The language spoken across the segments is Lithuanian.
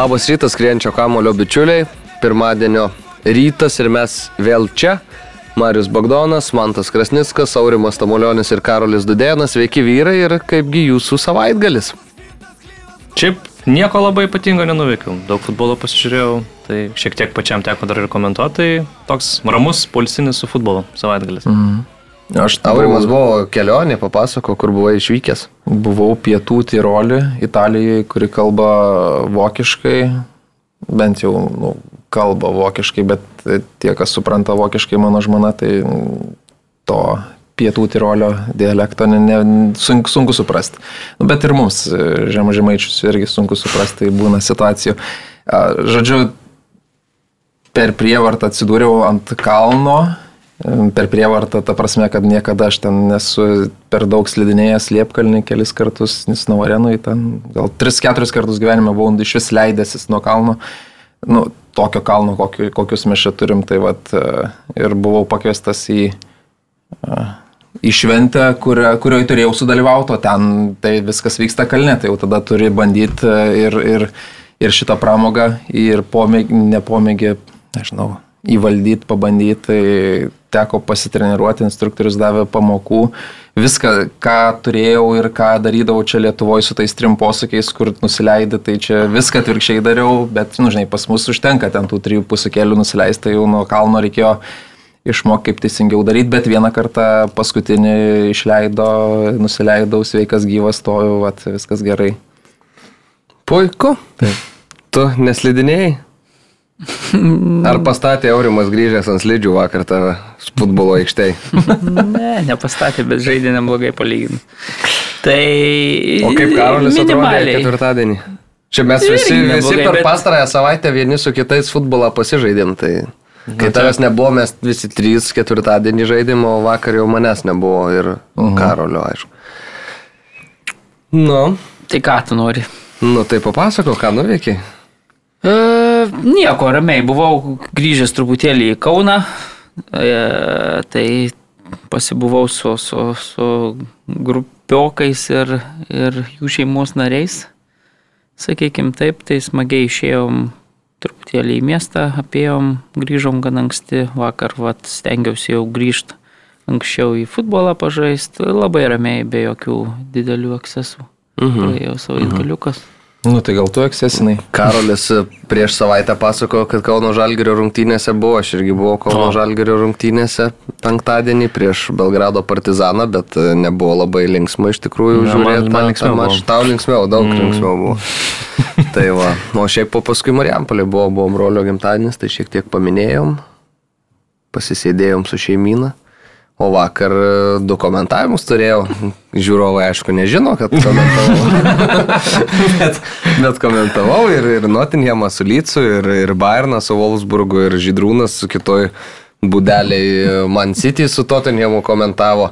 Labas rytas, skrienčio kamulio bičiuliai. Pirmadienio rytas ir mes vėl čia. Marius Bagdonas, Mantas Krasnickas, Aurimas Tamulionis ir Karolis Dudėnas. Sveiki vyrai ir kaipgi jūsų savaitgalis. Šiaip nieko labai ypatingo nenuveikiau. Daug futbolo pasižiūrėjau, tai šiek tiek pačiam teko dar ir komentuoti. Tai toks ramus, polisinis su futbolo savaitgalis. Mm. Aš Aurimas buvo kelionė, papasako, kur buvai išvykęs. Buvau pietų Tirolį, Italijoje, kuri kalba vokiškai, bent jau nu, kalba vokiškai, bet tie, kas supranta vokiškai, mano žmona, tai to pietų Tirolio dialekto ne, ne, sunku, sunku suprasti. Nu, bet ir mums, žemažemaičius, irgi sunku suprasti, tai būna situacijų. Žodžiu, per prievartą atsidūriau ant kalno per prievartą, ta prasme, kad niekada aš ten nesu per daug slidinėjęs liepkalnį kelis kartus, nes nuo arenui ten gal 3-4 kartus gyvenime buvau iš vis leidęsis nuo kalno, nu, tokio kalno, kokiu, kokius mes čia turim, tai vad ir buvau pakviestas į, į šventę, kurio, kurioje turėjau sudalyvauti, o ten tai viskas vyksta kalne, tai jau tada turi bandyti ir, ir, ir šitą pramogą, ir pomėgį, nepomėgį, nežinau, įvaldyti, pabandyti, tai teko pasitreniruoti, instruktorius davė pamokų, viską, ką turėjau ir ką darydavau čia Lietuvoje su tais trim posakiais, kur nusileidai, tai čia viską atvirkščiai dariau, bet, nu, žinai, pas mus užtenka ten tų trijų pusukėlių nusileisti, tai jau nuo kalno reikėjo išmokti, kaip teisingiau daryti, bet vieną kartą paskutinį išleido, nusileidau, sveikas gyvas, stojau, viskas gerai. Puiku. Taip. Tu neslidinėjai? Ar pastatė Aurimas grįžęs ant slidžių vakar tave futbolo aikštėje? ne, nepastatė, bet žaidė neblogai palyginti. Tai... O kaip Karolis atrodė ketvirtadienį? Čia mes visi, visi per bet... pastarąją savaitę vieni su kitais futbolą pasižaidėm, tai kai Na, tavęs nebuvo, mes visi trys ketvirtadienį žaidėm, o vakar jau manęs nebuvo ir uh -huh. Karolio, aišku. Nu. Tai ką tu nori? Nu, tai papasako, ką nuveikiai. E, nieko, ramiai, buvau grįžęs truputėlį į Kauną, e, tai pasibuvau su, su, su grupiokais ir, ir jų šeimos nariais. Sakykime taip, tai smagiai išėjom truputėlį į miestą, apėjom, grįžom gan anksti, vakar vat, stengiausi jau grįžti anksčiau į futbolą pažaisti, labai ramiai, be jokių didelių ekscesų. Mhm. Praėjau savo įgaliukas. Mhm. Nu tai gal tu eksesinai. Karolis prieš savaitę pasakojo, kad Kauno Žalgirio rungtynėse buvo, aš irgi buvau Kauno o. Žalgirio rungtynėse penktadienį prieš Belgrado partizaną, bet nebuvo labai linksma iš tikrųjų žiūrėti. Man, linksmiau. Aš tau linksmiau, daug mm. linksmiau buvo. tai va, o šiaip po paskui Marijampolė buvo, buvo brolio gimtadienis, tai šiek tiek paminėjom, pasisėdėjom su šeimyna. O vakar e, du komentavimus turėjau. Žiūrovai, aišku, nežino, kad komentavau. bet, bet komentavau ir, ir Nottinghamą su Lycu, ir, ir Bayerną su Wolfsburgu, ir Žydrūnas su kitoj būdeliai Man City su Tottenhamu komentavo.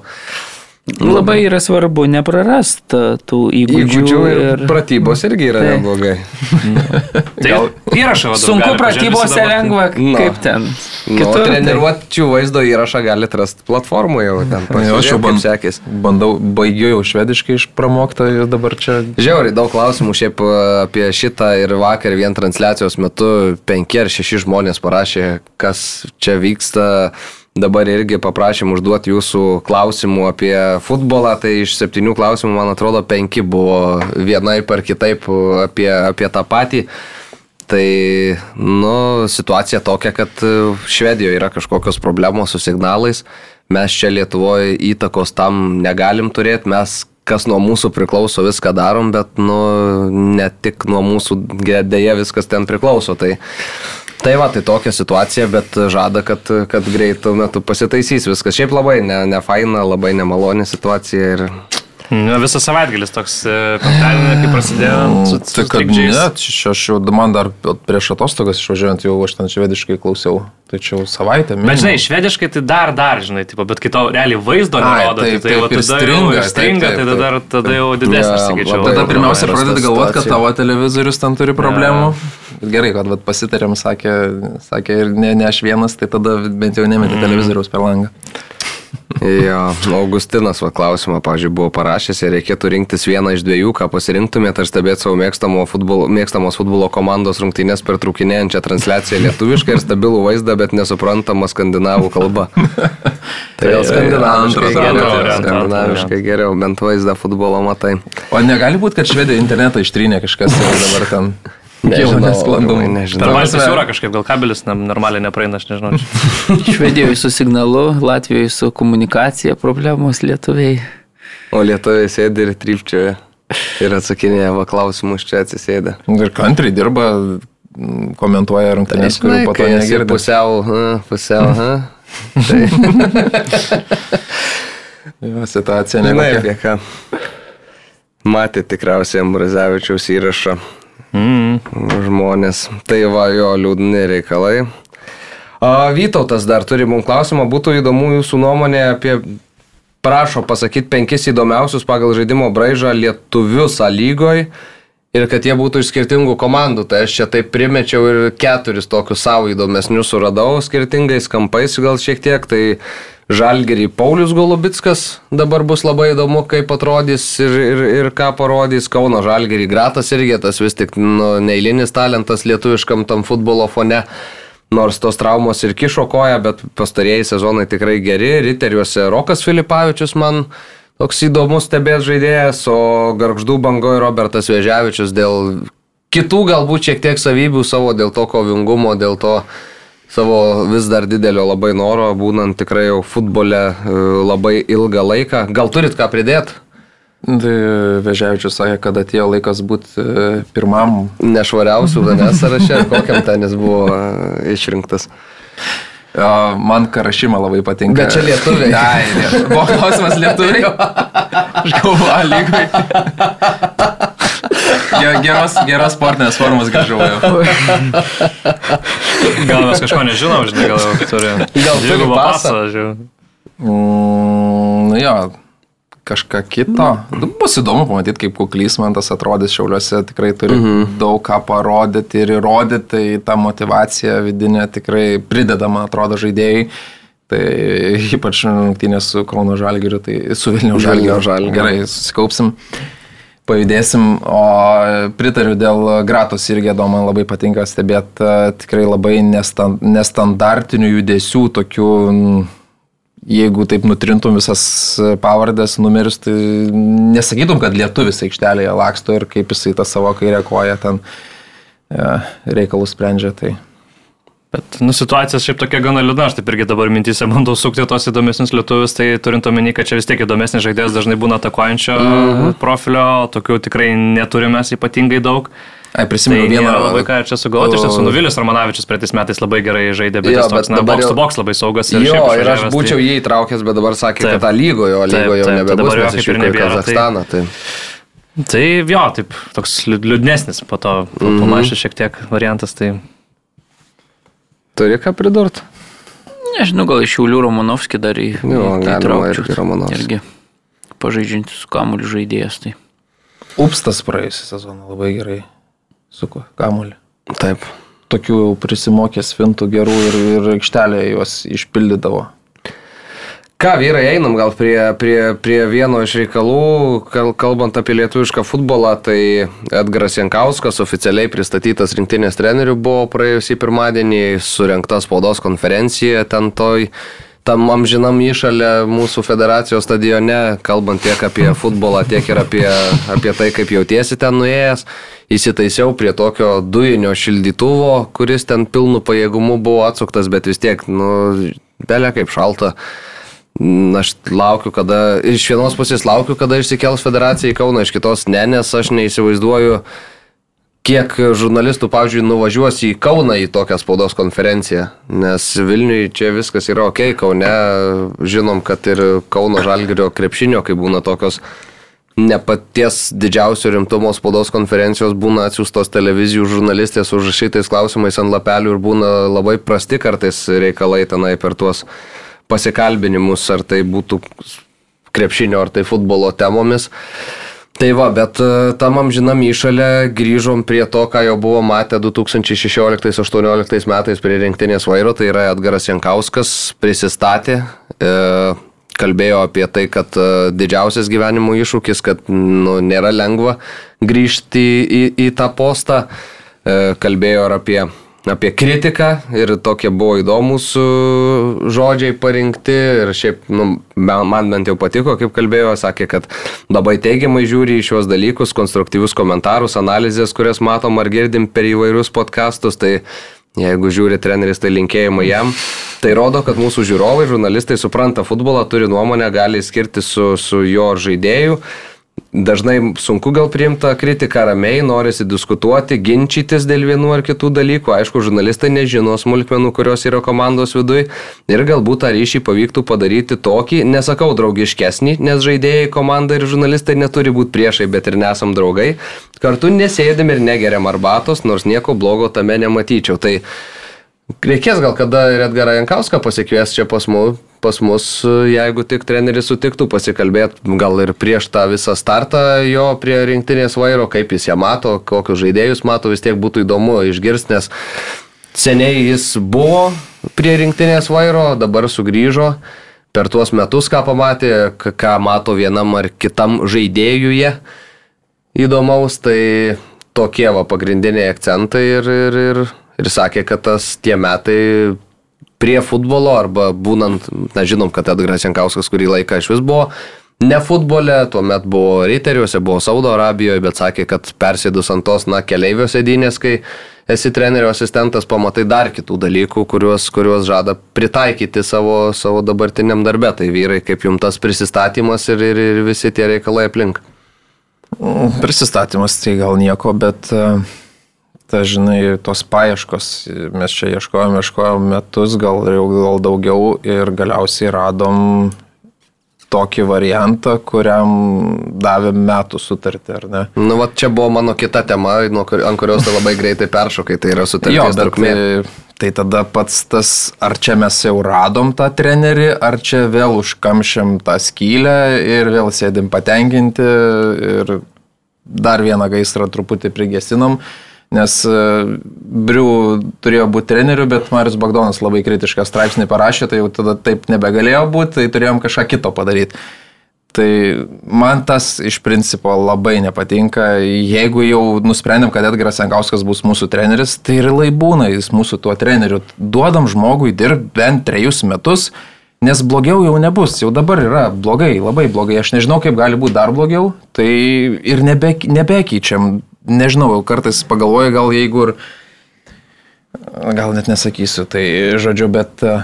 Labai yra svarbu neprarasti tų įgūdžių. Įgūdžių ir, ir pratybos irgi yra tai. neblogai. tai Gal įrašą vadovauju. Sunku pratybose lengva, no. kaip ten. Nu, Kitur, no, tai. vaizdo įrašą galite rasti platformoje jau ten. Aš jau band, sekės. bandau, baigiu jau švediškai išpramokta ir dabar čia. Žiauriai daug klausimų šiaip e, apie šitą ir vakar vien transliacijos metu penki ar šeši žmonės parašė, kas čia vyksta Dabar irgi paprašym užduoti jūsų klausimų apie futbolą, tai iš septynių klausimų, man atrodo, penki buvo vienaip ar kitaip apie, apie tą patį. Tai, nu, situacija tokia, kad Švedijoje yra kažkokios problemos su signalais. Mes čia Lietuvoje įtakos tam negalim turėti, mes kas nuo mūsų priklauso viską darom, bet, nu, ne tik nuo mūsų dėja viskas ten priklauso. Tai Tai va, tai tokia situacija, bet žada, kad, kad greitų metų pasitaisys viskas. Šiaip labai ne, ne faina, labai nemaloni situacija ir Nu, visas savaitgalis toks e, penktadienį, kai prasidėjo. Su, tai kad ne, čia aš jau, man dar prieš atostogas išvažiuojant jau aš ten švediškai klausiau. Tai čia jau savaitę. Minimum. Bet žinai, švediškai tai dar, dar, žinai, tipo, bet kai to realiai vaizdo nerodo, tai, tai, va, tada stringa, jau stringa, tai tada, tada jau didesnis, sakyčiau. Tada pirmiausia pradedi galvoti, kad tavo televizorius ten turi problemų. Ja. Gerai, kad vat, pasitarėm, sakė, sakė ir ne, ne aš vienas, tai tada bent jau nemetė mm. televizoriaus per langą. Jo, Augustinas va klausimą, pažiūrėjau, buvo parašęs, jei reikėtų rinktis vieną iš dviejų, ką pasirinktumėte ar stebėti savo mėgstamo futbolo, mėgstamos futbolo komandos rungtynės per trūkinėjančią transliaciją lietuviškai ir stabilų vaizdą, bet nesuprantamą skandinavų kalbą. Tai gal skandinaviškai antras geriau, variantas, skandinaviškai geriau, bent vaizdą futbolo matai. O negali būti, kad švedė internetą ištrynė kažkas dabar ten. Nežinau, Jau nesklandumai. Per nežinau. Baltijos jūrą kažkaip gal kabelis normaliai nepraeina, aš nežinau. Švedijoje su signalu, Latvijoje su komunikacija problemos lietuviai. O lietuviai sėdi ir trypčioja ir atsakinėja va klausimus čia atsisėdę. Ir kantriai dirba, komentuoja rungtynės, kurių po to negirdi. Pusiau, a, pusiau. Tai Jo, Situacija Žinai nekokia. apie ką. Matė tikriausiai Ambrazevičiaus įrašą Mm. žmonės. Tai va jo liūdni reikalai. A, Vytautas dar turi mums klausimą, būtų įdomu jūsų nuomonė apie, prašo pasakyti penkis įdomiausius pagal žaidimo braižą lietuvius lygoj ir kad jie būtų iš skirtingų komandų. Tai aš čia taip primečiau ir keturis tokius savo įdomesnius suradau skirtingais kampais gal šiek tiek. Tai Žalgerį Paulius Golubitskas dabar bus labai įdomu, kaip atrodys ir, ir, ir ką parodys Kauno Žalgerį. Gratas irgi tas vis tik nu, neįlinis talentas lietuviškam tam futbolo fone. Nors tos traumos ir kišo koją, bet pastarėjai sezonai tikrai geri. Riteriuose Rokas Filipavičius man toks įdomus stebės žaidėjas, o Garždų bangoje Robertas Vėžiavičius dėl kitų galbūt šiek tiek savybių savo, dėl to kovingumo, dėl to savo vis dar didelio labai noro, būnant tikrai jau futbole e, labai ilgą laiką. Gal turit ką pridėti? Vežiavičius sakė, kad atėjo laikas būti e, pirmam. Nešvariausių vienas sąraše, kokiam ten jis buvo e, išrinktas. Man Karašyma labai patinka. Bet čia lietuviai. Ai, lietuviai. Buvo klausimas lietuviai. Aš galvoju, lygai. Ge- Geros, geros sportinės formos grįžau jau. Gal mes kažko nežinom, žinai, gal jau turi. Gal turi pasą? žiūrėjau. Mm, nu jo, kažką kito. Nu, Bus įdomu pamatyti, kaip kuklys man tas atrodys šiauliuose. Tikrai turi mhm. daug ką parodyti ir įrodyti. Tai ta motivacija vidinė tikrai prideda, man atrodo, žaidėjai. Tai ypač rungtynės su Kauno Žalgiriu, tai su Vilnių Žalgiriu. Vilniaus Žalgiriu. Gerai, susikaupsim. Pajudėsim, o pritariu dėl Gratos irgi, man labai patinka stebėti tikrai labai nestan, nestandartinių judesių, tokių, jeigu taip nutrintum visas pavardės, numerius, tai nesakytum, kad lietuvis aikštelėje laksto ir kaip jisai tą savo kairę koją ten ja, reikalus sprendžia. Tai. Bet, nu, situacija šiaip tokia gana liūdna, aš taip irgi dabar mintys bandau sukti tos įdomesnius lietuvius, tai turint omeny, kad čia vis tiek įdomesnis žaidėjas dažnai būna atakuojančio mm. -hmm. profilio, tokių tikrai neturime ypatingai daug. Ai, Tai prisimenu vieną vieną labai ką čia sugalvoti, iš tiesų Nuvilis Romanavičius praeitais metais labai gerai žaidė, bet Jo, jis toks, bet na, jau- to box labai saugas Jo, šiaip ir aš išvažiavęs, būčiau tai- jį įtraukęs, bet dabar sakė, Taip. kad tą lygoje, o lygoje jau tai nebebus, dabar jo nes kaip ir nebėra, tai- Kazakstaną. Tai... Tai jo, taip, toks liūd- liūdnesnis po to, po Mhm. pamašė šiek tiek variantas, tai Turi ką pridurti? Nežinau, gal iš Šiaulių Romanovskį dar į... Jo, galima irgi Romanovskį. Irgi pažaidžiantis su kamuoliu žaidėjas. Tai. Upstas praėjusią sezoną labai gerai suko kamuolį. Taip. Tokių jau prisimokęs fintų gerų ir, ir aikštelėje juos išpildydavo. Ką, vyrai, einam gal prie, prie, prie vieno iš reikalų, kal- kalbant apie lietuvišką futbolą, tai Edgaras Jankauskas oficialiai pristatytas rinktinės trenerių buvo praėjusį pirmadienį, surinkta spaudos konferencija ten toj, tam amžinam įšalė mūsų federacijos stadione, kalbant tiek apie futbolą, tiek ir apie, apie tai, kaip jautiesi ten nuėjęs. Įsitaisiau prie tokio dujinio šildytuvo, kuris ten pilnu pajėgumu buvo atsuktas, bet vis tiek, nu, belė kaip šalta. Aš laukiu, kada, iš vienos pusės laukiu, kada išsikels federacija į Kauną, iš kitos ne, nes aš neįsivaizduoju, kiek žurnalistų, pavyzdžiui, nuvažiuos į Kauną į tokią spaudos konferenciją, nes Vilniui čia viskas yra ok, Kaune žinom, kad ir Kauno Žalgirio krepšinio, kai būna tokios ne paties didžiausio rimtumo spaudos konferencijos būna atsiųstos televizijų žurnalistės užrašytais klausimais ant lapelių ir būna labai prasti kartais reikalai tenai per tuos pasikalbinimus, ar tai būtų krepšinio, ar tai futbolo temomis. Tai va, bet e, tam amžinam įšalę grįžom prie to, ką jau buvo matę 2016-2018 metais prie rinktinės vairo, tai yra Edgaras Jankauskas prisistatė, e, kalbėjo apie tai, kad e, didžiausias gyvenimo iššūkis, kad nu, nėra lengva grįžti į, į, tą postą. E, kalbėjo ir apie, apie kritiką ir tokie buvo įdomus žodžiai parinkti ir šiaip nu, man bent jau patiko, kaip kalbėjo, sakė, kad labai teigiamai žiūri į šios dalykus, konstruktyvius komentarus, analizės, kurias matom ar girdim per įvairius podkastus. Tai Jeigu žiūri treneris, tai linkėjimai jam. Tai rodo, kad mūsų žiūrovai, žurnalistai supranta futbolą, turi nuomonę, gali skirti su, su jo žaidėju. Dažnai sunku gal priimta kritika ramiai, norisi diskutuoti, ginčytis dėl vienų ar kitų dalykų. Aišku, žurnalistai nežino smulkmenų, kurios yra komandos viduje ir galbūt tą ryšį pavyktų padaryti tokį, nesakau draugiškesnį, nes žaidėjai, komanda ir žurnalistai neturi būti priešai, bet ir nesam draugai. Kartu nesėdėm ir negeriam arbatos, nors nieko blogo tame nematyčiau. Tai reikės gal kada ir Edgarą Jankauską pasikvies čia pas mus pas mus, jeigu tik treneris sutiktų pasikalbėti, gal ir prieš tą visą startą jo prie rinktinės vairo, kaip jis ją mato, kokius žaidėjus mato, vis tiek būtų įdomu išgirsti, nes seniai jis buvo prie rinktinės vairo, dabar sugrįžo per tuos metus, ką pamatė, ką mato vienam ar kitam žaidėjuje įdomaus, tai tokie va pagrindiniai akcentai ir, ir, ir, ir sakė, kad tas tie metai prie futbolo arba būnant, na žinom, kad Edgaras Jankauskas kurį laiką iš vis buvo ne futbole, tuomet buvo Riteriuose, buvo Saudo Arabijoje, bet sakė, kad persėdus ant tos, na, keleivio sėdynės, kai esi trenerio asistentas, pamatai dar kitų dalykų, kuriuos, kuriuos žada pritaikyti savo, savo dabartiniam darbę. Tai vyrai, kaip jums tas prisistatymas ir, ir, ir visi tie reikalai aplink. Prisistatymas tai gal nieko, bet uh ta, žinai, tos paieškos, mes čia ieškojom, ieškojom metus, gal, gal daugiau ir galiausiai radom tokį variantą, kuriam davė metų sutartį, ar ne? Nu, va, čia buvo mano kita tema, ant kurios tu labai greitai peršokai, tai yra sutarties trukmė. Tai, tai tada pats tas, ar čia mes jau radom tą trenerį, ar čia vėl užkamšiam tą skylę ir vėl sėdim patenkinti ir dar vieną gaisrą truputį prigesinom. Uh, nes e, Briu turėjo būti treneriu, bet Marius Bagdonas labai kritišką straipsnį parašė, tai jau tada taip nebegalėjo būti, tai turėjom kažką kito padaryti. Tai man tas iš principo labai nepatinka. Jeigu jau nusprendėm, kad Edgaras Jankauskas bus mūsų treneris, tai ir lai būna jis mūsų tuo treneriu. Duodam žmogui dirbti bent trejus metus, nes blogiau jau nebus. Jau dabar yra blogai, labai blogai. Aš nežinau, kaip gali būti dar blogiau. Tai ir nebe, nebekeičiam nežinau, kartais pagalvoju, gal jeigu ir, gal net nesakysiu, tai žodžiu, bet e,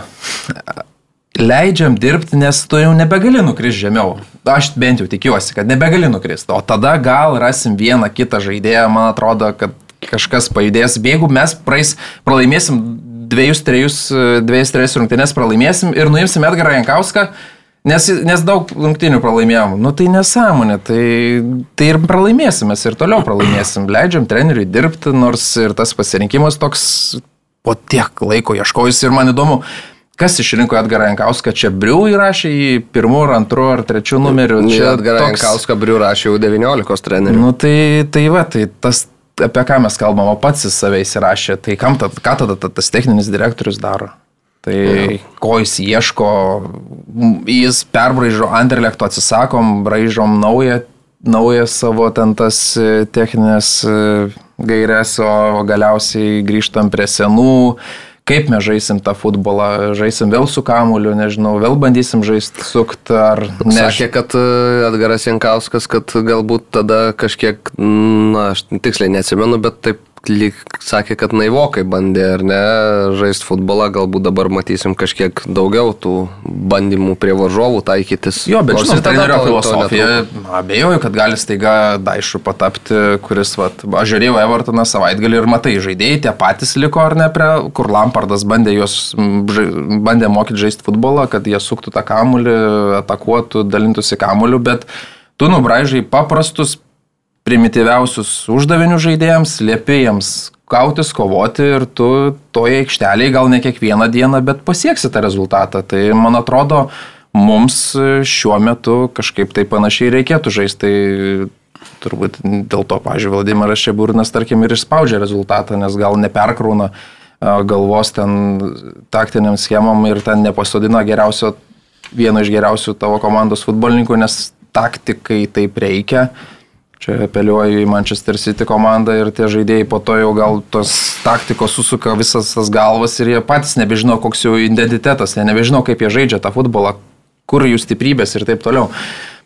leidžiam dirbti, nes tu jau nebegali nukristi žemiau. Aš bent jau tikiuosi, kad nebegali nukristi. O tada gal rasim vieną kitą žaidėją, man atrodo, kad kažkas pajudės. Jeigu mes praeis, pralaimėsim dviejus, trejus, dviejus, trejus rungtynės, pralaimėsim ir nuimsim Edgarą Jankauską, Nes, nes daug rungtinių pralaimėjom. Nu tai nesąmonė, tai, tai ir pralaimėsim, mes ir toliau pralaimėsim. Leidžiam treneriui dirbti, nors ir tas pasirinkimas toks po tiek laiko ieškojus ir man įdomu, kas išrinko Edgarą Jankauską, čia Briu įrašė į pirmų, ar antrų, ar trečių numerių. Čia Edgarą toks... Jankauską Briu rašė jau 19 trenerių. Nu tai, tai va, tai tas apie ką mes kalbam, o pats jis save įsirašė, tai kam tad, ką tada tas techninis direktorius daro? Tai ko jis ieško, jis perbraižo Anderlechto atsisakom, braižom naują, naują savo ten tas e, techninės e, gairias, o galiausiai grįžtam prie senų, kaip mes žaisim tą futbolą, žaisim vėl su kamuliu, nežinau, vėl bandysim žaisti sukt ar ne. Sakė, kad e, Edgaras Jankauskas, kad galbūt tada kažkiek, na, aš tiksliai neatsimenu, bet taip lyg sakė, kad naivokai bandė, ar ne, žaisti futbolą, galbūt dabar matysim kažkiek daugiau tų bandymų prie varžovų taikytis. Jo, bet žinot, trenerio filosofija, abejoju, kad gali staiga Daišu patapti, kuris, va, aš žiūrėjau Evertoną savaitgalį ir matai, žaidėjai tie patys liko, ar ne, prie, kur Lampardas bandė juos, bandė mokyti žaisti futbolą, kad jie suktų tą kamulį, atakuotų, dalintųsi kamuliu, bet tu nubraižai paprastus primityviausius uždavinius žaidėjams, liepi jiems kautis, kovoti ir tu toje aikštelėje gal ne kiekvieną dieną, bet pasieksi tą rezultatą. Tai man atrodo, mums šiuo metu kažkaip tai panašiai reikėtų žaisti. Tai turbūt dėl to, pažiūrėjau, Vladimiras Šeburnas, tarkim, ir išspaudžia rezultatą, nes gal neperkrauna galvos ten taktiniam schemam ir ten nepasodina geriausio vieno iš geriausių tavo komandos futbolininkų, nes taktikai taip reikia. Čia apeliuoju į Manchester City komandą ir tie žaidėjai po to jau gal tos taktikos susuka visas tas galvas ir jie patys nebežino, koks jų identitetas, jie nebežino, kaip jie žaidžia tą futbolą, kur jų stiprybės ir taip toliau.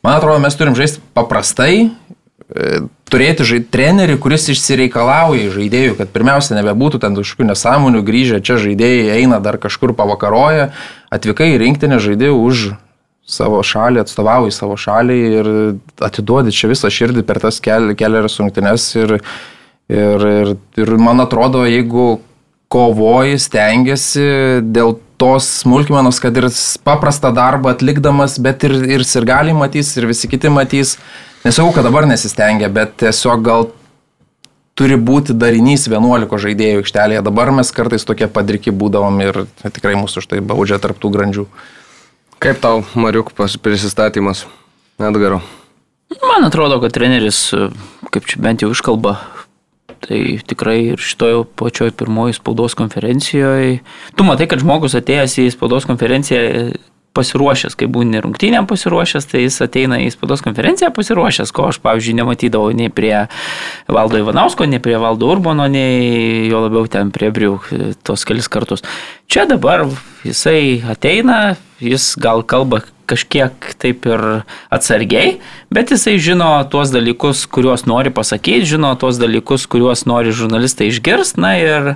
Man atrodo, mes turim žaisti paprastai, e, turėti žaid, trenerį, kuris išsireikalauja žaidėjų, kad pirmiausia nebebūtų ten kažkokių nesąmonių, grįžę čia žaidėjai eina dar kažkur pavakaroja, atvykai į rinktinę žaidėjų už savo šalį, atstovauji savo šalį ir atiduodi čia visą širdį per tas kel, kelias rungtynes. Ir, ir, ir, ir man atrodo, jeigu kovoji, stengiasi dėl tos smulkmenos, kad ir paprastą darbą atlikdamas, bet ir, ir sirgaliai matys, ir visi kiti matys. Nesakau, kad dabar nesistengia, bet tiesiog gal turi būti darinys 11 žaidėjų aikštelėje. Dabar mes kartais tokie padriki būdavom ir tikrai mūsų už tai baudžia tarptų grandžių. Kaip tau, Mariuk, prisistatymas Edgaro? Man atrodo, kad treneris, kaip čia bent jau iškalba, tai tikrai ir šitoje pačioje pirmoji spaudos konferencijoje. Tu matai, kad žmogus atėjęs į spaudos konferenciją pasiruošęs, kai būni rungtynėm pasiruošęs, tai jis ateina į spaudos konferenciją pasiruošęs, ko aš, pavyzdžiui, nematydavau nei prie Valdo Ivanausko, nei prie Valdo Urbono, nei jo labiau ten prie Briuk tos kelis kartus. Čia dabar jisai ateina, jis gal kalba kažkiek taip ir atsargiai, bet jisai žino tuos dalykus, kuriuos nori pasakyti, žino tuos dalykus, kuriuos nori žurnalistai išgirsti, na ir,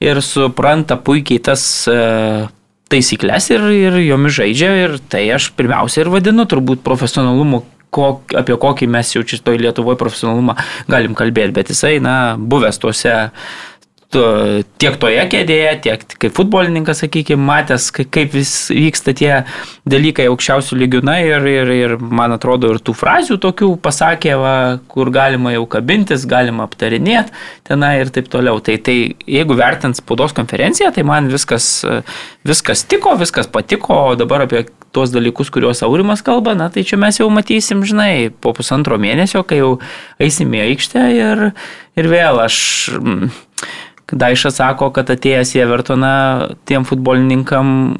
ir supranta puikiai tas e, taisyklės ir, ir jomis žaidžia ir tai aš pirmiausia ir vadinu turbūt profesionalumu kok, apie kokį mes jau čia toj Lietuvoje profesionalumą galim kalbėti, bet jisai, na, buvęs tuose tiek toje kėdėje, tiek kaip futbolininkas, sakykime, matęs, kaip vis vyksta tie dalykai aukščiausių lygių. Na ir, ir, ir man atrodo, ir tų frazių tokių pasakė, va, kur galima jau kabintis, galima aptarinėti tenai ir taip toliau. Tai, tai jeigu vertint spaudos konferenciją, tai man viskas, viskas tiko, viskas patiko, o dabar apie tuos dalykus, kuriuos Aurimas kalba, na tai čia mes jau matysim, žinai, po pusantro mėnesio, kai jau eisim į aikštę ir, ir vėl aš... Mm, Daišas sako, kad atėjęs į Evertoną tiem futbolininkam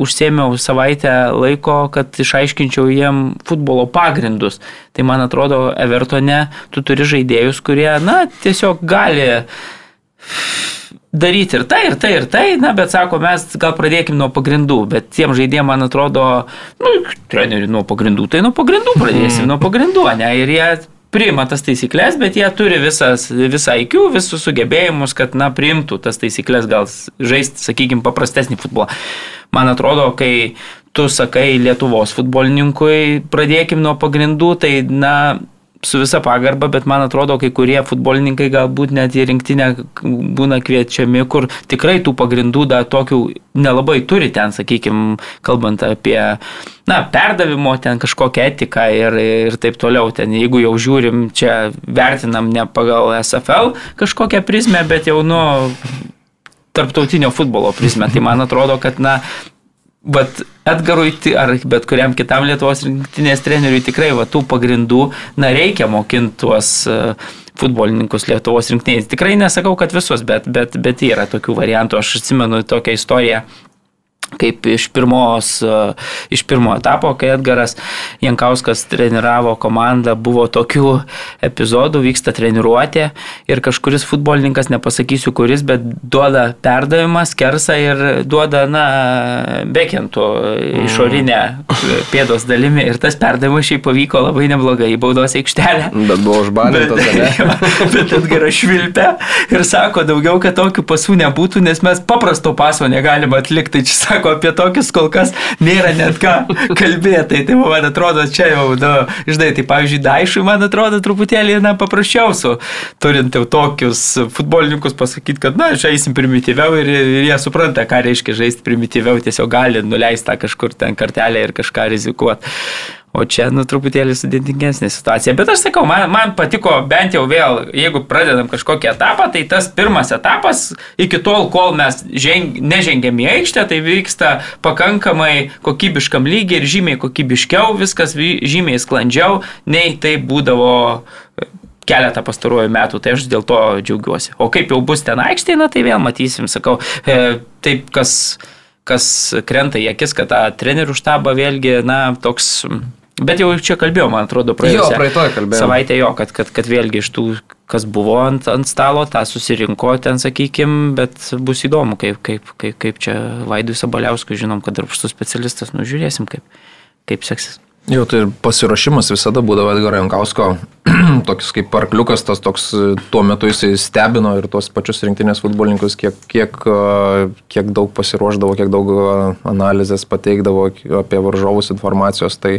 užsėmiau savaitę laiko, kad išaiškinčiau jiem futbolo pagrindus. Tai man atrodo, Evertone tu turi žaidėjus, kurie, na, tiesiog gali daryti ir tai, ir tai, ir tai, na, bet sako, mes gal pradėkim nuo pagrindų, bet tiem žaidėjim, man atrodo, nu, treneri nuo pagrindų, tai nuo pagrindų pradėsim, nuo pagrindų, ne, ir jie priima tas taisyklės, bet jie turi visas, visą IQ, visus sugebėjimus, kad, na, priimtų tas taisyklės, gal žaisti, sakykime, paprastesnį futbolą. Man atrodo, kai tu sakai Lietuvos futbolininkui, pradėkim nuo pagrindų, tai, na, su visa pagarba, bet man atrodo, kai kurie futbolininkai galbūt net į rinktinę būna kviečiami, kur tikrai tų pagrindų dar tokių nelabai turi ten, sakykime, kalbant apie, na, perdavimo ten kažkokią etiką ir, ir taip toliau. Ten, jeigu jau žiūrim, čia vertinam ne pagal SFL kažkokią prizmę, bet jau nuo tarptautinio futbolo prizmę, tai man atrodo, kad, na, Bet Edgarui ar bet kuriam kitam Lietuvos rinktinės treneriui tikrai va, tų pagrindų, na, reikia mokinti tuos e, futbolininkus Lietuvos rinktinės. Tikrai nesakau, kad visus, bet, bet, bet yra tokių variantų. Aš atsimenu tokią istoriją kaip iš, pirmos, e, iš pirmo etapo, kai Edgaras Jankauskas treniravo komandą, buvo tokių epizodų, vyksta treniruotė ir kažkuris futbolininkas, nepasakysiu kuris, bet duoda perdavimą, skersą ir duoda, na, bekentų išorinę pėdos dalimi ir tas perdavimas šiaip pavyko labai neblogai į baudos aikštelę. Bet buvo užbalintas, ne? bet Edgaras švilpia ir sako daugiau, kad tokių pasų nebūtų, nes mes paprasto paso negalime atlikti. Tai čia sako, sako, apie tokius kol kas nėra net ką kalbėti. Tai man atrodo, čia jau, na, žinai, tai pavyzdžiui, Daišui man atrodo truputėlį, na, paprasčiausiu, turint jau tokius futbolininkus pasakyti, kad, na, žaisim primityviau ir, ir jie supranta, ką reiškia žaisti primityviau, tiesiog gali nuleisti tą kažkur ten kartelę ir kažką rizikuoti. O čia, nu, truputėlį sudėtingesnė situacija. Bet aš sakau, man, man patiko bent jau vėl, jeigu pradedam kažkokį etapą, tai tas pirmas etapas, iki tol, kol mes ženg, nežengėm į aikštę, tai vyksta pakankamai kokybiškam lygiai ir žymiai kokybiškiau, viskas žymiai sklandžiau, nei tai būdavo keletą pastaruoju metų, tai aš dėl to džiaugiuosi. O kaip jau bus ten aikštėje, na tai vėl matysim, sakau, e, taip kas kas krenta į akis, kad tą trenerių štabą vėlgi, na, toks Bet jau čia kalbėjau, man atrodo, praėjusią savaitę jo, kad, kad, kad vėlgi iš tų, kas buvo ant, ant stalo, tą susirinko ten, sakykim, bet bus įdomu, kaip, kaip, kaip, kaip čia Vaidui Sabaliauskui, žinom, kad darbštus specialistas, nu žiūrėsim, kaip, kaip seksis. Jau tai ir pasiruošimas visada būdavo Edgaro Jankausko, toks kaip parkliukas, tas toks tuo metu jisai stebino ir tuos pačius rinktinės futbolininkus, kiek, kiek, kiek daug pasiruoždavo, kiek daug analizės pateikdavo apie varžovus informacijos. Tai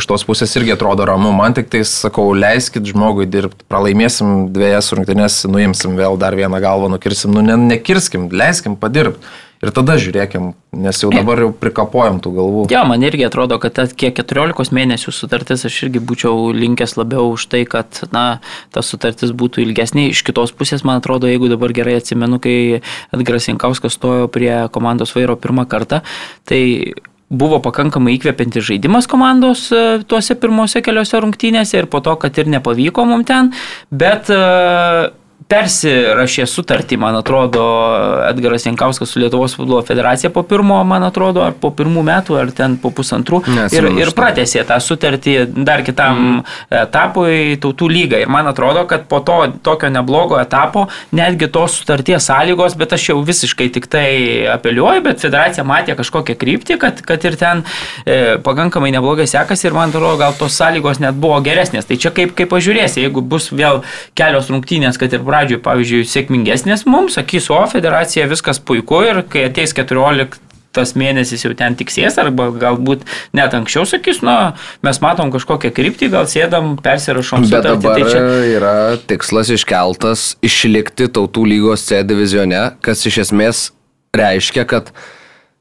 iš tos pusės irgi atrodo ramu. Man tik tai sakau, leiskit žmogui dirbti. Pralaimėsim dviejas rungtynės, nuimsim vėl dar vieną galvą, nukirsim, nu ne, nekirskim, leiskim padirbti. Ir tada žiūrėkim, nes jau dabar jau prikapojam tų galvų. Jo, man irgi atrodo, kad ta kiek 14 mėnesių sutartis, aš irgi būčiau linkęs labiau už tai, kad, na, ta sutartis būtų ilgesnė. Iš kitos pusės, man atrodo, jeigu dabar gerai atsimenu, kai Edgaras Jankauskas stojo prie komandos vairo pirmą kartą, tai buvo pakankamai įkvepiantis žaidimas komandos e, tuose pirmose keliose rungtynėse ir po to, kad ir nepavyko mums ten, bet e, persirašė sutartį, man atrodo, Edgaras Jankauskas su Lietuvos futbolo federacija po pirmo, man atrodo, ar po pirmų metų, ar ten po pusantrų. Ir, ir pratęsė tą sutartį dar kitam mm. etapui tautų lygai. Ir man atrodo, kad po to tokio neblogo etapo, netgi tos sutarties sąlygos, bet aš jau visiškai tik tai apeliuoju, bet federacija matė kažkokią kryptį, kad, kad ir ten e, pakankamai neblogai sekasi ir man atrodo, gal tos sąlygos net buvo geresnės. Tai čia kaip, kaip pažiūrėsi, jeigu bus vėl kelios rungtynės, kad ir pradžioje pradžioj, pavyzdžiui, sėkmingesnės mums, sakys, o federacija viskas puiku ir kai ateis 14 tas mėnesis jau ten tiksės, arba galbūt net anksčiau sakys, nu, mes matom kažkokią kryptį, gal sėdam, persirašom Bet sutartį. dabar Tai čia... yra tikslas iškeltas išlikti tautų lygos C divizione, kas iš esmės reiškia, kad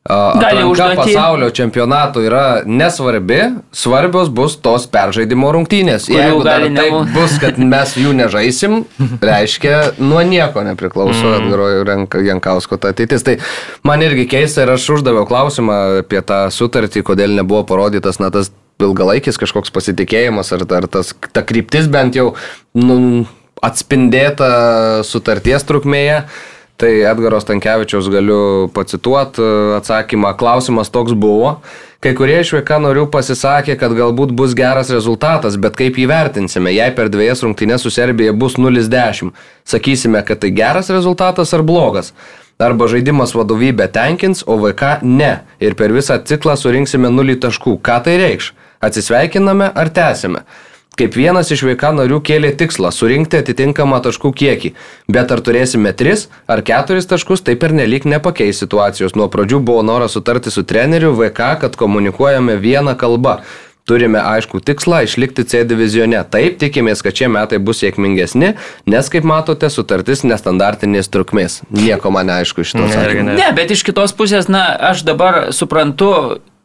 Atranka pasaulio čempionato yra nesvarbi, svarbios bus tos peržaidimo rungtynės. Jeigu dar taip bus, kad mes jų nežaisim, reiškia, nuo nieko nepriklauso Mm. Edgaro Renka- Jankausko ta ateitis. Tai man irgi keista ir aš uždaviau klausimą apie tą sutartį, kodėl nebuvo parodytas, na, tas ilgalaikis kažkoks pasitikėjimas ar, ar tas, ta kryptis bent jau nu, atspindėta sutarties trukmėje. Tai Edgaro Stankievičiaus galiu pacituoti atsakymą. Klausimas toks buvo. Kai kurie iš VK narių pasisakė, kad galbūt bus geras rezultatas, bet kaip jį vertinsime, jei per dviejas rungtynės su Serbija bus 0-10, sakysime, kad tai geras rezultatas ar blogas. Arba žaidimas vadovybė tenkins, o VK ne. Ir per visą ciklą surinksime 0 taškų. Ką tai reikš? Atsisveikiname ar tęsime? Kaip vienas iš VK narių kėlė tikslą surinkti atitinkamą taškų kiekį, bet ar turėsime 3 ar 4 taškus, tai per nelik nepakeis situacijos. Nuo pradžių buvo noras sutarti su treneriu VK, kad komunikuojame vieną kalbą. Turime aišku tikslą išlikti C divizione. Taip, tikimės, kad šie metai bus sėkmingesni, nes, kaip matote, sutartis nestandartinės trukmės. Nieko man neaišku iš to. Ne. Ne, bet iš kitos pusės, na, aš dabar suprantu,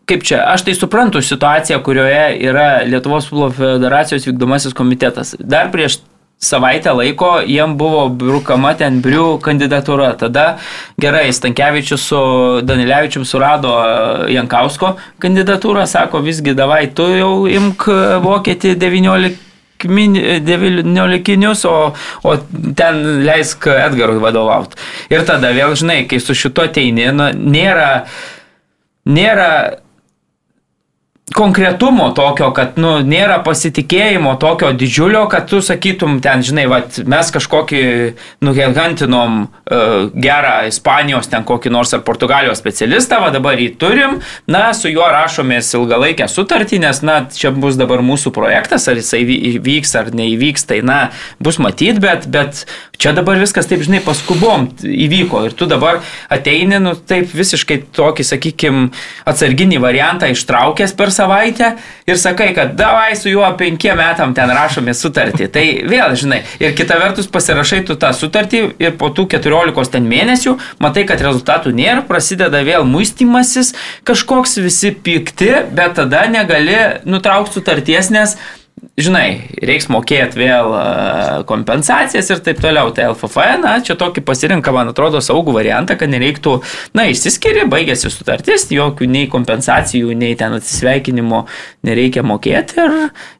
kaip čia, aš tai suprantu situaciją, kurioje yra Lietuvos futbolo federacijos vykdomasis komitetas. Dar prieš savaitę laiko jiem buvo brukama ten brių kandidatūra. Tada gerai, Stankievičius su Danilevičium surado e, Jankausko kandidatūrą, sako visgi davai, tu jau imk e, vokietį 19 19, o, o ten leisk Edgarui vadovauti. Ir tada vėl, žinai, kai su šito teini, nu, nėra, nėra konkretumo tokio, kad nu, nėra pasitikėjimo tokio didžiulio, kad tu sakytum ten, žinai, vat, mes kažkokį nugelgantinom uh, gerą Ispanijos ten kokį nors ar Portugalijos specialistą, va dabar jį turim, na, su juo rašomės ilgalaikę sutartį, nes, na, čia bus dabar mūsų projektas, ar jisai vy- įvyks ar neįvyks, tai, na, bus matyt, bet, bet čia dabar viskas taip, žinai, paskubom įvyko. Ir tu dabar ateini, nu, taip visiškai tokį, sakykime, atsarginį variantą ištraukęs per savaitę ir sakai, kad davai su juo penkiem metam ten rašome sutartį. Tai vėl, žinai, ir kita vertus pasirašai tu tą sutartį ir po tų 14 ten mėnesių matai, kad rezultatų nėra, prasideda vėl muistimasis, kažkoks visi pikti, bet tada negali nutraukti sutarties, nes žinai, reiks mokėti vėl e, kompensacijas ir taip toliau. Tai LFF, na, čia tokį pasirinka, man atrodo, saugų variantą, kad nereiktų, na, išsiskiri, baigėsi sutartis, jokių nei kompensacijų, nei ten atsisveikinimo nereikia mokėti ir,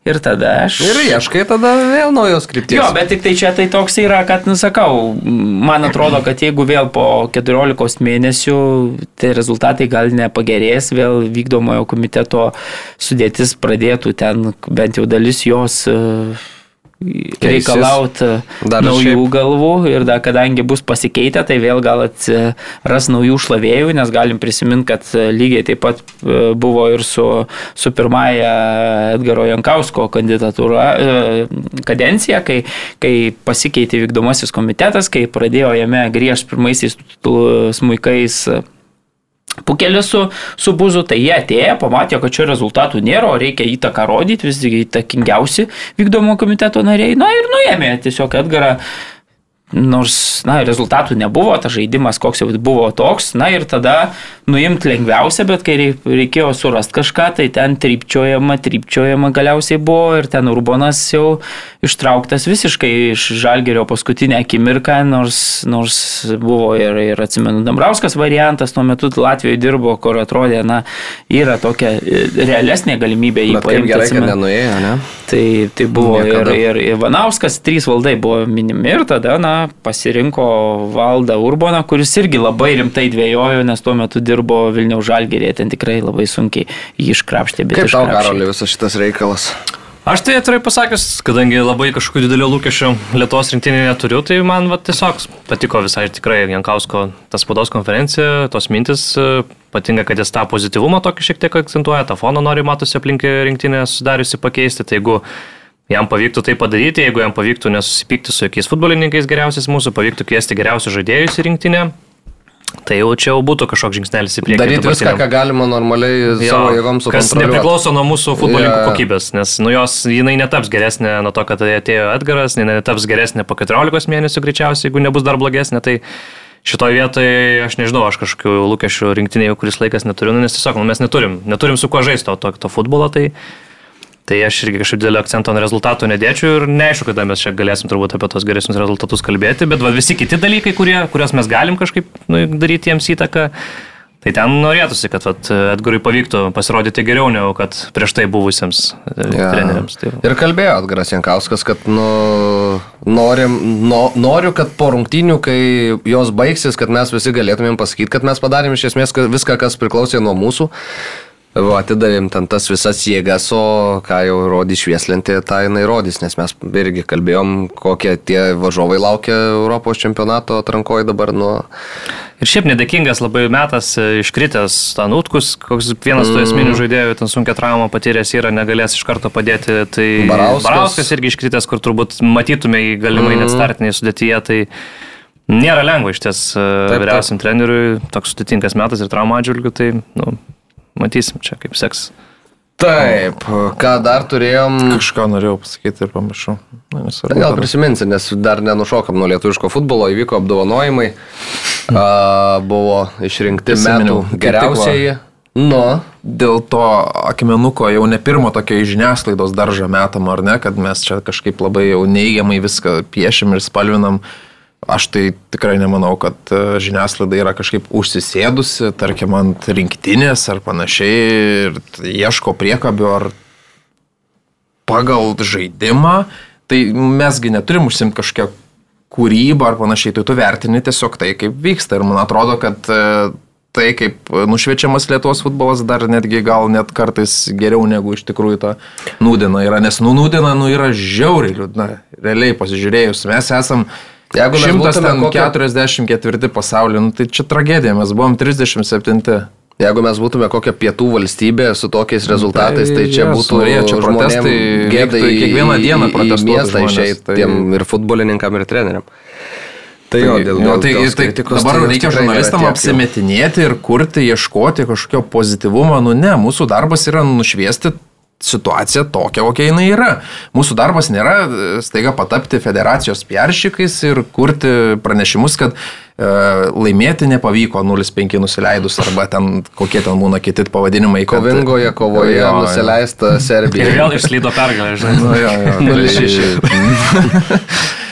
ir tada aš... Ir ieškai tada vėl naujos krypties. Jo, bet tik tai čia tai toks yra, kad, nusakau, man atrodo, kad jeigu vėl po 14 mėnesių tai rezultatai gal nepagerės, vėl vykdomojo komiteto sudėtis pradėtų ten bent jau dalis jos e, reikalauti Dar naujų šiaip- galvų ir da, kadangi bus pasikeitę, tai vėl gal atsiras naujų šlavėjų, nes galim prisiminti, kad e, lygiai taip pat e, buvo ir su, su pirmąja Edgaro Jankausko kandidatūra e, kadencija, kai, kai pasikeitė vykdomasis komitetas, kai pradėjo jame griežti pirmaisiais smūkais Pukelis su, su buzu, tai jie atėjo, pamatė, kad čia rezultatų nėra, o reikia įtaką rodyti, vis tik įtakingiausi vykdomo komiteto nariai. Na ir nuėmė tiesiog Edgarą nors, na, rezultatų nebuvo, tas žaidimas koks jau buvo toks, na ir tada nuimti lengviausia, bet kai rei- reikėjo surasti kažką, tai ten trypčiojama, trypčiojama galiausiai buvo ir ten Urbonas jau ištrauktas visiškai iš Žalgerio paskutinę akimirką, nors, nors buvo ir, ir atsimenu, Dambrauskas variantas, tuo metu Latvijoje dirbo, kur atrodė, na, yra tokia e, realesnė galimybė jį paimti. gerai, kad atsimenu. nenuėjo, ne? Tai, tai buvo ir, Niekada. ir Ivanauskas, trys valdai buvo minimi ir tada, na, pasirinko valdą Urboną, kuris irgi labai rimtai dvėjojo, nes tuo metu dirbo Vilniaus Žalgerėje, ten tikrai labai sunkiai jį iškrapštė, bet Kaip tau, iškrapštė. Karoli, visas šitas reikalas? Aš tai atvirai pasakius, kadangi labai kažkokių didelių lūkesčių Lietuvos rinktinėje neturiu, tai man va, tiesiog patiko visai tikrai Jankausko tas spaudos konferencija, tos mintis, patinka, kad jis tą pozityvumą tokį šiek tiek akcentuoja, tą foną nori matosi aplink rinktinę sudariusi pakeisti, tai jeigu jam pavyktų tai padaryti, jeigu jam pavyktų nesusipykti su jokiais futbolininkais geriausiais mūsų, pavyktų kviesti geriausius žaidėjus į rinktinę, tai jau čia jau būtų kažkoks žingsnelis į priekį. Daryti viską, ką galima normaliai Jo, savo jėgom Kas sukontroliuoti. nepriklauso nuo mūsų futbolininkų Jo. kokybės, nes nu jos, jinai netaps geresnė nuo to, kad atėjo Edgaras, jinai netaps geresnė po 14 mėnesių greičiausiai, jeigu nebus dar blogesnė, tai šitoje vietoje aš nežinau, aš kažkokių lūkesčių rinktinėje, kuris laikas neturiu, nu, nes tiesiog nu, mes neturim, neturim su kuo žaisti to, to, to futbolo, tai, tai aš irgi kažkaip didelio akcento ant rezultatų nedėčiau ir neaišku, kada mes čia galėsim turbūt apie tos geresnius rezultatus kalbėti, bet va, visi kiti dalykai, kurie, kuriuos mes galim kažkaip nu, daryti jiems įtaką, Tai ten norėtųsi, kad vat, Edgarui pavyktų pasirodyti geriau negu kad prieš tai buvusiems Jo. ja. treneriams. Tai, Ir kalbėjo Atgaras Jankauskas, kad nu, norim, no, noriu, kad po rungtynių, kai jos baigsis, kad mes visi galėtumėm pasakyti, kad mes padarėm iš esmės viską, kas priklausė nuo mūsų. Va, atidavėm ten tas visas jėgas, o ką jau rodys švieslentė, tą jinai rodys, nes mes irgi kalbėjom, kokie tie važovai laukia Europos čempionato atrankoje dabar nuo... Ir šiaip nedėkingas labai metas e, iškritęs Tanutkus, koks vienas tų esminių žaidėjų, ten sunkia trauma patyręs yra, negalės iš karto padėti. Tai Barauskas. Barauskas irgi iškritęs, kur turbūt matytume jį galimai net startiniai sudėtyje. Tai nėra lengva iš ties e, vyriausiam treneriui, toks sudėtingas metas ir trauma atžvilgių, tai nu, matysim čia kaip seks. Taip, ką dar turėjom... Kažką norėjau pasakyti ir pamiršau. Na, nesvarbu. Gal prisiminsi, nes dar nenušokam nuo lietuviško futbolo, įvyko apdovanojimai, a, buvo išrinkti Prisiminiau. metų geriausieji. Nu, Dėl to akmenuko jau ne pirmo tokio į žiniasklaidos daržą metam, ar ne, kad mes čia kažkaip labai jau neigiamai viską piešiam ir spalvinam. Aš tai tikrai nemanau, kad e, žiniasklaida yra kažkaip užsisėdusi, tarkim, ant rinktinės ar panašiai ir ieško priekabio ar pagal žaidimą. Tai mesgi neturim užsimti kažkokią kūrybą ar panašiai, tai tu vertini tiesiog tai, kaip vyksta. Ir man atrodo, kad e, tai, kaip nušviečiamas Lietuvos futbolas, dar netgi gal net kartais geriau negu iš tikrųjų ta nūdina yra. Nes nu nūdina, nu yra žiauriai liūdna. Realiai pasižiūrėjus, mes esam Jeigu mes būtume kokia- 144 pasaulio, nu, tai čia tragedija, mes buvom 37. jeigu mes būtume kokia pietų valstybė su tokiais rezultatais, tai, čia jo, būtų norėčiau, žmonėm protestai gėda į, kiekvieną dieną žmonės, išeiti tai- ir futbolininkam, ir treneriam. Tai Tai, jo, dėl, jo, dėl tai, tos tai dabar tai jos reikia žurnalistam apsimetinėti ir kurti, ieškoti kažkokio pozityvumo. Nu ne, mūsų darbas yra nušviesti situacija tokia, kokia jinai yra. Mūsų darbas nėra e, staiga patapti federacijos peršykais ir kurti pranešimus, kad e, laimėti nepavyko 0-5 nusileidus arba ten kokie ten būna kiti pavadinimai. Kad, Kovingoje kovoje Jo, nusileista Serbija. Ir vėl išslydo pergalę, žinai. Nu, jo, jo, tai-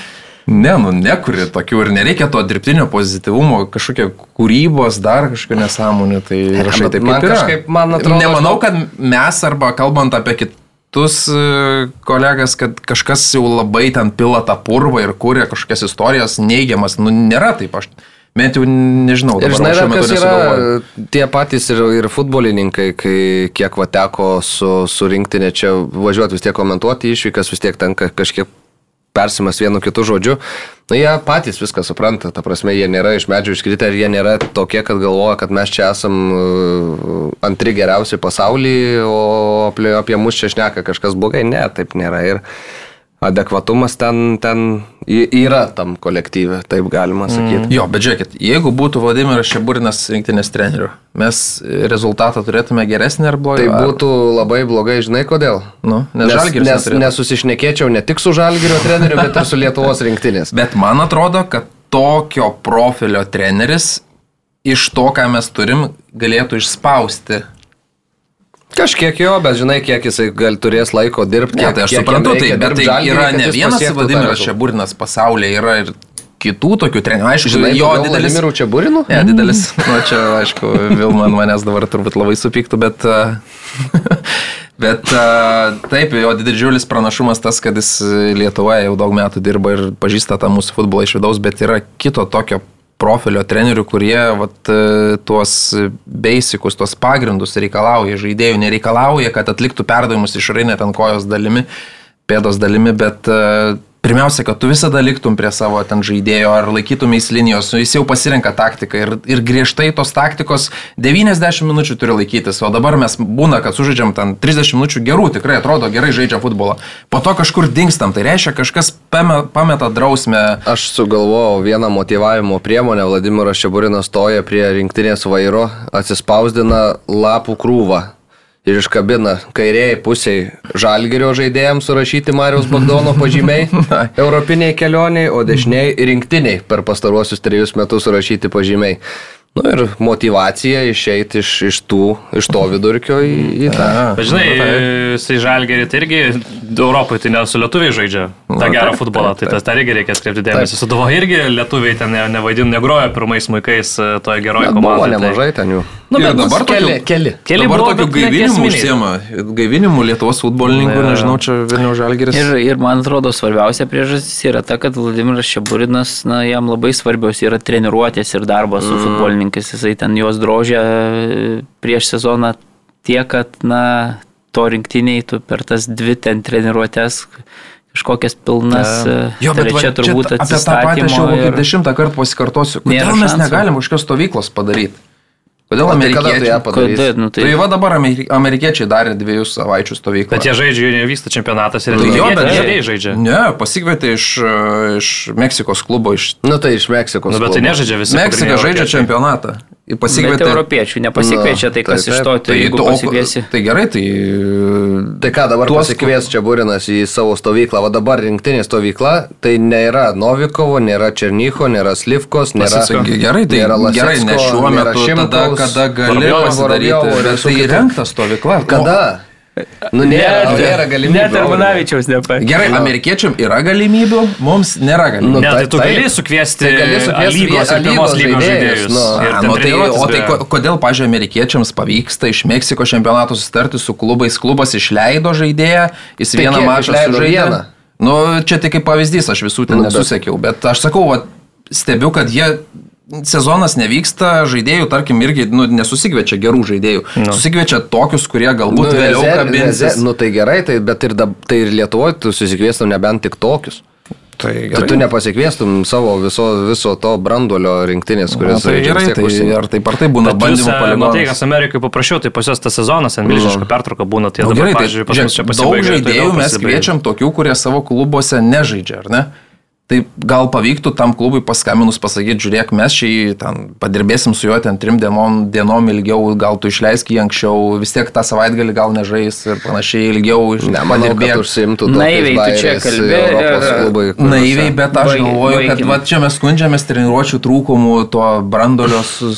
Ne, nu nekuri tokių ir nereikia to dirbtinio pozityvumo, kažkokio kūrybos, dar kažkokio nesąmonė. Tai rašai taip man yra. kažkaip, man atrodo, Nemanau, kad mes arba kalbant apie kitus e, kolegas, kad kažkas jau labai ten pila tą purvą ir kūrė kažkokias istorijas neigiamas. Nu, nėra taip, aš bent jau nežinau. Ir dabar žinai, šiuo dar kas yra nesugalvoju. tie patys ir, ir futbolininkai, kai kiek va teko su, su rinktinė čia važiuoti vis tiek komentuoti išvykas, vis tiek tenka kažkiek persimas vienu kitu žodžiu. Na, jie patys viską supranta, ta prasme, jie nėra iš medžių iškritę ir jie nėra tokie, kad galvoja, kad mes čia esam uh, antri geriausi pasaulyje, o apie, apie mus čia šneka kažkas blogai. Ne, taip nėra. Ir adekvatumas ten, ten yra tam kolektyve, taip galima sakyti. Jo, bet žiūrėkit, jeigu būtų Vladimiras Šeburinas rinktinės treneriu, mes rezultatą turėtume geresnį ar blogą? Tai būtų labai blogai, žinai kodėl? Nu, nes nes, nes nesusišnekėčiau ne tik su Žalgirio treneriu, bet ir su Lietuvos rinktinės. Bet man atrodo, kad tokio profilio treneris iš to, ką mes turim, galėtų išspausti. Kažkiek jo, bet žinai, kiek jisai gal turės laiko dirbti. Ne, tai aš suprantu, tai, bet tai yra ne vienas Vladimiras Šeburinas pasaulyje, yra ir kitų tokių trenerių. Aišku, Žinai, jo didelis. Vladimiru čia burinu? Ne, didelis, nu čia, aišku, Vilma manęs dabar turbūt labai supyktų, bet, a, bet a, taip, jo didžiulis pranašumas tas, kad jis Lietuvoje jau daug metų dirba ir pažįsta tą mūsų futbolą iš vidaus, bet yra kito tokio profilio trenerių, kurie vat, e, tuos basicus, tuos pagrindus reikalauja, žaidėjų nereikalauja, kad atliktų perdavimus išorinę ten kojos dalimi, pėdos dalimi, bet e, Pirmiausia, kad tu visada liktum prie savo ten žaidėjo ar laikytumės linijos, nu, jis jau pasirenka taktiką ir, ir griežtai tos taktikos 90 minučių turi laikytis, o dabar mes būna, kad sužaidžiam ten 30 minučių gerų, tikrai atrodo gerai žaidžia futbolą, po to kažkur dingstam, tai reiškia kažkas pame- pameta drausmę. Aš sugalvojau vieną motivavimo priemonę, Vladimiras Šeburinas stoja prie rinktinės vairo, atsispausdina lapų krūvą. Ir iškabina kairiai pusiai žalgerio žaidėjams surašyti Marijos Bagdono pažymiai europiniai kelioniai, o dešiniai rinktiniai per pastaruosius trejus metus surašyti pažymiai. Nu ir motivacija išeiti iš, iš, tų, iš to vidurkio į, į tą. Bet žinai, jisai žalgerį, tai irgi Europoje tai ne su lietuviai žaidžia tą gerą futbolą, tai tas tą irgi reikia atkreipti dėmesį. Su Duvo irgi lietuviai ten ne- nevaidin, negroja pirmais muikais e, toje geroje Bet Buvo komandoje. nemažai ten jų. Nu, bet dabar keli, tokių- keli. Keli Dabar bet ne gaivinimu esminiai. užsiema. Gaivinimu Lietuvos futbolininkų, Ne. nežinau, čia Vilnių Žalgeris. Ir, ir man atrodo svarbiausia priežastis yra ta, kad Vladimiras Šeburinas, na, jam labai svarbios yra treniruotės ir darbas su futbolininkais. Jisai ten juos drožia e, prieš sezoną tiek, kad, na, to rinktiniai tu per tas dvi ten treniruotės kažkokias pilnas. e, Jo, bet trečia turbūt čia apie tą patį aš jau atsistatymo. kaip dešimtą kartą pasikartosiu. Kodėl mes negalim kažkokios stovyklos padaryti? Kodėl O tai kada tu amerikiečiai? padarysi? Kodėl, nu, Tai tai, va dabar ameri- amerikiečiai darė dviejų savaičių stovyklą. Bet jie žaidžia, jų nevyksta čempionatas ir Tai jo, jie bet žaidėjai žaidžia. Ne, pasikvietė iš, iš Meksikos klubo. Iš... Nu tai iš Meksikos. Nu, bet tai klubo. nežaidžia visi. Meksika žaidžia čempionatą. Į bet Pasikvietė. europiečių nepasikviečia, Nu, tai kas taip, iš taip. to, tai jeigu tu- pasikviesi. tai gerai, tai... Tai ką dabar Tuos, pasikvies čia Burinas į savo stovyklą, o dabar rinktinė stovykla, tai nėra Novikovo, nėra Černycho, nėra Slivkos, nėra... Pasisakė, gerai, tai nėra gerai, ne šiuo metu, tada, kada gali Vorobjovo, pasidaryti. Ir Bet tai įrengta stovykla. Kada? Nu, nėra, nėra galimybės. Net Armanavičiaus nepa. Gerai, amerikiečiam yra galimybių, mums nėra galimybių. Nu, Ne, tai tu gali sukviesti Tai gali sukviesti lygos ir pirmos lygos lygos žaidėjus, nu. Ir A, nu, tai, o tai be- ko- kodėl, pažiūrėjau, amerikiečiams pavyksta iš Meksikos čempionato susitarti su klubais? Klubas išleido žaidėją, jis Tai vieną mačą sužaidė. Nu, čia tik kaip pavyzdys, aš visų ten Nu, bet- nesusekiau, bet aš sakau, va, stebiu, kad jie sezonas nevyksta, žaidėjų, tarkim, irgi nu, nesusikviečia gerų žaidėjų. Nu. Susikviečia tokius, kurie galbūt nu, vėliau kabinsis. Nu tai gerai, tai, bet ir, dab, tai ir Lietuvoje tu susikviestum nebent tik tokius. tai Tu, tu nepasikviestum savo viso, viso to branduolio rinktinės, Na, kuris tai gerai, tai ar taip ar tai būna bandymų e, matai, poligonas. kas Amerikai paprašiau, tai pas juos tas sezonas, ten milžiniška pertrauka būna, tai Nu, dabar, gerai, tai, pavyzdžiui, pas mus čia daug pasibaigia. tai žaidėjų vėl mes kviečiam tokių, kurie savo klubuose nežaidžia, ar ne? Tai gal pavyktų tam klubui paskambinus pasakyti, žiūrėk, mes čia jį ten padirbėsim su juo ten trim dienom, dienom ilgiau, gal tu išleisk jį anksčiau, vis tiek tą savaitgalį gal nežais ir panašiai ilgiau kad padirbėk. Naiviai tu čia kuriuose- Naiviai, bet aš Baigi- galvoju, kad baikim. va, čia mes skundžiamės treniruočių trūkumų, to brandolio su-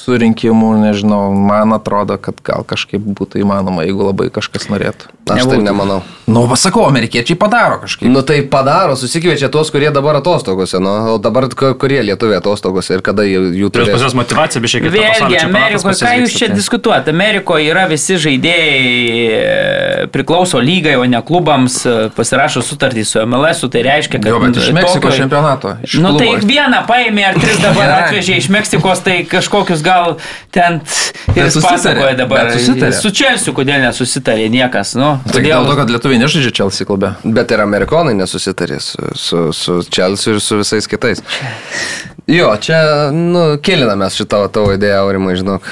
surinkimų, nežinau, man atrodo, kad gal kažkaip būtų įmanoma, jeigu labai kažkas norėtų. Aš tai Nebūtų. nemanau. Nu, pasakau, amerikiečiai padaro kažkaip. Nu tai padaro, susikviečia tuos, kurie dabar atostogose, nu, o dabar ku- kurie lietuviai atostogose ir kada jų, jų Prieš pas turės. juos motivacija, biškai kaip Vėlgi, Amerikoje, ką jūs čia diskutuojate? Amerikoje yra visi žaidėjai e, priklauso lygai, o ne klubams, e, pasirašo sutartį su MLS, tai reiškia, kad... Jo, bet iš Meksikos tokio- čempionato. Iš Nu klubo. tai vieną paėmė ar tris dabar atvežė iš Meksikos, tai kažkokius gal ten ir Bet pasakoja dabar. bet. Su Čelsiu, kodėl nesusitarė niekas, nu. Tai dėl to, kad lietuviai nežaidžia Chelsea klube. Bet ir amerikonai nesusitarė su, su, su Chelsea ir su visais kitais. Jo, čia, nu, kilinamės šitą tavo idėją, Aurimai, žinok.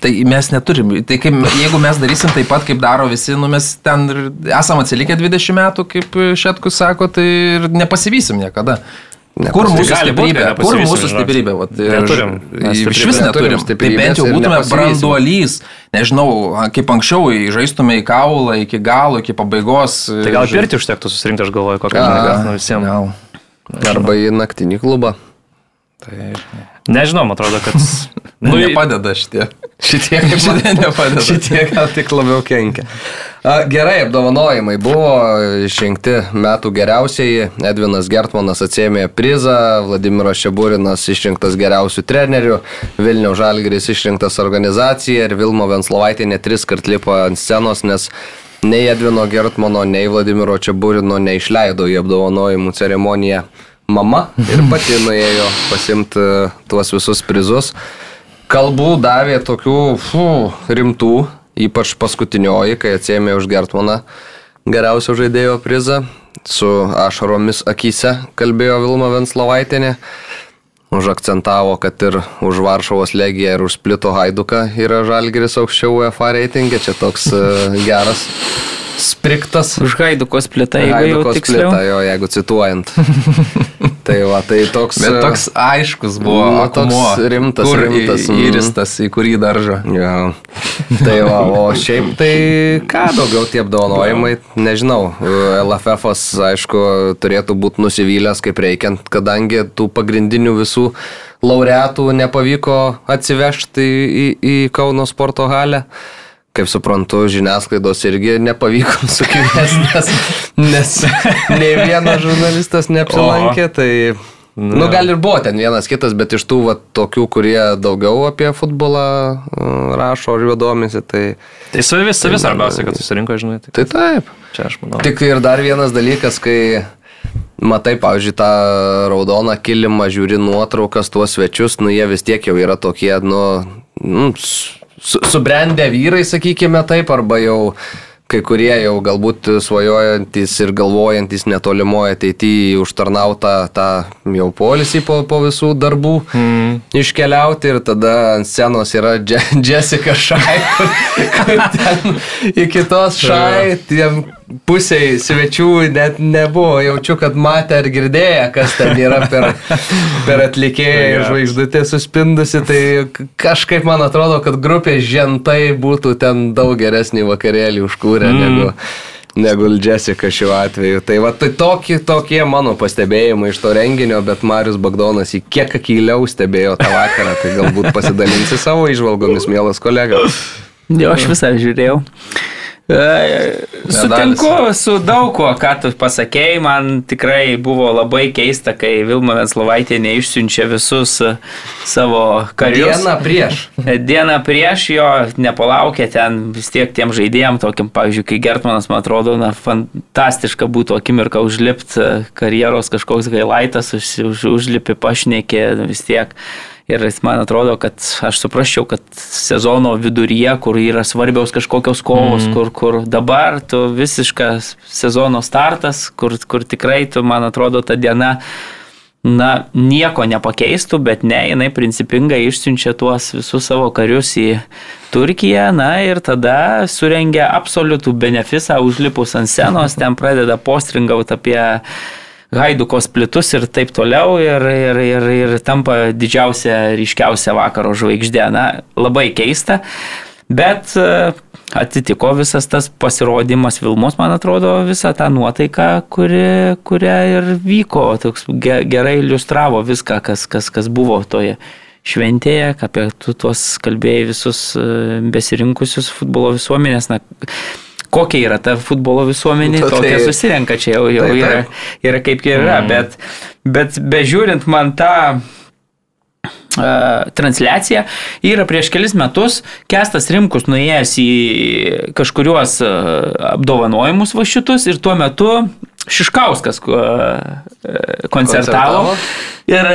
Tai mes neturim. Tai kaip, jeigu mes darysim taip pat, kaip daro visi, nu mes ten esam atsilikę 20 metų, kaip Šetkus sako, tai ir nepasivysim niekada. Nepasivysim. Kur mūsų stiprybė? Kur mūsų stiprybė? Vat, Neturim. Iš vis stiprybės neturim. Tai bent jau būtume branduolys. Nežinau, kaip anksčiau žaistume į kaulą iki galo, iki pabaigos. Tai gal pirti užtektų susirinkti, aš galvoju, kokią žinai, nu visiems. Arba į naktinį klubą. Tai Nežinau, man atrodo, kad... nu, nepadeda šitie. Šitie, Šitie nepadeda. Šitie gal tik labiau kenkia. Gerai, apdovanojimai buvo išrinkti metų geriausiai. Edvinas Gertmanas atsėmė prizą, Vladimiras Šeburinas išrinktas geriausių trenerių, Vilnių Žalgris išrinktas organizacija ir Vilmo Venslovaitinė tris kart lipo ant scenos, nes nei Edvino Gertmano, nei Vladimiro Čeburino neišleido į apdovanojimų ceremoniją mama ir pati nuėjo pasimti tuos visus prizus. Kalbų davė tokių fu, rimtų, ypač paskutinioji, kai atsėmė už Gertmaną geriausio žaidėjo prizą. Su ašaromis akise kalbėjo Vilma Venslovaitinė. Užakcentavo, kad ir už Varšuvos legiją ir už Splito Haiduką yra Žalgiris aukščiau UEFA reitingė. Čia toks e, geras spriktas. Už Haidukos plėtą, jeigu jau Haidukos tiksliau. plita, jo, jeigu cituojant. tai va, tai toks. Bet e, toks aiškus buvo. Nu, akmuo, toks rimtas, kur rimtas, į- mm. Įristas, į kurį daržą. Ja. Tai va, o šiaip tai ką daugiau tie apdovanojimai, nežinau, LFF, aišku, turėtų būti nusivylęs kaip reikiant, kadangi tų pagrindinių visų laureatų nepavyko atsivežti į, į, į Kauno sporto halę. Kaip suprantu, žiniasklaidos irgi nepavyko sukviesti, nes, nes nei vienas žurnalistas neapsilankė, tai... Nu, gal ir buvo ten vienas kitas, bet iš tų va, tokių, kurie daugiau apie futbolą uh, rašo ar juo domisi, tai, Tai savi, savi svarbiausia, kad susirinko, žinai. Tai tai taip. čia aš manau. Tik ir dar vienas dalykas, kai matai, pavyzdžiui, tą raudoną kilimą, žiūri nuotraukas, tuos svečius, nu jie vis tiek jau yra tokie, nu, nu su, subrendę vyrai, sakykime taip, arba jau kai kurie jau galbūt svajojantis ir galvojantis netolimoje ateityje užtarnautą tą jau polisį po, po visų darbų mm. iškeliauti ir tada ant scenos yra Je Jessica Šai, kur, kur ten iki tos Šai, tiem pusiai svečių net nebuvo, jaučiu, kad matė ar girdėję, kas ten yra per, per atlikėją ir žvaigždutė suspindusi, tai kažkaip man atrodo, kad grupė žentai būtų ten daug geresnį vakarėlį užkūrę mm. negu negu Jessica šiuo atveju. Tai va, tai tokie, tokie mano pastebėjimai iš to renginio, bet Marius Bagdonas į kiek akyliau stebėjo tą vakarą, tai galbūt pasidalinsi savo išvalgomis, mielas kolega. Jo, aš visą žiūrėjau. E, Sutinku su daug kuo, ką tu pasakėjai, man tikrai buvo labai keista, kai Vilma Venslovaitė neišsiunčia visus e, savo karius. Dieną prieš. Dieną prieš jo nepalaukė ten vis tiek tiem žaidėjim, tokiam, pavyzdžiui, kai Gertmanas, man atrodo, na, fantastiška būtų akimirka užlipti karjeros kažkoks gailaitas, už, už, užlipi pašnekė vis tiek. Ir man atrodo, kad aš suprasčiau, kad sezono viduryje, kur yra svarbiaus kažkokios kovos, mm. kur, kur dabar tu visiškas sezono startas, kur, kur tikrai tu, man atrodo, ta diena na, nieko nepakeistų, bet ne, jinai principingai išsiunčia tuos visus savo karius į Turkiją, na ir tada surengia absoliutų benefisą, užlipus ant scenos, ten pradeda postringauti apie Haidukos plitus ir taip toliau ir, ir, ir, ir tampa didžiausia, ryškiausia vakaro žvaigždė. Na, labai keista, bet e, atsitiko visas tas pasirodymas Vilmos, man atrodo, visą tą nuotaiką, kuri, kurią ir vyko, toks gerai iliustravo viską, kas, kas, kas buvo toje šventėje, apie tu tuos kalbėjai visus e, besirinkusius futbolo visuomenės. Na, kokia yra ta futbolo visuomenė, nu, tokia tai, susirenka čia jau, jau tai, yra, yra kaip yra, mm. bet, bet bežiūrint man tą Uh, transliacija yra prieš kelis metus Kestas Rimkus nuėjęs į kažkuriuos uh, apdovanojimus va šitus ir tuo metu Šiškauskas koncertavo. koncertavo. Ir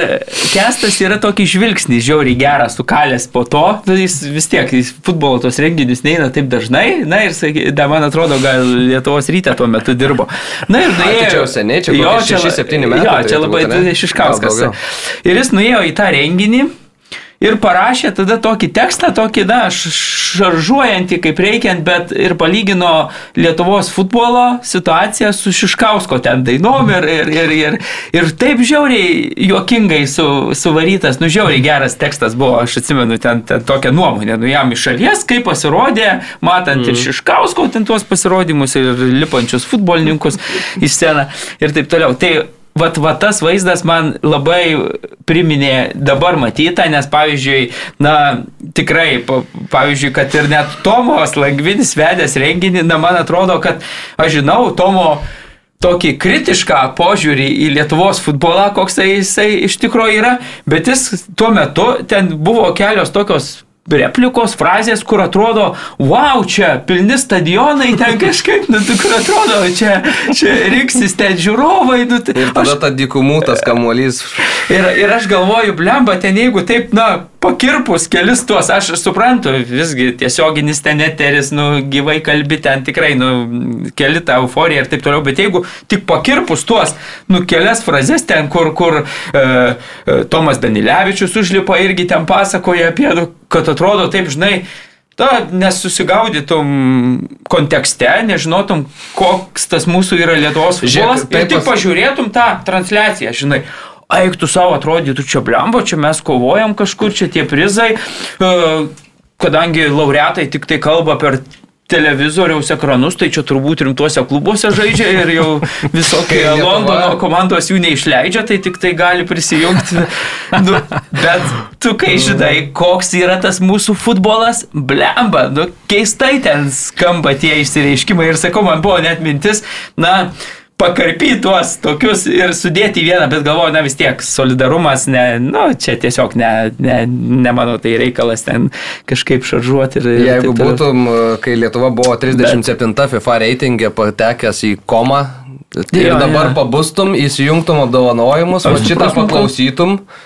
Kestas yra tokį žvilgsnį žiauriai geras, sukalęs po to, nu, jis vis tiek, jis futbolo tos renginius neina taip dažnai, na ir, da, man atrodo, gal Lietuvos ryte tuo metu dirbo. Na ir nuėjo. Čia jau seniai, čia jau 6-7 metų. Jo, čia labai Šiškauskas. Ir jis nuėjo į tą renginį ir parašė tada tokį tekstą, tokį, na, šaržuojantį kaip reikiant, bet ir palygino Lietuvos futbolo situaciją su Šiškausko ten dainom ir, ir, ir, ir, ir taip žiauriai juokingai su, suvarytas, nu žiauriai geras tekstas buvo, aš atsimenu ten, ten tokią nuomonę, nu jam iš šalies, kaip pasirodė, matant mm. ir Šiškausko ten tuos pasirodymus ir lipančius futbolininkus į sceną ir taip toliau. Tai vat, vat tas vaizdas man labai priminė dabar matytą, nes pavyzdžiui, na, tikrai, pavyzdžiui, kad ir net Tomos Langvinis vedęs renginį, na, man atrodo, kad aš žinau Tomo tokį kritišką požiūrį į Lietuvos futbolą, koks tai jisai iš tikrųjų yra, bet jis tuo metu ten buvo kelios tokios replikos, frazės, kur atrodo, wow, čia pilni stadionai, ten kažkaip, nu, kur atrodo, čia, čia rinksis ten žiūrovai. Nu, tai, ir tada aš, ta dikumų tas kamuolys. Ir, ir aš galvoju, blemba, ten jeigu taip, na, pakirpus kelis tuos, aš suprantu, visgi tiesioginis ten eteris, nu, gyvai kalbi ten tikrai, nu, keli tą euforiją ir taip toliau, bet jeigu tik pakirpus tuos, nu, kelias frazes ten, kur, kur e, e, Tomas Danilevičius užlipa irgi ten pasakoja apie, nu, kad atrodo taip, žinai, Ta, nesusigaudytum kontekste, nežinotum, koks tas mūsų yra Lietuvos futbolas ir tik pažiūrėtum tą transliaciją, žinai. Eik tu savo atrodytų čia blembo, čia mes kovojam kažkur, čia tie prizai, e, kadangi laureatai tik tai kalba per televizoriaus ekranus, tai čia turbūt rimtuose klubuose žaidžia ir jau visokie Londono komandos jų neišleidžia, tai tik tai gali prisijungti. Nu, bet tu kai žinai, koks yra tas mūsų futbolas, blemba, nu, keistai ten skamba tie išsireiškimai ir sakau, man buvo net mintis, na, pakarpyti tuos tokius ir sudėti į vieną, bet galvoju, na vis tiek, solidarumas, ne, nu, čia tiesiog ne, ne, ne mano tai reikalas ten kažkaip šaržuoti. Ir, Jeigu ir būtum, kai Lietuva buvo 37 bet... FIFA reitingė patekęs į komą, ir jo, dabar jo. pabustum, įsijungtum apdovanojimus, o šitą paklausytum. Kur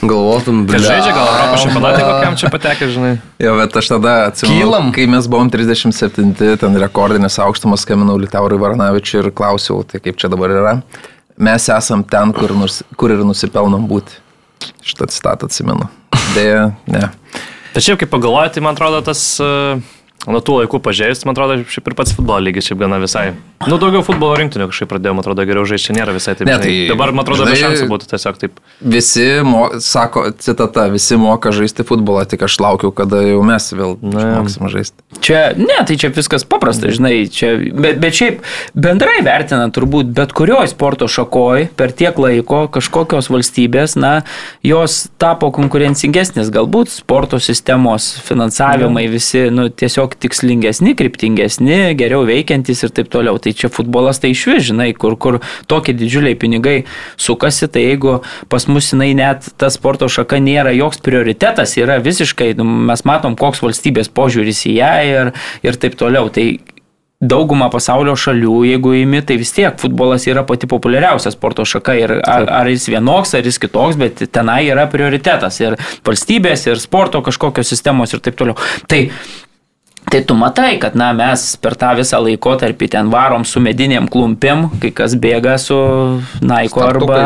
Galvotum, blė. Žaidžia gal Europos čempionatė kokiam čia patekė, žinai. Jo, bet aš tada atsimenu, kai mes buvom 37, ten rekordinės aukštumas, skambinau Liutaurui Varanavičiui ir klausiau, tai kaip čia dabar yra. Mes esam ten, kur, nus, kur ir nusipelnom būti. Šitą citatą atsimenu. Deja, ne. Tačiau, kaip pagalvojate, tai man atrodo, tas uh, nuo tų laikų pažiūrėjus, man atrodo, šiaip ir pats futbolo lygis šiaip gana visai. Nu, daugiau futbolo rinktinių kažkaip pradėjau, man atrodo, geriau žaisti, nėra visai taip. Ne, tai dabar, man atrodo, be šansų būtų tiesiog taip. Visi, mo, sako, citata, visi moka žaisti futbolą, tik aš laukiu, kada jau mes vėl moksim žaisti. Čia, ne, tai čia viskas paprasta, žinai, čia, bet, bet šiaip bendrai vertinant, turbūt bet kurioje sporto šakoje per tiek laiko kažkokios valstybės, na, jos tapo konkurencingesnės, galbūt sporto sistemos, finansavimai, visi, nu, tiesiog tiesiog tikslingesni, kryptingesni, geriau veikiantys ir taip toliau. Tai čia futbolas tai iš vis, žinai, kur, kur tokie didžiuliai pinigai sukasi, tai jeigu pas mus jinai net ta sporto šaka nėra joks prioritetas, yra visiškai, nu, mes matom, koks valstybės požiūris į ją ir, ir taip toliau. Tai daugumą pasaulio šalių, jeigu įimi, tai vis tiek futbolas yra pati populiariausia sporto šaka ir ar, ar jis vienoks, ar jis kitoks, bet tenai yra prioritetas ir valstybės, ir sporto kažkokios sistemos ir taip toliau. Tai Tai tu matai, kad na, mes per tą visą laikotarpį ten varom su medinėm klumpėm, kai kas bėga su Naiko arba,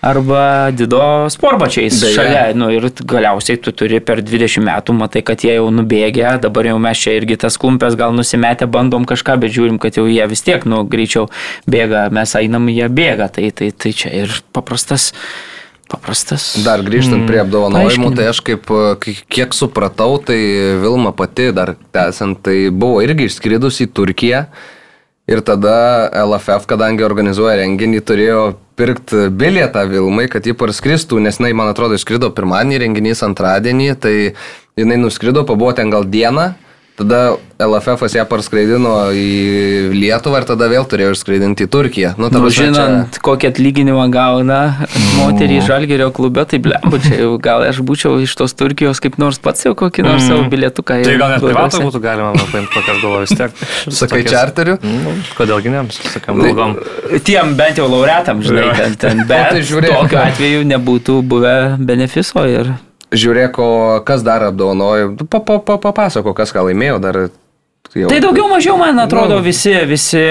arba Dido sporbačiais Beje. šalia. Nu, ir galiausiai tu turi per 20 metų, matai, kad jie jau nubėgė, dabar jau mes čia irgi tas klumpės gal nusimetę bandom kažką, bet žiūrim, kad jau jie vis tiek, nu, greičiau bėga, mes einam, jie bėga. Tai, tai, tai čia ir paprastas. Paprastas. Dar grįžtant prie apdovanojimų, paaiškinimų. tai aš kaip, e, kiek supratau, tai Vilma pati dar tęsiant, tai buvo irgi išskridus į Turkiją. Ir tada LFF, kadangi organizuoja renginį, turėjo pirkti bilietą Vilmai, kad ji parskristų, nes jinai, man atrodo, išskrido pirmadienį, renginys antradienį, tai jinai nuskrido, pabuvo ten gal dieną, tada LFF ją parskraidino į Lietuvą ir tada vėl turėjo išskraidinti į Turkiją. Nu, Nu, prasme, čia- žinant, kokį atlyginimą gauna moterį Žalgerio klube, tai blembu, čia jau gal aš būčiau iš tos Turkijos kaip nors pats jau kokį nors savo bilietuką. Tai gal net privatą blogiausia. būtų galima paimti, kokią aš galvoju vis tiek. Sakai Tokias- čarteriu? Kodėlgi ne, sakam, blogom. Tiem bent jau laureatam, žinai, ten, ten. Bet tai žiūrėk. tokiu atveju nebūtų buvę benefiso ir... Žiūrėk, kas dar apdovanojo. Pa, pa, pa, papasako, kas ką laimėjo dar. Jau. Tai daugiau mažiau, man atrodo, Nu. visi, visi,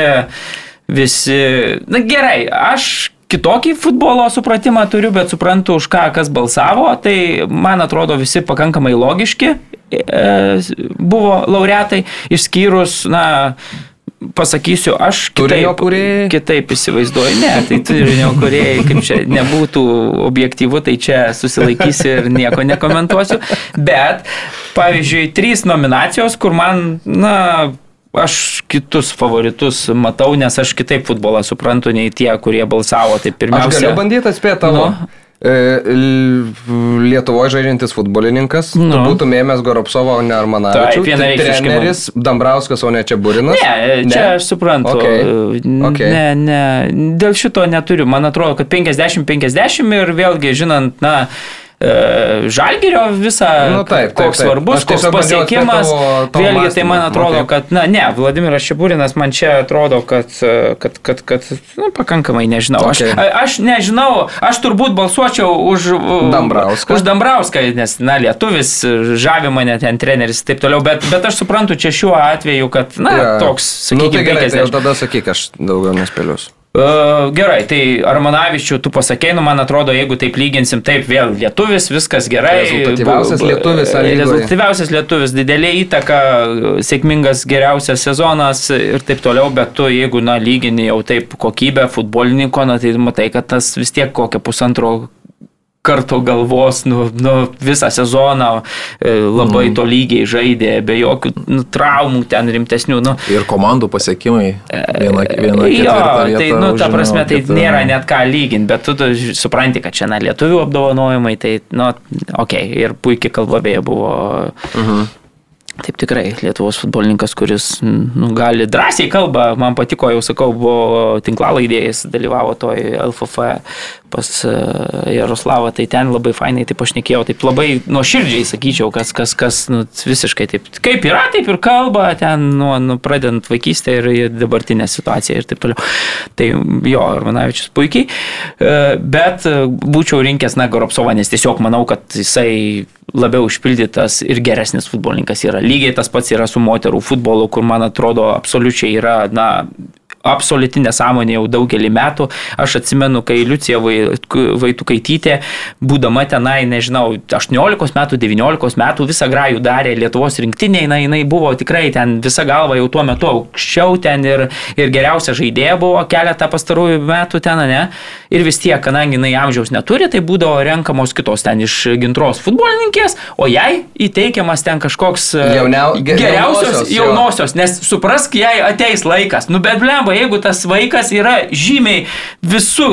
visi. Na gerai, aš kitokį futbolo supratimą turiu, bet suprantu, už ką kas balsavo, tai man atrodo visi pakankamai logiški e, buvo laureatai, išskyrus, na, pasakysiu, aš kitaip, kitaip įsivaizduoju. Ne, tai turinio kuriejai, kaip čia nebūtų objektyvu, tai čia susilaikysiu ir nieko nekomentuosiu. Bet, pavyzdžiui, trys nominacijos, kur man, na, aš kitus favoritus matau, nes aš kitaip futbolą suprantu nei tie, kurie balsavo. Tai Aš pirmiausia. galiu bandyti atspėti tavo. Nu. E, Lietuvoje žaidžiantis futbolininkas, nu. Tu būtum ėmęs Goropsovą, o ne Armanavičių. Taip, Treneris Dambrauskas, o ne Čiaburinas. Ne, čia aš suprantu. Okay. Okay. Ne, ne, dėl šito neturiu. Man atrodo, kad 50-50 ir vėlgi, žinant, na, e, Žalgirio visą, Nu, taip, taip, koks taip. svarbus, Aš koks pasiekimas. tavo- tavo Vėlgi, tai man atrodo, Okay. kad, na, ne, Vladimiras Šiburinas man čia atrodo, kad, e, kad, kad, kad nu, pakankamai nežinau. Aš, Okay. a- aš nežinau, aš turbūt balsuočiau už Dambrauską. Už Dambrauską, nes, na, lietuvis, žavi mane ten treneris ir taip toliau, bet, bet aš suprantu čia šiuo atveju, kad, na, Jo. toks, nu, sakykime, tai gerai, tai jau 50. tada sakyk, aš daugiau nespėlius. Uh, gerai, tai Armanavičių tu pasakei, nu man atrodo, jeigu taip lyginsim, taip vėl lietuvis, viskas gerai. Rezultatyviausias lietuvis A lygoje. Rezultatyviausias lietuvis, didelė įtaka, sėkmingas geriausias sezonas ir taip toliau, bet tu jeigu, na, lygini jau taip kokybę futbolininko, na, tai matai, kad tas vis tiek kokią pusantro karto galvos, nu, nu, visą sezoną e, labai mm. tolygiai žaidė, be jokių nu, traumų ten rimtesnių. Nu, Ir komandų pasiekimai. Viena, viena jo, tai, nu, ta prasme, tai kita- nėra net ką lyginti, bet tu, tu supranti, kad čia, na, lietuvių apdovanojimai, tai, nu, okei, okay, ir puikiai kalba beje buvo. Uh Mhm. -huh. Taip tikrai, Lietuvos futbolininkas, kuris nu, gali drąsiai kalba, man patiko, jau sakau, buvo tinklalaidėjas, dalyvavo toj LFF pas e, Jaroslavą, tai ten labai fainai taip aš nekėjau, taip labai nuoširdžiai sakyčiau, kas, kas, kas nu, visiškai taip, kaip yra, taip ir kalba, ten nuo nu, pradedant vaikystę ir į dabartinę situaciją ir taip toliau. Tai jo, Armanavičius puikiai, E, bet e, būčiau rinkęs, na, Goropsovą, nes tiesiog manau, kad jisai labiau užpildytas ir geresnis futbolininkas yra. Lygiai tas pats yra su moterų futbolu, kur man atrodo absoliučiai yra, na, absoliuti nesąmonė jau daugelį metų. Aš atsimenu, kai Liucija Vai- Vaitukaitytė, būdama tenai, nežinau, 18 metų, 19 metų, visą grajų darė Lietuvos rinktinė, jinai, jinai buvo tikrai ten visa galva jau tuo metu aukščiau ten ir, ir geriausia žaidėja buvo keletą pastarųjų metų ten, ne? Ir vis tiek, kadangi jinai amžiaus neturi, tai būdavo renkamos kitos ten iš gintros futbolininkės, o jai įteikiamas ten kažkoks e, Jauniau- ge- geriausios jaunosios, jaunosios, nes suprask, jai ateis laikas. Nu bet blemba, jeigu tas vaikas yra žymiai visų,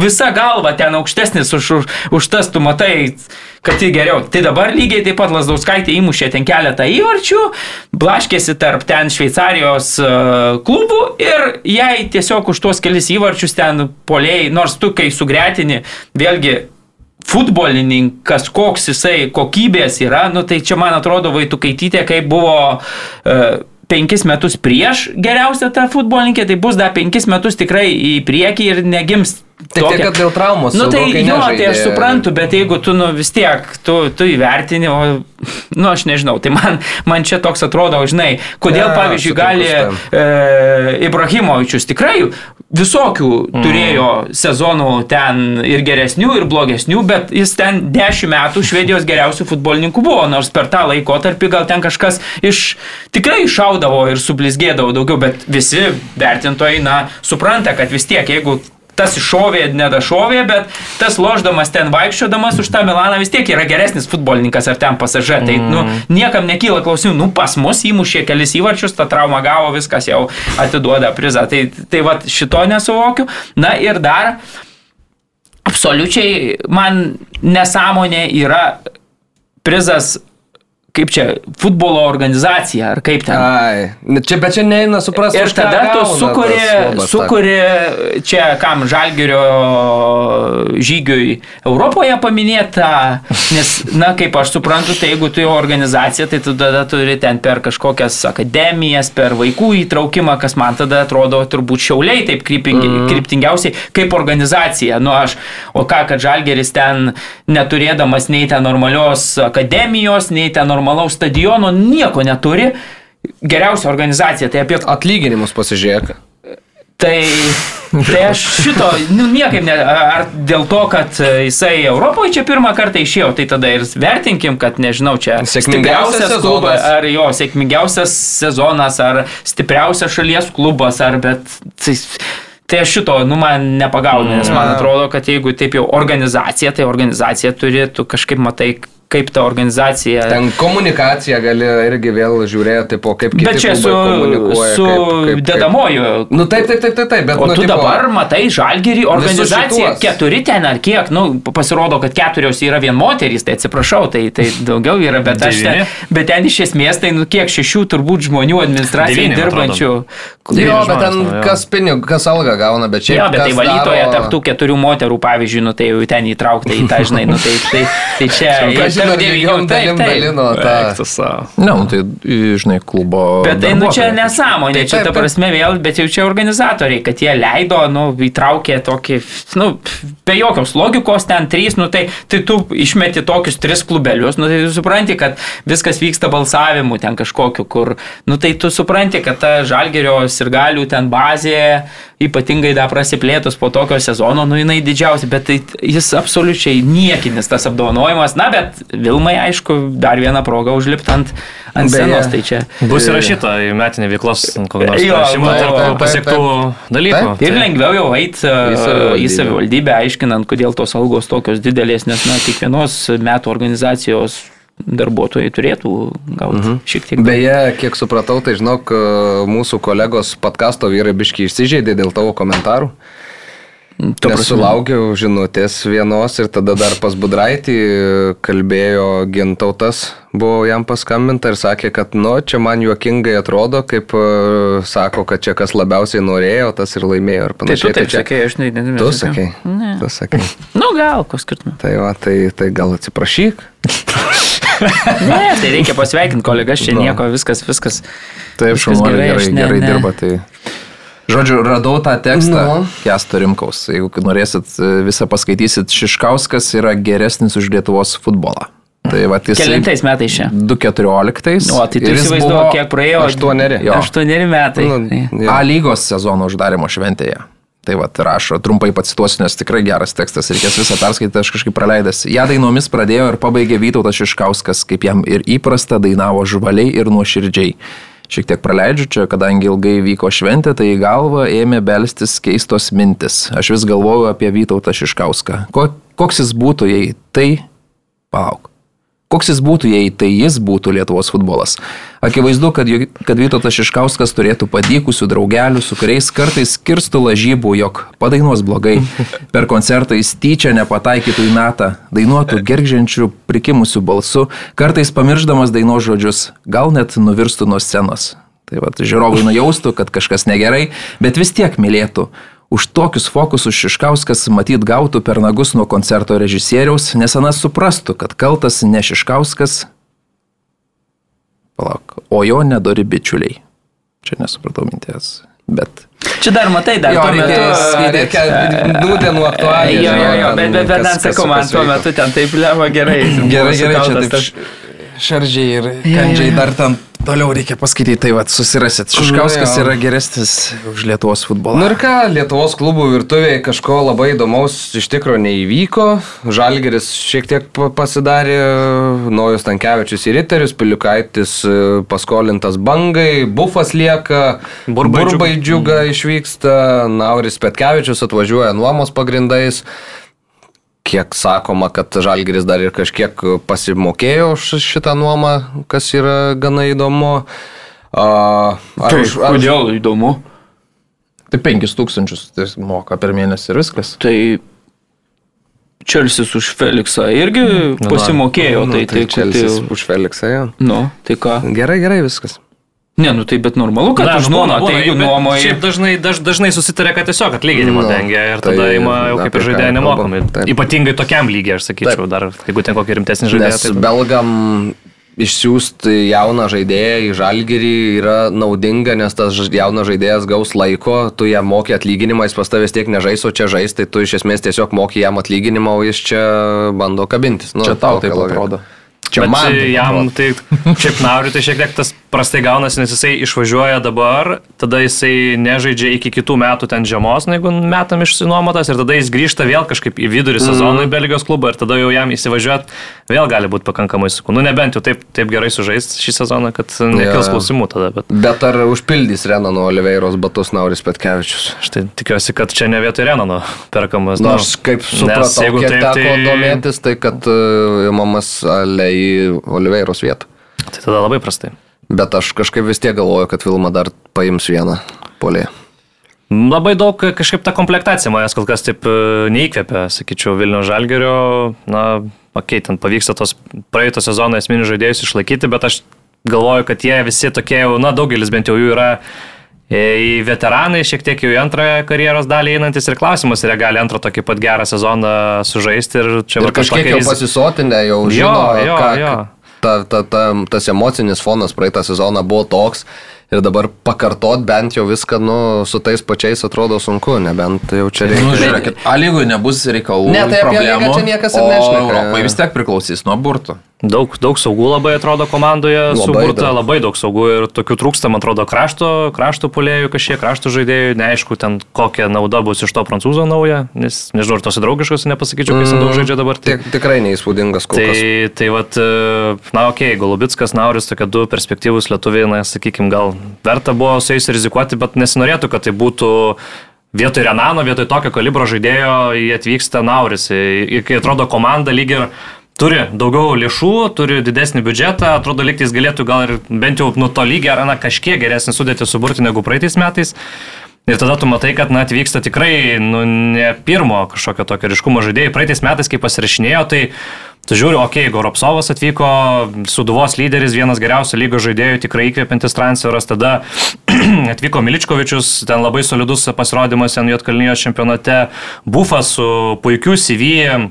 visa galva ten aukštesnis už, už, už tas, tu matai, kad tai geriau. Tai dabar lygiai taip pat Lasdauskaitė įmušė ten keletą įvarčių, blaškėsi tarp ten Šveicarijos e, klubų ir jai tiesiog už tuos kelis įvarčius ten poliai, nors tu kai sugretini, vėlgi futbolininkas, koks jisai kokybės yra, nu tai čia man atrodo Vaitukaitytė, kai buvo uh, penkis metus prieš geriausią tą futbolininkę, tai bus dar penkis metus tikrai į priekį ir negims. Tik tai, kad dėl traumos Nu tai jo, nežaidė. tai aš suprantu, bet jeigu tu nu, vis tiek, tu, tu įvertini, o, nu aš nežinau, tai man, man čia toks atrodo, žinai, kodėl Ne, pavyzdžiui gali e, Ibrahimovičius tikrai visokių turėjo sezonų ten ir geresnių, ir blogesnių, bet jis ten 10 metų Švedijos geriausių futbolininkų buvo, nors per tą laikotarpį gal ten kažkas iš tikrai išaudavo ir sublizgėdavo daugiau, bet visi vertintojai, na, supranta, kad vis tiek, jeigu tas iššovė, nedašovė, bet tas loždamas ten vaikščiodamas už tą Milaną vis tiek yra geresnis futbolininkas ar ten pasažė. Tai nu, niekam nekyla klausimų, nu pas mus įmušė kelis įvarčius, tą traumą gavo, viskas jau atiduoda prizą. Tai, tai va šito nesuvokiu. Na ir dar absoliučiai man nesąmonė yra prizas kaip čia, futbolo organizacija, ar kaip ten. Ai, čia, bet čia neina suprasti. Ir tada tu sukuri, sukuri čia kam žalgerio žygiui Europoje paminėta, nes, na, kaip aš suprantu, tai jeigu tu jau organizacija, tai tu tada turi ten per kažkokias akademijas, per vaikų įtraukimą, kas man tada atrodo turbūt šiauliai taip kryping, mm. kryptingiausiai kaip organizacija. Nu, aš, o ką, kad žalgeris ten neturėdamas nei ten normalios akademijos, nei ten normalios normalaus stadiono, nieko neturi. Geriausia organizacija, tai apie... Atlyginimus pasižiūrėk. Tai, tai aš šito, nu, niekaip ne, ar dėl to, kad jisai Europoje čia pirmą kartą išėjo, tai tada ir vertinkim, kad nežinau, čia sėkmingiausias klubas, ar jo sėkmingiausias sezonas, ar stipriausias šalies klubas, ar bet... Tai, Tai aš šito, nu, man nepagauna, nes man atrodo, kad jeigu taip jau organizacija, tai organizacija turi, tu kažkaip matai, kaip ta organizacija. Ten komunikacija gali irgi vėl žiūrėti, po kaip kiti Bet čia su, su kaip, kaip, dedamoju. Kaip. Nu taip, taip, taip, taip, taip. Bet, o nu, tu tipo, dabar matai žalgerį organizaciją, keturi ten ar kiek, nu, pasirodo, kad keturios yra vien moterys, tai atsiprašau, tai, tai daugiau yra, bet, aš ten, bet ten iš esmės, tai nu kiek šešių turbūt žmonių administracijai dirbančių. Jo, bet ten kas pinigų, kas algą gauna, bet čia. Jo, bet tai valytoje daro... tarptų keturių moterų, pavyzdžiui, nu tai jau ten įtraukta į tą, žinai, nu tai, tai, tai čia lygiom dalim dalino tą. Ne, nu, tai, žinai, klubo. Bet tai, nu, čia nesąmonė, čia ta prasme vėl, bet jau čia organizatoriai, kad jie leido, nu, įtraukė tokį, nu, be jokios logikos ten trys, nu, tai, tai tu išmeti tokius tris klubelius, nu, tai tu supranti, kad viskas vyksta balsavimu ten kažkokiu, kur, nu, tai tu supranti, kad ta žalgerio ir galių ten bazė, ypatingai dar prasiplėtus po tokio sezono, nu, jinai didžiausia, bet tai jis absoliučiai niekinis tas apdovanojimas, na, bet Vilmai, aišku, dar vieną progą užlipti ant, ant scenos. Tai čia. Bus įrašyta į metinį veiklos kokį nors prašymą tarp pasiektų dalykų. Taip, ir lengviau jau eiti į savivaldybę, aiškinant, kodėl tos algos tokios didelės, nes na, kiekvienos metų organizacijos darbuotojai turėtų gauti mhm. šiek tiek. Beje, kiek supratau, tai žinok, mūsų kolegos podkasto vyrai biški išsižeidė dėl tavo komentarų. Nesulaukiau žinutės vienos ir tada dar pas Budraitį kalbėjo gintautas, buvo jam paskambinta ir sakė, kad, nu, čia man juokingai atrodo, kaip uh, sako, kad čia kas labiausiai norėjo, tas ir laimėjo ir panašiai. Tai tu taip tai sakė, aš neįdėmėjau. Tu sakė. Ne. Tu sakė. nu, gal, ko skirtume. Tai, va, tai, tai gal atsiprašyk. ne, tai reikia pasveikinti kolegas, čia no. nieko, viskas, viskas. Taip, šaunuoliai gerai, gerai, ne, gerai ne. dirba. Tai... Žodžiu, radau tą tekstą no. Kesto Rimkaus. Jeigu norėsit e, visą paskaitysit, Šiškauskas yra geresnis už Lietuvos futbolą. Tai va, jis. Kelintais metais čia? 2.14. O, tai tu įsivaizduoji, kiek praėjo? 8. 8 metai. Nu, ja. A lygos sezono uždarimo šventėje. Tai va, rašo, trumpai pacituosiu, nes tikrai geras tekstas, reikės visą perskaityti, aš kažkaip praleidęs. Ja dainomis pradėjo ir pabaigė Vytautas Šiškauskas, kaip jam ir įprasta, dainavo žvaliai ir nuoširdžiai šiek tiek praleidžiu čia, kadangi ilgai vyko šventė, tai į galvą ėmė belstis keistos mintis. Aš vis galvoju apie Vytautą Šiškauską. Ko, koks jis būtų, jei tai... Palauk. Koks jis būtų, jei tai jis būtų Lietuvos futbolas? Akivaizdu, kad, kad Vytautas Šiškauskas turėtų padykusių draugelių, su kuriais kartais kirstų lažybų, jog padainuos blogai. Per koncertą jis tyčia nepataikytų į natą, dainuotų gergžiančių, prikimusių balsų, kartais pamirždamas dainos žodžius, gal net nuvirstų nuo scenos. Tai va, žiūrovai nujaustų, kad kažkas negerai, bet vis tiek mylėtų. Už tokius fokusus Šiškauskas matyt gautų per nagus nuo koncerto režisieriaus, nes anas suprastų, kad kaltas ne Šiškauskas, palauk, o jo nedori bičiuliai. Čia nesupratau minties, bet Čia dar matai, dar jo, tuo metu. Reikia nūdienų aktualiai. Jo, jo, jo, bet, bet, bet ten sakau, man tuo metu ten taip leva gerai. Gerai, gerai, čia taip šardžiai ir kandžiai dar ten Toliau reikia paskaityti, tai vad susirasit. Šuškauskas jo. yra geresnis už Lietuvos futbolą. Na ir ką, Lietuvos klubų virtuvėje kažko labai įdomaus iš tikrųjų neįvyko. Žalgeris šiek tiek pa- pasidarė, Naujus Tankievičius į Riterius, Piliukaitis e, paskolintas bangai, Bufas lieka, Burbai Burbai džiuga išvyksta, Nauris Petkevičius atvažiuoja nuomos pagrindais. Kiek sakoma, kad Žalgeris dar ir kažkiek pasimokėjo už šitą nuomą, kas yra gana įdomu. Ar, Tai už- ar, kodėl įdomu? Tai 5000 tai moka per mėnesį ir viskas. Tai Čelsis už Feliksą irgi Nu, pasimokėjo, Nu, tai tai Čelsis kodėl- už Feliksą, jo. Nu, tai ką? Gerai, gerai viskas. Ne, nu tai bet normalu, kad už nu, nuomą, tai nuomoji. Šiaip dažnai, daž, dažnai susitarė, kad tiesiog atlyginimą Nu, dengia ir tai tada ima jau kaip ir ką žaidėja kalbam, nemokamai. taip. Ypatingai tokiam lygiai, aš sakyčiau, dar jeigu ten kokį rimtesnį žaidėją. Nes Tai... belgam išsiųsti jauną žaidėją į žalgerį yra naudinga, nes tas jaunas žaidėjas gaus laiko, tu jam moki atlyginimą, jis pas tavęs tiek nežais, o čia žais, tai tu iš esmės tiesiog moki jam atlyginimą, o jis čia bando kabintis. Nu, Čia tau taip logika. Čia Bet man. taip jam atrodo. tai šiaip nauriu, tai šiek tiek tas prastai gaunasi, nes jisai išvažiuoja dabar, tada jisai nežaidžia iki kitų metų ten žiemos, jeigu metam išsinuomotas ir tada jis grįžta vėl kažkaip į vidurį sezono į Belgijos klubą ir tada jau jam įsivažiuoti vėl gali būti pakankamai sunku. Nu, nebent jau taip, taip gerai sužais šį sezoną, kad nekils Jo. klausimų tada, bet Bet ar užpildys Renano Oliveiros batus Nauris Petkevičius? aš tai tikiuosi, kad čia ne vietoj Renano perkamas. Na, nu, aš kaip nes supratau, jeigu kiek taip, teko tai- domėtis, tai kad uh, imamas ale į Oliveiros vietą. Tai tada labai prastai. Bet aš kažkaip vis tiek galvoju, kad Vilma dar paims vieną polį. Labai daug kažkaip ta komplektacija manęs kol kas taip e, neįkvėpia, sakyčiau, Vilnių Žalgerio. Na, okei, ten pavyksta tos praeito sezono esminius žaidėjus išlaikyti, bet aš galvoju, kad jie visi tokie jau, na, daugelis bent jau jų yra į veteranai, šiek tiek jau į antrąją karjeros dalį einantis ir klausimas, ar jie gali antrą tokį pat gerą sezoną sužaisti ir čia Ir kažkiek jau riz- pasisotinę, jau Jo, žino, jo, ką, jo. Ta, ta, ta, tas emocinis fonas praeitą sezoną buvo toks. Ir dabar pakartot bent jau viską, nu, su tais pačiais atrodo sunku, nebent jau čia reikia. Nu, žiūrėkit, A lygui nebus reikalų. Ne, tai apie lygą čia niekas ir o nešneka. Europai vis tiek priklausys nuo burtų. Daug, daug saugų labai atrodo komandoje, suburta labai daug saugų ir tokių trūksta, man atrodo, krašto, krašto polėjų kažkiek, krašto žaidėjų, neaišku, ten kokia nauda bus iš to prancūzo nauja, nes nežinau, ar tos draugiškos, nepasakyčiau, kai jis daug žaidžia dabar. Tai, Tik, tikrai neįspūdingas kol kas. tai, tai vat, e, na, okei, okay, Golubitskas, Nauris, tokie du perspektyvūs lietuviai, na, sakykime, gal verta buvo su jais rizikuoti, bet nesinorėtų, kad tai būtų Vietoj Renano, vietoj tokio kalibro žaidėjo, jie atvyksta Nauris. Ir kai atrodo komanda lyg ir turi daugiau lėšų, turi didesnį biudžetą, atrodo lyg jis galėtų gal ir bent jau nuo to lygio ar na, kažkiek geresnį sudėti suburti negu praeitais metais. Ir tada tu matai, kad na, atvyksta tikrai nu, ne pirmo kažkokio tokio ryškumo žaidėjai. Praeitais metais, kai pasirašinėjo, tai tu žiūri, okei, okay, Goropsovas atvyko, Suduvos lyderis, vienas geriausių lygos žaidėjų, tikrai įkvepiantis transferas. Tada atvyko Miličkovičius, ten labai solidus pasirodymas Jotkalnijos čempionate, Bufas su puikiu CV,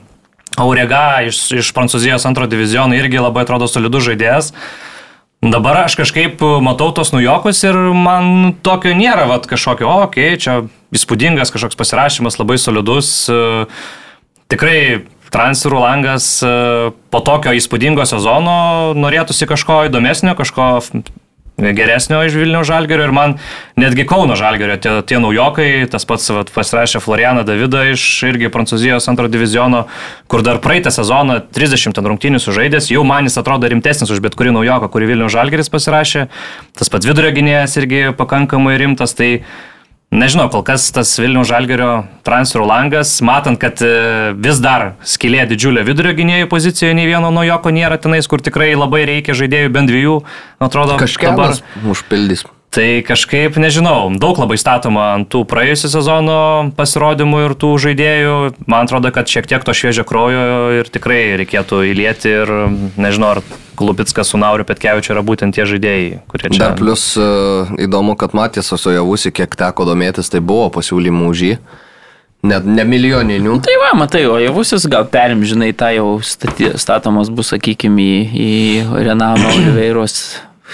Aurega iš, iš Prancūzijos antro diviziono irgi labai atrodo solidus žaidėjas. Dabar aš kažkaip matau tos nujokus ir man tokio nėra, vad kažkokio, okei, okay, čia įspūdingas kažkoks pasirašymas, labai solidus. e, Tikrai transferų langas e, po tokio įspūdingo sezono norėtųsi kažko įdomesnio, kažko geresnio iš Vilnių žalgerio ir man netgi Kauno žalgerio tie, tie naujokai, tas pats vat, pasirašė Florianą Davidą iš irgi Prancūzijos antro diviziono, kur dar praeitą sezoną 30 ten rungtynių sužaidęs, jau man jis atrodo rimtesnis už bet kurį naujoką, kurį Vilnių žalgeris pasirašė, tas pats vidurio gynėjas irgi pakankamai rimtas, tai Nežinau, kol kas tas Vilnių žalgerio transferų langas, matant, kad e, vis dar skilė didžiulė vidurio gynėjų pozicijoje, nei vieno naujoko nėra tenais, kur tikrai labai reikia žaidėjų, bent dviejų, atrodo, Kažkiek dabar. užpildys. Tai kažkaip, nežinau, daug labai statoma ant tų praėjusią sezono pasirodymų ir tų žaidėjų. Man atrodo, kad šiek tiek to šviežio kraujo ir tikrai reikėtų įlieti ir nežinau, ar Klubitskas su Nauriu Petkevičiu yra būtent tie žaidėjai, kurie čia... Dar plus e, įdomu, kad Matijas Osojavusi, kiek teko domėtis, tai buvo pasiūlymų už jį. Net ne milijoninių. Tai va, matai, o javusis gal perim, žinai, tą jau stati, statomas bus, sakykime, į, į Renano Oliveiros,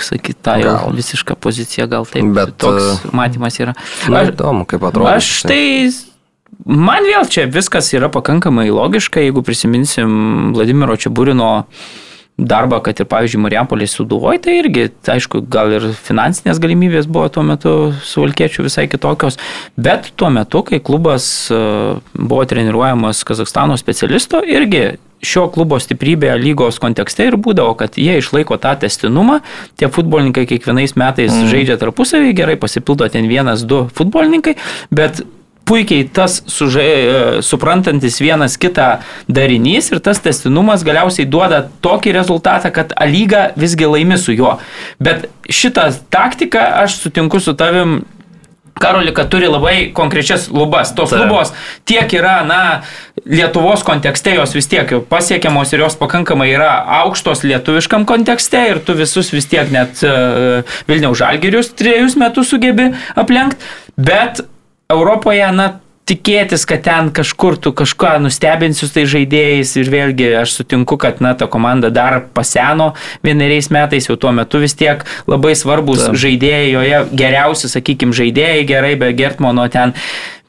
sakyt, tą jau Gal. visišką poziciją, gal taip, Bet, toks matymas yra. Na, Aš, įdomu, kaip atrodo. aš tai, man vėl čia viskas yra pakankamai logiška, jeigu prisiminsim Vladimiro Čiaburino darbą, kad ir, pavyzdžiui, Mariampolės suduvoje, tai irgi, tai aišku, gal ir finansinės galimybės buvo tuo metu su Valkiečiu visai kitokios, bet tuo metu, kai klubas e, buvo treniruojamas Kazakstano specialisto, irgi šio klubo stiprybė lygos kontekste ir būdavo, kad jie išlaiko tą testinumą, tie futbolininkai kiekvienais metais mm. žaidžia tarpusavį, gerai pasipildo ten vienas, du futbolininkai, bet puikiai tas sužai, e, suprantantis vienas kitą darinys ir tas testinumas galiausiai duoda tokį rezultatą, kad A lyga visgi laimi su juo. Bet šitą taktiką aš sutinku su tavim Karoli, kad turi labai konkrečias lubas. Tos Taip. lubos tiek yra, na, Lietuvos kontekste jos vis tiek pasiekiamos ir jos pakankamai yra aukštos lietuviškam kontekste ir tu visus vis tiek net uh, Vilniaus žalgirius trejus metus sugebi aplenkti, bet Europoje, na, tikėtis, kad ten kažkur tu kažką nustebinsiu tai žaidėjais ir vėlgi aš sutinku, kad na, ta komanda dar paseno vieneriais metais, jau tuo metu vis tiek labai svarbus Ta. žaidėjai, joje geriausi, sakykime, žaidėjai gerai, be Gertmono ten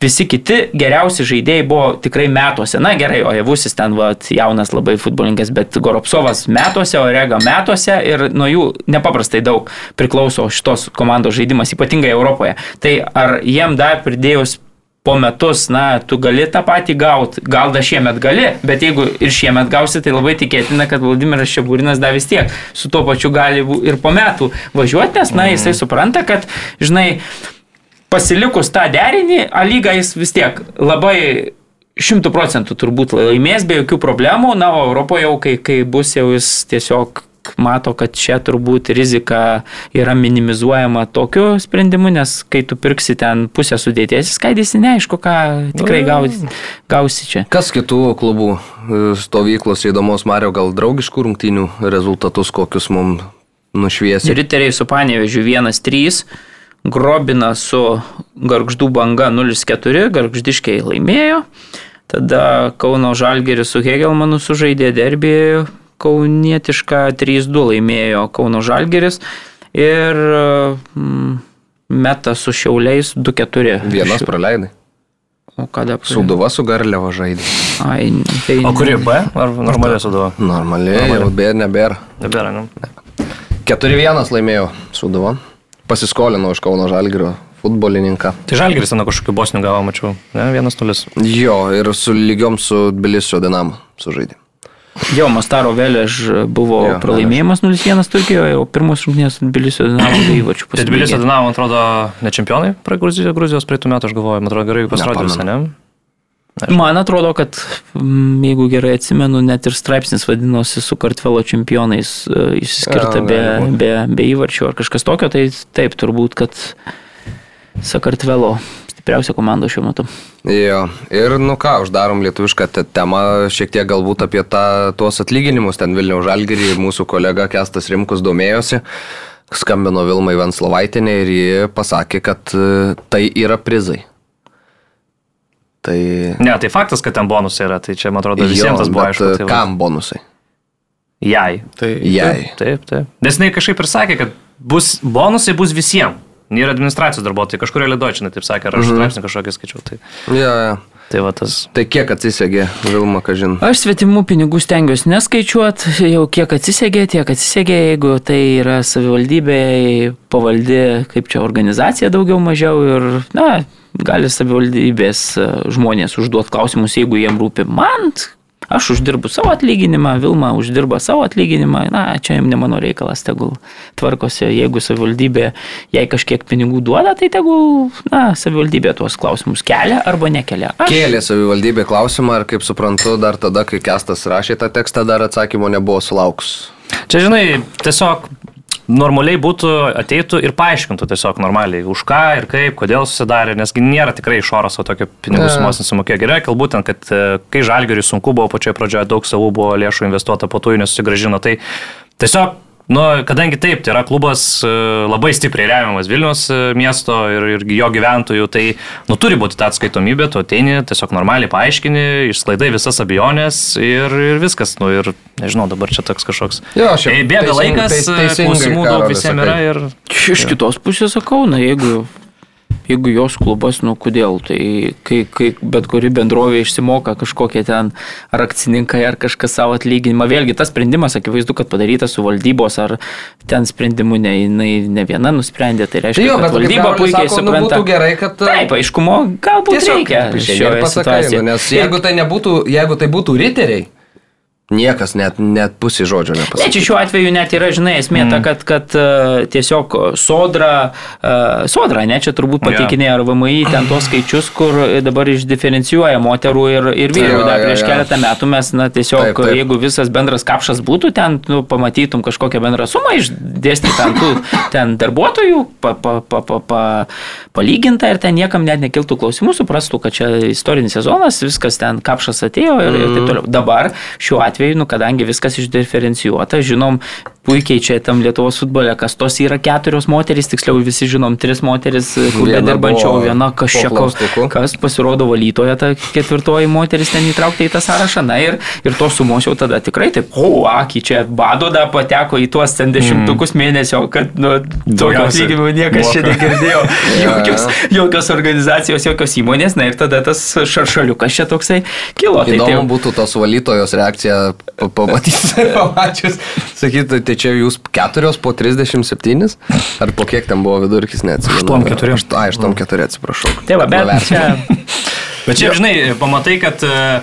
visi kiti geriausi žaidėjai buvo tikrai metuose. Na gerai, o Jevusis ten va, jaunas labai futbolininkas, bet Goropsovas metuose, Orega metuose ir nuo jų nepaprastai daug priklauso šitos komandos žaidimas, ypatingai Europoje. Tai ar jiem dar pridėjus po metus, na, tu gali tą patį gauti, gal dar šiemet gali, bet jeigu ir šiemet gausi, tai labai tikėtina, kad Vladimiras Šeburinas dar vis tiek su tuo pačiu gali ir po metų važiuoti, nes, na, jisai supranta, kad, žinai, pasilikus tą derinį, A lyga jis vis tiek labai šimtų procentų turbūt laimės be jokių problemų, na, o Europoje jau, kai, kai bus jau jis tiesiog mato, kad čia turbūt rizika yra minimizuojama tokiu sprendimu, nes kai tu pirksi ten pusę sudėties, skaidysi neaišku, ką tikrai gausi, gausi čia. Kas kitų klubų e, stovyklos įdomos, Mario, gal draugiškų rungtynių rezultatus kokius mums nušviesi? Riteriai su Panevežiu 1-3. Grobina su Gargždų banga 0-4, Gargždiškiai laimėjo. Tada Kauno Žalgeris su Hegelmanu sužaidė derbį kaunietišką 3-2 laimėjo Kauno Žalgeris ir mm, meta su Šiauliais 2-4. Vienas praleidai. O kada? Suduva su Garliavo žaidė. Ai, tai... O kuri B? Ar normaliai Suduva? Normaliai, jau B nebėra. Nebėra, ne? 4-1 laimėjo Suduva. Pasiskolino iš Kauno Žalgirio futbolininką. Tai Žalgiris ten kažkokiu bosniu gavo, mačiau. Ne, vienas nulis. Jo, ir su lygiom su Bilisio Dinamo sužaidė. Jo, Mastaro Vėlėž buvo jo, pralaimėjimas 0-1 Turkijoje, o pirmos rungtynės Tbilisio Dinamo be įvačių pasiekė. Tai Tbilisio Dinamo, atrodo, ne čempionai Gruzijos, Gruzijos praeitų metų, aš galvoju, man atrodo, gerai pasirodė visą, ne? Aš. Man atrodo, kad mm, jeigu gerai atsimenu, net ir straipsnis vadinosi su Kartvelo čempionais e, išsiskirta be, be, be įvarčių ar kažkas tokio, tai taip turbūt, kad Sakartvelo stipriausia komanda šiuo metu. Jo, ir nu ką, uždarom lietuvišką temą, šiek tiek galbūt apie tą, tuos atlyginimus, ten Vilniaus Žalgirį, mūsų kolega Kestas Rimkus domėjosi, skambino Vilmai Venslovaitinė ir ji pasakė, kad e, tai yra prizai. Tai... Ne, tai faktas, kad ten bonusai yra, tai čia man atrodo visiems tas buvo aišku. Tai kam bonusai? Jai. Tai, Jai. Taip, taip. taip. Nes jinai kažkaip ir sakė, kad bus, bonusai bus visiems. Nėra administracijos darbuotojai, kažkur Lidočinai taip sakė, ar aš mhm. straipsnį kažkokį skaičiau. Tai... Ja, ja. Tai, va, tas... tai kiek atsisegė Vilma, ką žinai? Aš svetimų pinigų stengiuosi neskaičiuoti, jau kiek atsisegė, tiek atsisegė, jeigu tai yra savivaldybei pavaldi, kaip čia organizacija daugiau mažiau ir, na, gali savivaldybės žmonės užduoti klausimus, jeigu jiem rūpi. Man Aš uždirbu savo atlyginimą, Vilma uždirba savo atlyginimą, na, čia jam ne mano reikalas, tegul tvarkosi, jeigu savivaldybė jai kažkiek pinigų duoda, tai tegul, na, savivaldybė tuos klausimus kelia arba nekelia. Aš... Kėlė savivaldybė klausimą ir kaip suprantu, dar tada, kai Kestas rašė tą tekstą, dar atsakymo nebuvo sulauks. Čia, žinai, tiesiog normaliai būtų, ateitų ir paaiškintų tiesiog normaliai, už ką ir kaip, kodėl susidarė, nes nėra tikrai iš oro savo tokio pinigų sumos nesumokėjo. Gerai, galbūt ten, kad e, kai žalgeriui sunku buvo pačioje pradžioje, daug savų buvo lėšų investuota, po to jų nesusigražino. Tai tiesiog Nu, kadangi taip, tai yra klubas e, labai stipriai remiamas Vilnius e, miesto ir, ir jo gyventojų, tai nu, turi būti ta atskaitomybė, tu ateini, tiesiog normaliai paaiškini, išsklaidai visas abejonės ir, ir viskas. Nu, ir nežinau, dabar čia toks kažkoks. Jo, šiaip. Tai bėga teising, laikas, teis, klausimų daug visiems yra. Ir, iš kitos pusės sakau, na jeigu jeigu jos klubas, nu kodėl, tai kai, kai bet kuri bendrovė išsimoka kažkokie ten ar akcininkai, ar kažkas savo atlyginimą, vėlgi tas sprendimas, akivaizdu, kad padarytas su valdybos, ar ten sprendimu ne, ne, ne viena nusprendė, tai reiškia, Tai jo, kad valdyba puikiai sako, nu, supranta. būtų gerai, kad, e, Taip, aiškumo galbūt Tiesiog reikia. pasakai, nu, nes jeigu tai, nebūtų, jeigu tai būtų riteriai, niekas net, net pusė žodžio Ne, nepasakė. čia šiuo atveju net yra, žinai, esmė Mm. ta, kad, kad e, tiesiog sodra, e, sodra, ne, čia turbūt pateikinė ar VMI ten tos skaičius, kur dabar išdiferencijuoja moterų ir, ir vyrų. Dar prieš jo. keletą metų mes, na, tiesiog, Taip, taip. jeigu visas bendras kapšas būtų, ten nu, pamatytum kažkokią bendrą sumą, išdėstyti ten tų ten darbuotojų, pa, pa, pa, pa, pa, palyginta ir ten niekam net nekiltų klausimų, suprastų, kad čia istorinis sezonas, viskas ten kapšas atėjo ir, ir Mhm. taip toliau. Dabar šiuo atveju, nu, kadangi viskas išdiferencijuota, žinom, puikiai čia tam Lietuvos futbole, kas tos yra keturios moterys, tiksliau visi žinom, tris moteris klube Viena dirbančio, viena čia, klaustuku. kas pasirodo valytoja, ta ketvirtoji moteris ten įtraukta į tą sąrašą, na ir, ir tos sumos jau tada tikrai taip, o, akį čia bado da pateko į tuos ten dešimtukus mėnesio, kad nu, tokio atlyginimo niekas čia moka. negirdėjo, Jo, jokios, jokios organizacijos, jokios įmonės, na ir tada tas šaršaliukas čia toksai kilo. Tai, tai, Įdomu būtų tos valytojos reakcija pa- pamatyti, pamačius. Sakyti, tai čia jūs keturios po 37? Ar po kiek ten buvo vidurkis, neatsimenu. Aštuom keturi. Ašt- Ai, aštuom keturi, atsiprašau. tai va, bet čia... Bet čia, žinai, pamatai, kad e,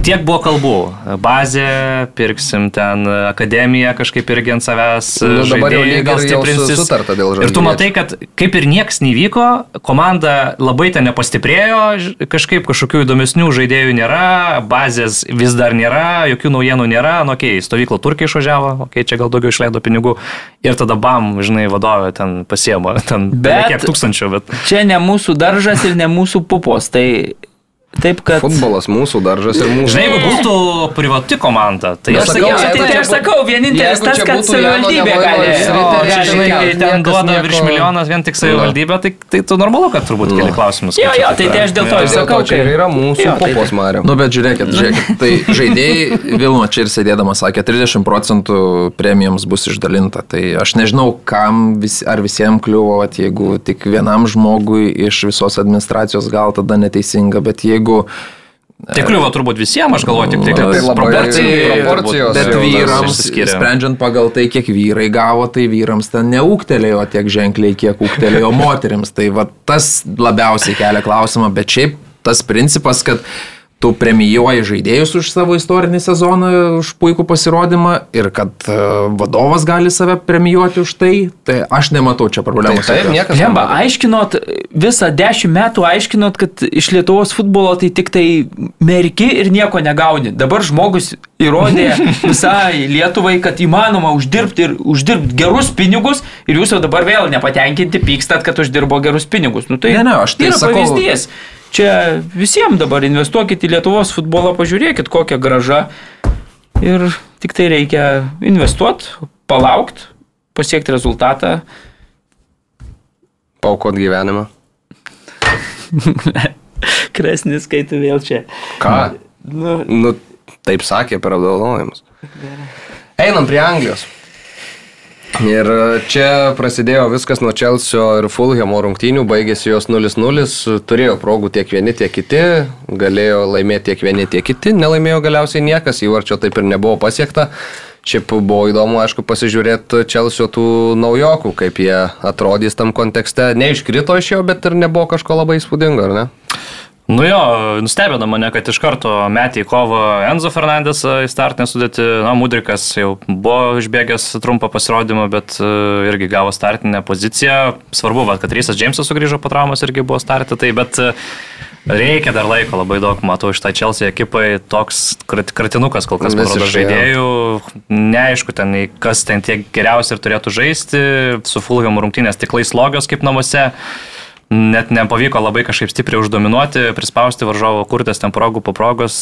tiek buvo kalbų. Bazė, pirksim ten akademiją kažkaip irgi ant savęs. Nu, dabar jau žaidėjai lyg gal ir jau stiprinsis. su- sutarta dėl Ir tu matai, kad kaip ir nieks nevyko, komanda labai ten nepastiprėjo, kažkaip kažkokių įdomesnių žaidėjų nėra, bazės vis dar nėra, jokių naujienų nėra, nu, okei, okay, stovykla Turkija išvažiavo, okei, okay, čia gal daugiau išleido pinigų ir tada bam, žinai, vadovė ten pasiemo, ten Bet- bet... kiek tūkstančių, bet... Čia ne mūsų daržas ir ne mūsų pupos. Tai taip, kad... Futbolas mūsų daržas ir mūsų. Žinai, jeigu būtų privati komanda, tai aš sakau, jeigu tai, tai aš sakau, vienintelis tas, kad savivaldybė gali. O, tai čia, žinai, kai ten duoda virš milijonas vien tik savivaldybė, tai, tai tu normalu, kad turbūt keli klausimus. Jo, jo, tai, tai aš dėl to Tai ir dėl sakau, čia ir yra mūsų tai- pupos Mariam. Nu, bet žiūrėkit, žiūrėkit. Tai žaidėjai, Vilno čia ir sėdėdamas sakė, 30 procentų premijams bus išdalinta. Tai aš nežinau, kam vis, ar visiems kliuvo, jeigu tik vienam žmogui iš visos administracijos gal tada neteisinga, bet jeigu... Tai kliuvo turbūt visiems, aš galvoju, tik tai, kad tai labai proporcijai proporcijos Bet vyrams, sprendžiant pagal tai, kiek vyrai gavo, tai vyrams ten neūktelėjo tiek ženkliai, kiek ūktelėjo moteriams. Tai va tas labiausiai kelia klausimą, bet šiaip tas principas, kad tu premijuoji žaidėjus už savo istorinį sezoną, už puikų pasirodymą ir kad e, vadovas gali save premijuoti už tai, tai aš nematau čia Tai problemos. taip, jokios. niekas. Žemba, nemato. aiškinot, visą dešimt metų aiškinot, kad iš Lietuvos futbolo tai tik tai merki ir nieko negauni. Dabar žmogus įrodė visai Lietuvai, kad įmanoma uždirbti ir uždirbti gerus pinigus ir jūs jau dabar vėl nepatenkinti pykstat, kad uždirbo gerus pinigus. Nu, tai Ne, ne, aš tai yra sakau- pavyzdys. Čia visiems dabar investuokit į Lietuvos futbolą, pažiūrėkit, kokia graža. Ir tik tai reikia investuoti, palaukti, pasiekti rezultatą. Paukot gyvenimą. Kresnis, kai tu vėl čia. Ką? Nu, Nu, taip sakė per apdovanojimus. Einam prie Anglijos. Ir čia prasidėjo viskas nuo Čelsio ir Fulhamo rungtynių, baigėsi jos 0-0, turėjo progų tiek vieni, tiek kiti, galėjo laimėti tiek vieni, tiek kiti, nelaimėjo galiausiai niekas, įvarčio taip ir nebuvo pasiekta. Šiaip buvo įdomu, aišku, pasižiūrėti Čelsio tų naujokų, kaip jie atrodys tam kontekste. Neiškrito iš jo, bet ir nebuvo kažko labai įspūdingo, ar ne? Nu jo, nustebino mane, kad iš karto metė į kovą Enzo Fernandes į startinę sudėtį. Na, Mudrikas jau buvo išbėgęs trumpą pasirodymą, bet e, irgi gavo startinę poziciją. Svarbu, va, kad Rysas Džeimsas sugrįžo po traumos irgi buvo startė, tai bet e, reikia dar laiko labai daug, matau, iš tai Chelsea ekipai toks krat- kratinukas kol kas, jo. žaidėjų. Neaišku, ten, kas ten tiek geriausiai ir turėtų žaisti. Su Fulham rungtynės tiklai slogios kaip namuose. Net nepavyko labai kažkaip stipriai uždominuoti, prispausti varžovo kurtis ten progų po progos.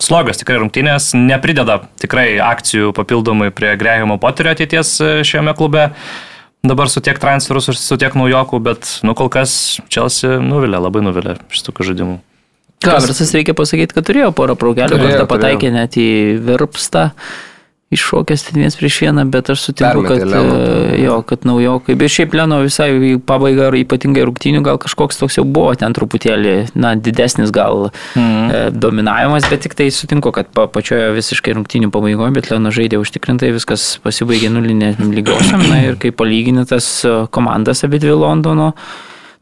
Slogios tikrai rungtynės, neprideda tikrai akcijų papildomai prie Grehimo Poterio ateities e, šiame klube. Dabar su tiek transferų, su- su tiek naujokų, bet, nu, kol kas Chelsea nuvilė, labai nuvilė iš tokių žaidimų. Klaversas reikia pasakyti, kad turėjo porą praugelių, Turėjo, kartą pataikė net į virpstą. Iššokęs ten vienas prieš vieną, bet aš sutinku, Permetė kad, Leno. e, jo, kad naujokai. Bet šiaip Leno visai ar ypatingai rungtynių, gal kažkoks toks jau buvo ten truputėlį, na, didesnis gal mm. dominavimas, bet tik tai sutinku, kad pa, pačioje visiškai rungtynių pabaigoje, bet Leno žaidė užtikrintai, viskas pasibaigė nulinė lygiosiam, na ir kai palyginti tas e, komandas abi dvi Londono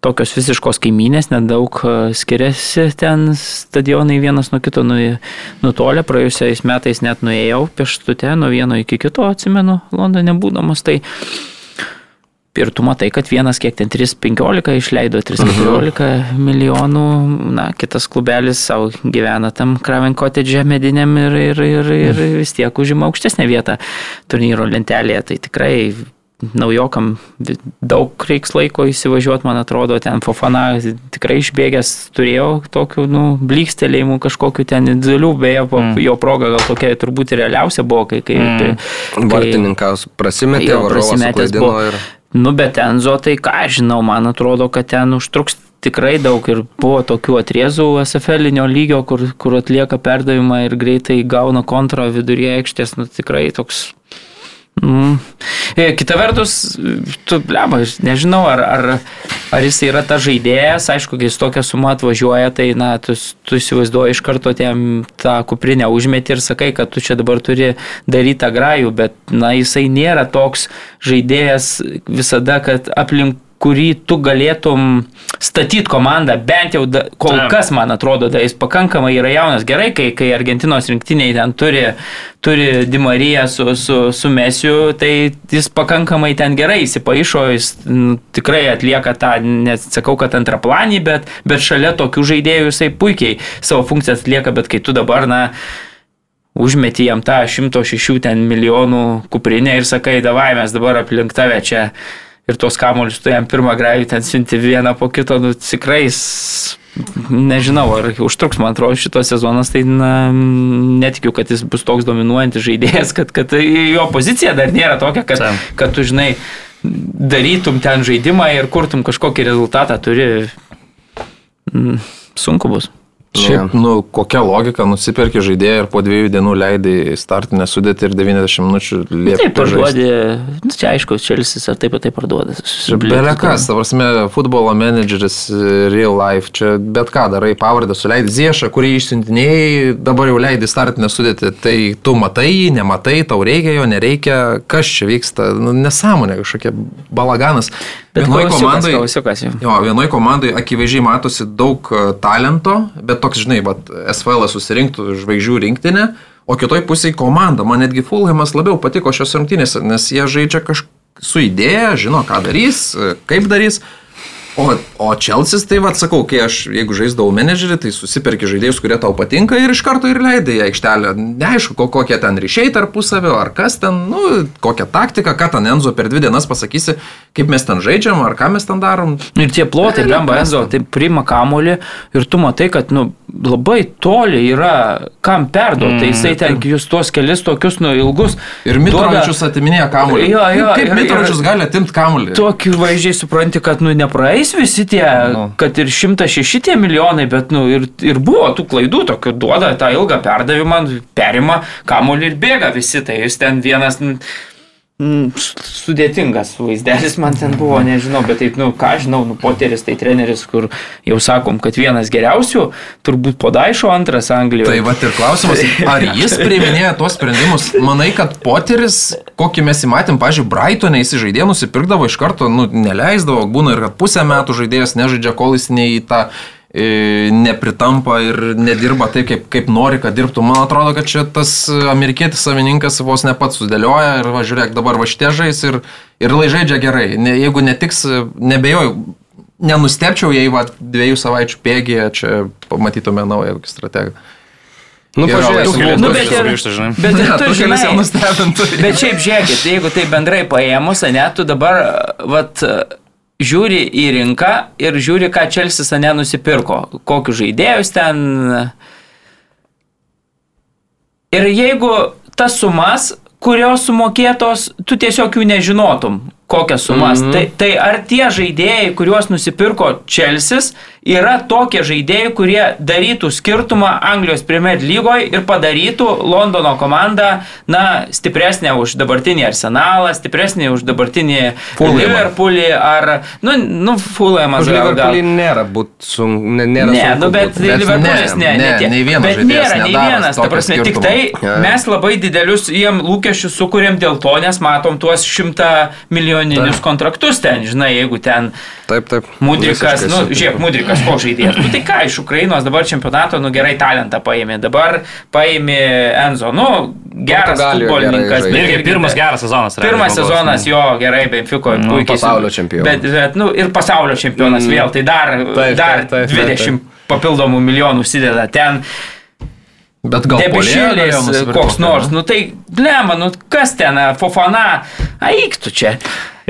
tokios visiškos kaiminės, nedaug e, skiriasi ten stadionai vienas nuo kito nu, nutolę. Praėjusiais metais net nuėjau pėštute nuo vieno iki kito, atsimenu, Londone būdamas. Tai ir tu matai, kad vienas kiek ten 3,15 išleido 3,14 milijonų, na, kitas klubelis savo gyvena tam Kraven Cottage mediniam ir, ir, ir, ir vis tiek užima aukštesnę vietą turnyro lentelėje. Tai tikrai naujokam daug reiks laiko įsivažiuoti, man atrodo, ten Fofana tikrai išbėgęs turėjo tokių, nu, blykstelėjimų kažkokių ten didelių, beje, mm. jo proga gal tokia turbūt ir realiausia buvo, kai... kai, mm. kai Vartininkas prasimetė, suklaidino buvo. ir... Nu, bet Enzo, tai ką aš žinau, man atrodo, kad ten užtruks tikrai daug ir buvo tokių atriezų SFL-inio lygio, kur, kur atlieka perdavimą ir greitai gauna kontrą viduryje aikštės, nu tikrai toks... Mm. E, Kita vertus, tu, blema, aš nežinau, ar, ar, ar jis yra ta žaidėjas, aišku, kai jis tokią sumą atvažiuoja, tai, na, tu, tu įsivaizduoji iš karto tiem tą kuprinę užmeti ir sakai, kad tu čia dabar turi daryti tą grajų, bet, na, jisai nėra toks žaidėjas visada, kad aplink kurį tu galėtum statyti komandą, bent jau da, kol Taip. kas, man atrodo, da, jis pakankamai yra jaunas. Gerai, kai, kai Argentinos rinktiniai ten turi, turi Dimariją su, su, su Mesiu, tai jis pakankamai ten gerai įsipaišo, jis n, tikrai atlieka tą, nesakau, kad antraplanį, bet, bet šalia tokių žaidėjų jisai puikiai savo funkcijas atlieka, bet kai tu dabar, na, užmeti jam tą 106 ten milijonų kuprinę ir sakai, davai mes dabar aplink tave čia ir tos kamolius tu jam pirmą grajų ten siunti vieną po kito, nu tikrai nežinau, ar užtruks, man atrodo, šitos sezonas, tai na, netikiu, kad jis bus toks dominuojantis žaidėjas, kad, kad jo pozicija dar nėra tokia, kad, kad tu žinai, darytum ten žaidimą ir kurtum kažkokį rezultatą, turi mm, sunku bus. Šiaip, nu, kokia logika, nusipirki žaidėją ir po dviejų dienų leidai startinę sudėti ir 90 minučių liepti. Taip, parduodi, nu, čia aišku, Čelsis ar taip, ar taip parduoda. Belekas, ta prasme, futbolo menedžeris, real life, čia bet ką darai, pavardę suleidai Ziešą, kurį išsiuntinėjai, dabar jau leidai startinę sudėti, tai tu matai jį, nematai, tau reikia jo, nereikia, kas čia vyksta, nu, nesąmonė kažkokia balaganas. Bet Vienoj komandai-. Jo, vienoj komandai akivaizdžiai matosi daug e, talento, bet toks, žinai, vat, SVL susirinktų žvaigždžių rinktinę, o kitoj pusėje komanda. Man netgi Fulhamas labiau patiko šios rungtynėse, nes jie žaidžia kažkaip su idėja, žino, ką darys, kaip darys. O, o Čelsis, tai vad sakau, kai aš, jeigu žaisdavau menedžerį, tai susiperki žaidėjus, kurie tau patinka ir iš karto ir leidai į aikštelę. Neaišku, ko- kokie ten ryšiai tarpusavio, ar kas ten, nu, kokią taktiką, ką ten Enzo per dvi dienas pasakysi, kaip mes ten žaidžiam, ar ką mes ten darom. Ir tie plotai, blemba, Enzo, tai priima kamolį ir tu matai, kad nu, labai toli yra kam perduoti. Mm, jisai ten jūs tuos kelis tokius nu, ilgus. Ir Mitrovičius atiminėja kamuolį. Jo, jo, Kaip ir- Mitrovičius ir- gali atimti kamuolį? Tokiu vaizdžiai supranti, kad nu, nepraeis visi tie, Nu. kad ir 106 tie milijonai, bet nu, ir, ir buvo tų klaidų, tokių duoda tą ilgą perdavimą, perima kamolį ir bėga visi. Tai jis ten vienas mm, sudėtingas vaizdelis man ten buvo, nežinau, bet taip, nu, ką žinau, nu, poteris tai treneris, kur jau sakom, kad vienas geriausių, turbūt podaišo antras Anglijoje. Tai va ir klausimas, ar jis priiminėja tuos sprendimus? Manai, kad Poteris, kokį mes įmatėm, pažiūrėjau, Brightonė įsižaidė, nusipirkdavo iš karto, nu, neleisdavo, būna ir kad pusę metų žaidėjas nežaidžia, kol jis nei į tą e, nepritampa ir nedirba taip, kaip, kaip nori, kad dirbtų. Man atrodo, kad čia tas amerikietis savininkas vos ne pats sudėlioja ir va žiūrėk, dabar va šitie žais ir, ir lai žaidžia gerai. Ne, jeigu netiks, nebejoju, nenustepčiau, jei va dviejų savaičių pėgėje čia pamatytume naują kokį strategą. Nu, pažiūrėsim. tu Nu, bet ir- žinai. Bet ir tu kelis jau žinai, nustebintų. Bet šiaip žiūrėkit, jeigu tai bendrai paėmus, ne, tu dabar vat, žiūri į rinką ir žiūri, ką Čelsis ane nusipirko, kokius žaidėjus ten. Ir jeigu tas sumas, kurios sumokėtos, tu tiesiog jų nežinotum, kokias sumas. Mm -hmm. tai, tai ar tie žaidėjai, kuriuos nusipirko Čelsis, yra tokie žaidėjai, kurie darytų skirtumą Anglijos Premier lygoje ir padarytų Londono komandą, na, stipresnę už dabartinį Arsenalą, stipresnį už dabartinį Fulhamą. Liverpoolį ar, nu, nu Fulhamą. Už Liverpoolį nėra būt sunku, ne, nėra Ne, sunku nu bet būt. Bet Liverpoolis ne, ne, ne, nei vienas bet nėra nedaro vienas, ta prasme, tik skirtumo. tai mes labai didelius jiem lūkesčius sukūrėm dėl to, nes matom tuos šimtą milijoninius kontraktus ten, žinai, jeigu ten Taip, taip. Mudrikas, nu, žiūrėk, Mudrikas ko žaidėjas. Nu, tai ką iš Ukrainos dabar čempionato, nu gerai talentą paėmė, dabar paėmė Enzo, nu geras futbolininkas. Irgi pirmas geras sezonas. Pirmas žmogaus, sezonas nu. jo gerai, Benfico, Nu, puikiai. pasaulio čempionas. Bet, bet, nu, ir pasaulio čempionas Mm. vėl, tai dar, Taip, dar taip, taip, taip, 20 papildomų milijonų užsideda ten. Bet gal Debišėlis koks nors, nu tai, blema, nu kas ten, Fofana, eiktų čia.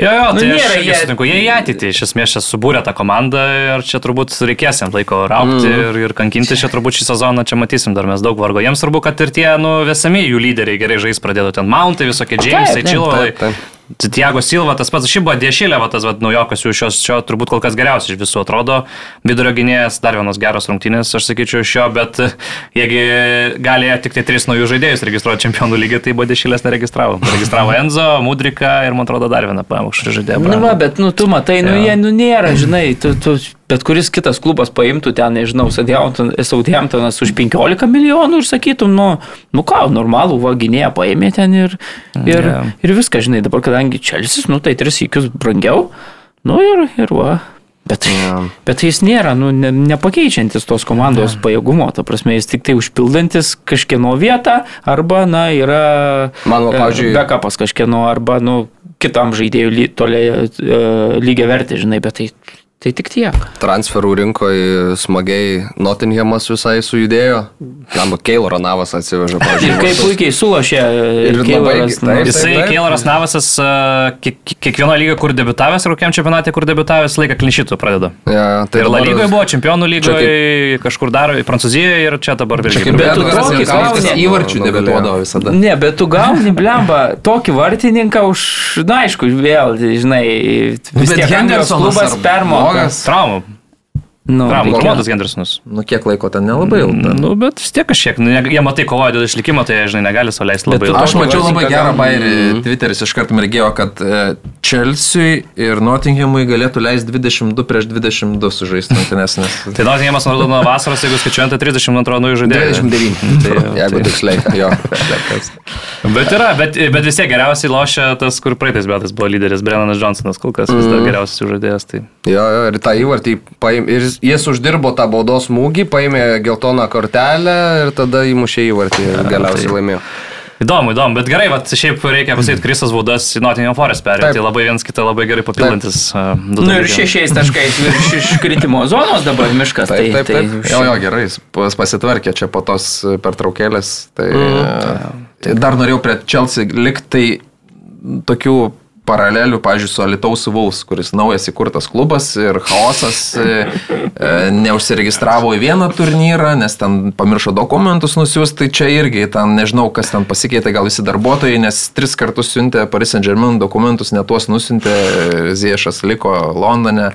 Jo, jo, Nu, tai nėra aš jie- sutinku, jie į ateitį iš esmės čia subūrė tą komandą ir čia turbūt reikės jiems laiko raukti mm. ir, ir kankinti čia turbūt šį sezoną, čia matysim dar mes daug vargo. Jiems svarbu, kad ir tie, nu, vesami jų lyderiai gerai žais pradėtų ten Mountai, visokie Jamesai, taip. Tiago Silva, tas pats šiaip buvo Dešilė, va, tas va, naujokas jų šios, šio turbūt kol kas geriausias iš visų atrodo. Vidurio gynėjas, dar vienas geras rungtynės, aš sakyčiau, iš jo, bet e, jeigu galėjo tik tai tris naujus žaidėjus registruoti čempionų lygį, tai buvo Dešilės neregistravo. Registravo Enzo, Mudrika ir man atrodo dar vieną paėmų žaidėją. Na, va, bet, nu, tu matai, nu, Jo. jie, nu, nėra, žinai, tu, tu, bet kuris kitas klubas paimtų ten, nežinau, Southampton- Southamptonas už 15 milijonų ir sakytum, nu, nu ką, normalų vaginėje paėmė ten ir, ir, Jo. ir viską, žinai, dabar kadangi Čelsis, nu, tai tris įkius brangiau, nu ir, ir va. Bet, Jo. bet jis nėra, nu, ne, nepakeičiantis tos komandos pajėgumo, ta prasme, jis tik tai užpildantis kažkieno vietą, arba, na, yra Man, va, pavyzdžiui- backupas kažkieno, arba, nu, kitam žaidėjui toliai uh, lygiai verti, žinai, bet tai, tai tik tiek. Transferų rinkoje smagiai Nottinghamas visai sujudėjo. Jam Keilo Navas atsivežė, Ir kaip puikiai sulošė Ir labai- Keilaras. taip, nu, Jisai, taip. Keilaras Navasas, e, kiek, kiekvieno lygio, kur debitavęs, ir kokiam čempionate, kur debitavęs, laiką klinšytų pradeda. Ja, Tai ir La lygoje buvo, čempionų lygoje, kaip- kažkur dar, Prancūzijoje ir čia dabar kaip Bet tu tokį gauni- įvarčių Nu, debiutuodavo visada. Ne, bet tu gauni blemba tokį vartininką už, na aišku, vėl, žinai, vis tiek Hendersonas klubas ar permoka. blogas? Nu, Traumų. reikia- Romandas Gendersonas. Nu, kiek laiko ten nelabai jau. ten. Nu, bet vis tiek kažkiek. Nu, ne- jie matai kovoja dėl išlikimo, tai jie, žinai, negali sau leisti Bet labai ilgai. Aš mačiau labai gerą bairį, Twitteris iš karto mergėjo, kad e, Chelsea ir Nottinghamui galėtų leisti 22 prieš 22 sužaisti rungtynes. nes- Tai Nottinghamas nuo nuo vasaros, jeigu skaičiuojant, tai 32 naujų žaidėjų. 29. Tai, Jeigu tiksliai, jo. Bet yra, bet, bet vis tiek geriausiai lošia tas, kur praeitais metais buvo lyderis, Brennanas Johnsonas, kol kas vis dar geriausias jų žaidėjas. Tai... Jo, jo, ir tą įvartį paėmė, ir jis uždirbo tą baudos smūgį, paėmė geltoną kortelę ir tada įmušė įvartį ir galiausiai tai- laimėjo. Įdomu, įdomu, bet gerai, va, šiaip reikia pasakyti, Krisas Vaudas į Nottingham Forest perėjo, Taip. tai labai viens kitą labai gerai papildantis. uh, du Nu ir šešiais taškais virš iškritimo zonos dabar miškas. Taip, tai, taip, taip. tai, Jo, jo, gerai, jis pas- pasitvarkė čia po tos pertraukėlės. Tai mm. dar norėjau prie Chelsea liktai tokių paralelių, pažiūrėjau, su Alitaus Vuls, kuris naujas įkurtas klubas ir chaosas e, e, neužsiregistravo į vieną turnyrą, nes ten pamiršo dokumentus nusiųsti, tai čia irgi, ten nežinau, kas ten pasikeitė, gal visi darbuotojai, nes tris kartus siuntė Paris Saint Germain dokumentus, ne tuos nusintė, Ziešas liko Londone,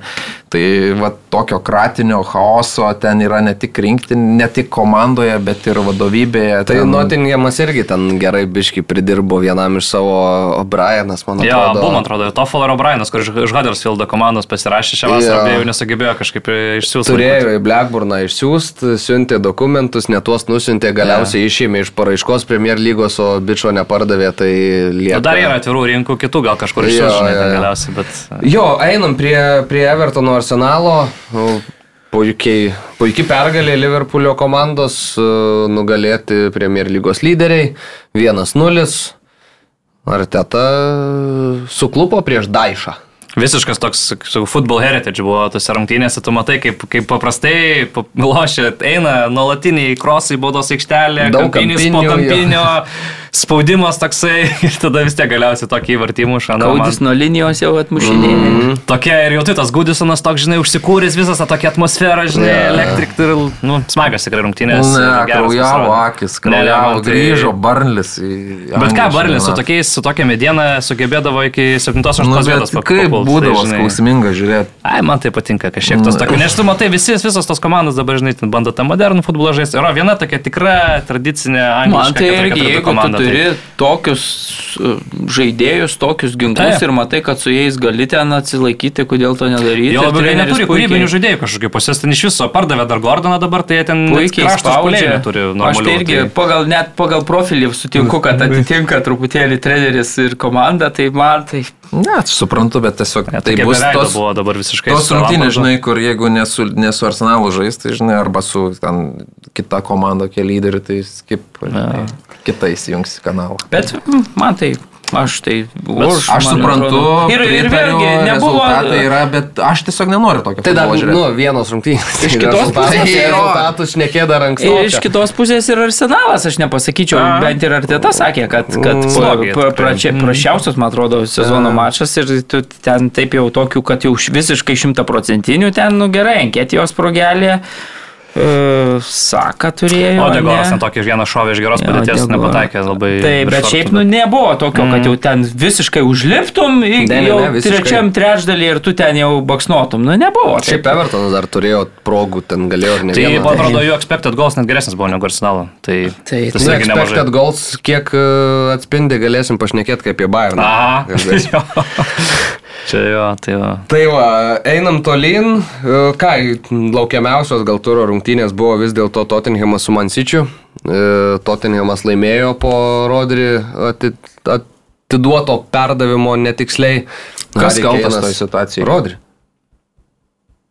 tai va tokio kratinio chaoso ten yra ne tik rinkti, ne tik komandoje, bet ir vadovybėje. Tai ten- Nottinghamas irgi ten gerai biški pridirbo vienam iš savo O'Brienas, man atrodo. Buvo, man atrodo, Toffel ir O'Brienas, kur iš Huddersfieldo komandos pasirašė šią vasarą, bet jau nesugebėjo kažkaip išsiųsti. Turėjo į Blackburną išsiųsti, siuntė dokumentus, ne tuos nusintė, galiausiai išėmė iš paraiškos Premier lygos, o bičio nepardavė, tai lieka. Nu, dar yra atvirų rinkų, kitų gal kažkur išsiųsti, jo, jo. galiausiai, bet... Jo, einam prie, prie Evertono arsenalo. Puikiai, puikiai pergalė Liverpoolio komandos, e, nugalėti Premier lygos lyderiai. 1-0. Arteta suklupo prieš Daišą. Visiškas toks su football heritage buvo tose rungtynėse, tu matai, kaip, kaip paprastai pa- lošia, eina nuolatiniai krosai baudos aikštelė, Daug kampinis po kampinių, jo. spaudimas toksai ir tada vis tiek galiausiai tokį įvartimų šaną. Kaudis nuo linijos jau atmušinėja. Mm. Tokia ir jau tai tas Gudisonas toks, žinai, užsikūręs visą tą tokią atmosferą, žinai, Ne. elektrik ir, nu, smagios tikrai rungtynės. Ne, kraujavo akis, kraujavo, man tai- grįžo Barnlis. Bet ką, Barlis su, tokiais, su tokia mediena sugebėdavo iki 7-8 Nu, vietos bet kaip būdavo skausminga žiūrėti. Ai, man tai patinka kažkiek tos tokio, nes tu matai, visi, visos tos komandos dabar, žinai, ten bando tą modernų futbolą žaisti. Yra viena tokia tikra tradicinė Man angliška tai 4-4-2 irgi, jeigu tu turi tai- tokius uh, žaidėjus, tokius ginklus Taip. ir matai, kad su jais gali ten atsilaikyti, kodėl to nedaryti. Jo labiau jie neturi kūrybinių žaidėjų kažkokių, pas jas ten iš viso pardavė dar Gordoną dabar, tai jie ten Puikiai spaudžia. Aš tai irgi tai- pagal, net pagal profilį sutinku, kad atitinka truputėlį treneris ir komanda, tai man tai... Ne, aš suprantu, bet tiesiog Ne, tai bus tos, buvo dabar visiškai. tos rungtynės, žinai, kur jeigu nesu, nesu Arsenalu žais, tai žinai, arba su ten kita komanda, kiek lyderių, tai skip, žinai, kita įsijungs į kanalą. Bet mm, man tai... Aš tai už. Aš suprantu. Ir, ir vėlgi nebuvo. yra, bet aš tiesiog nenoriu tokio Tai dar, žiūrėti. nu, vienos rungtynės. Iš kitos pusės tai rezultatus šnekė dar anksčiau. Ir iš kitos pusės ir arsenalas, aš nepasakyčiau, A. bent ir Arteta sakė, kad, kad Mm, pračia, prašiausias, man atrodo, sezono mačas ir tu ten taip jau tokių, kad jau visiškai šimtaprocentinių ten, nu gerai, Enketijos progelė, Saka turėjo. O Degoras ne? ten tokį vieną šovę iš geros padėties nepataikė labai. Taip, bet šiaip nu nebuvo tokio, kad jau ten visiškai užliptum, į- Ne, ne, jau ne, visiškai. trečiam trečdalį ir tu ten jau baksnuotum. Nu nebuvo. Šiaip taip. Evertonas dar turėjo progų, ten galėjo ir ne Tai, man atrodo, jų expected goals net geresnis buvo negu Arsenalo. Tai, Tai- tas Nu, irgi nemažai. expected goals, kiek e, atspindi, galėsim pašnekėti kaip apie Bayerną. Aha. Čia jo, tai jo. Tai va, einam tolyn. E, Ką, laukiamiausios gal turo rungtynės buvo vis dėlto Tottenhamas su Mansičiu. Tottenhamas laimėjo po Rodri ati- atiduoto perdavimo netiksliai. Kas kaltas Kane'as- toj situacijai? Rodri.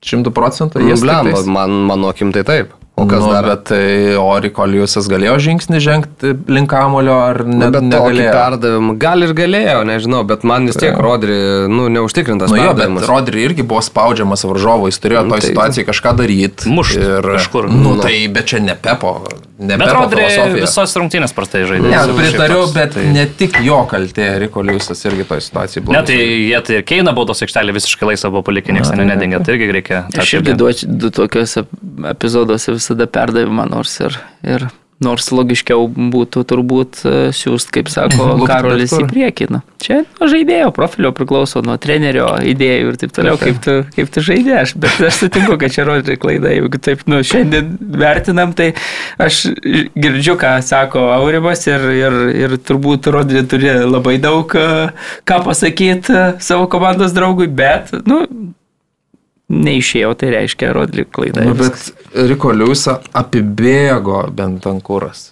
Šimtų procentų jis blemba, man, mano akim tai taip. O kas nu, dar? Bet tai Ori Kolijusas galėjo žingsnį žengti link kamulio ar ne, Ne, bet negalėjo? perdavimą. Gal ir galėjo, nežinau, bet man vis tiek Rodri, nu, neužtikrintas. Nu jo, bet. Rodri irgi buvo spaudžiamas varžovo, jis turėjo toj tai- situacijai kažką daryti. Mušt ir kažkur. Nu, tai, bet čia ne Pepo. Ne Bet Rodri visos rungtynės prastai žaidė. Ne, pritariu, bet tai- ne tik jo kaltė, Riko Liusas irgi toj situacijai buvo. Ne, tai jie tai ir Keina baudos aikštelė visiškai laisva buvo palikę, niekas ten nedingė, tai irgi reikia. Aš irgi duočiau du tokiuose epizoduose visada perdavimą, nors ir, ir nors logiškiau būtų turbūt e, siūst, kaip sako Karolis, į priekį. Nu, čia nuo žaidėjo profilio priklauso, nuo trenerio idėjų ir taip toliau, kaip tu, kaip tu žaidė. Aš, bet aš sutinku, kad čia rodė klaida. Jeigu taip nu, šiandien vertinam, tai aš girdžiu, ką sako Aurimas ir, ir, ir turbūt rodė turi labai daug e, ką pasakyti savo komandos draugui, bet, nu, neišėjo, tai reiškia rodė klaida. Nu, bet Riko Liusą apibėgo bent ankūras.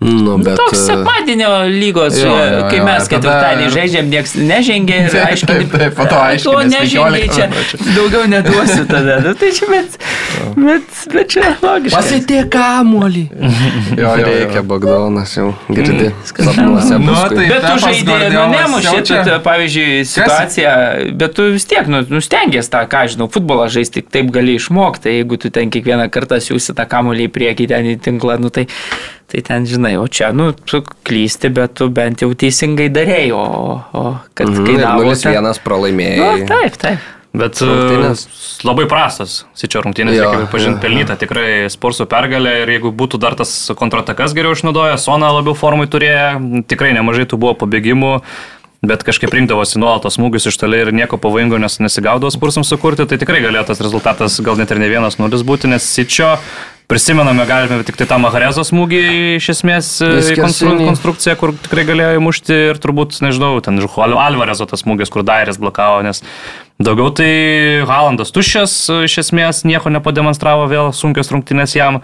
Nu, bet... Toks e, sekmadienio lygos, Jo, jo, jo, kai mes ir tada- ketvirtadienį žaidžiam, niekas nežengė ir aiškiai. taip, taip, po to aiškini, To nes nežengė 15 čia, daugiau neduosiu tada. Nu, tai čia, bet, bet, bet čia logiška. Pasitė kamuolį. Jo, jo. Reikia Bagdonas jau girdi. Mm. Sapnuose Nu, tai- Bet tu žaidėjai, nu, nemušė, jaučia- tu, pavyzdžiui, situaciją, bet tu vis tiek, nu, nu stengiasi tą, ką žinau, futbolą žaisti, taip gali išmokti, tai jeigu tu ten kiekvieną kartą siūsi tą kamuolį į priekį, ten į tinklą, nu, tai, tai ten, žinai, o čia, nu, tu klysti, bet tu bent jau teisingai darėjai, o, o kad Mhm, kai ir gavosi. 0-1 Nu, pralaimėjai. taip, taip. Bet Rungtynės. uh, labai prastas, Sičio rungtynės, Jo, reikia pripažinti, jo, pelnyta tikrai sportsų pergalė ir jeigu būtų dar tas kontratakas geriau išnaudoję, Sona labiau formai turėjo, tikrai nemažai tų buvo pabėgimų. Bet kažkaip rinkdavosi nuolatos smūgius iš toli ir nieko pavojingo nes nesigaudavo spursams sukurti, tai tikrai galėjo tas rezultatas gal net ir ne vienas nulis būti, nes Sičio prisimename galime tik tai tą Maharezo smūgį iš esmės e, konstru, konstrukciją, kur tikrai galėjo įmušti ir turbūt, nežinau, ten Žuhualio Alvarezo tas smūgis, kur Dairis blokavo, nes daugiau tai Halandas tuščias, e, iš esmės nieko nepademonstravo, vėl sunkios rungtynės jam.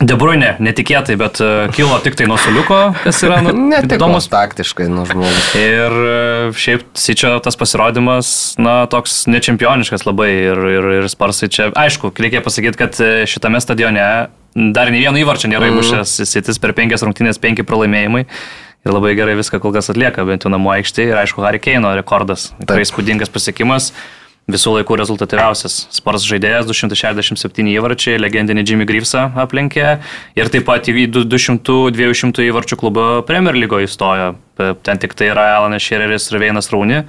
De Bruyne, netikėtai, bet e, kilo tik tai nuo suliuko, kas yra nu, įdomus taktiškai nuo žmogus. Ir e, šiaip Sičio tas pasirodymas, na, toks nečempioniškas labai ir, ir, ir sparsai čia. Aišku, reikia pasakyti, kad e, šitame stadione dar nei vieno įvarčio nėra įmušęs Sitis per penkias rungtynės, penki pralaimėjimai. Ir labai gerai viską kol kas atlieka, bent jau namų aikštėje. Ir aišku, Harry Keino rekordas. Tikrai įspūdingas pasiekimas. Visų laikų rezultatyviausias sports žaidėjas, 267 įvarčiai, legendinį Jimmy Greavesą aplenkė ir taip pat į 200-200 įvarčių klubo Premier lygo įstojo. Ten tik tai yra Alanas Šereris ir Veinas Rauni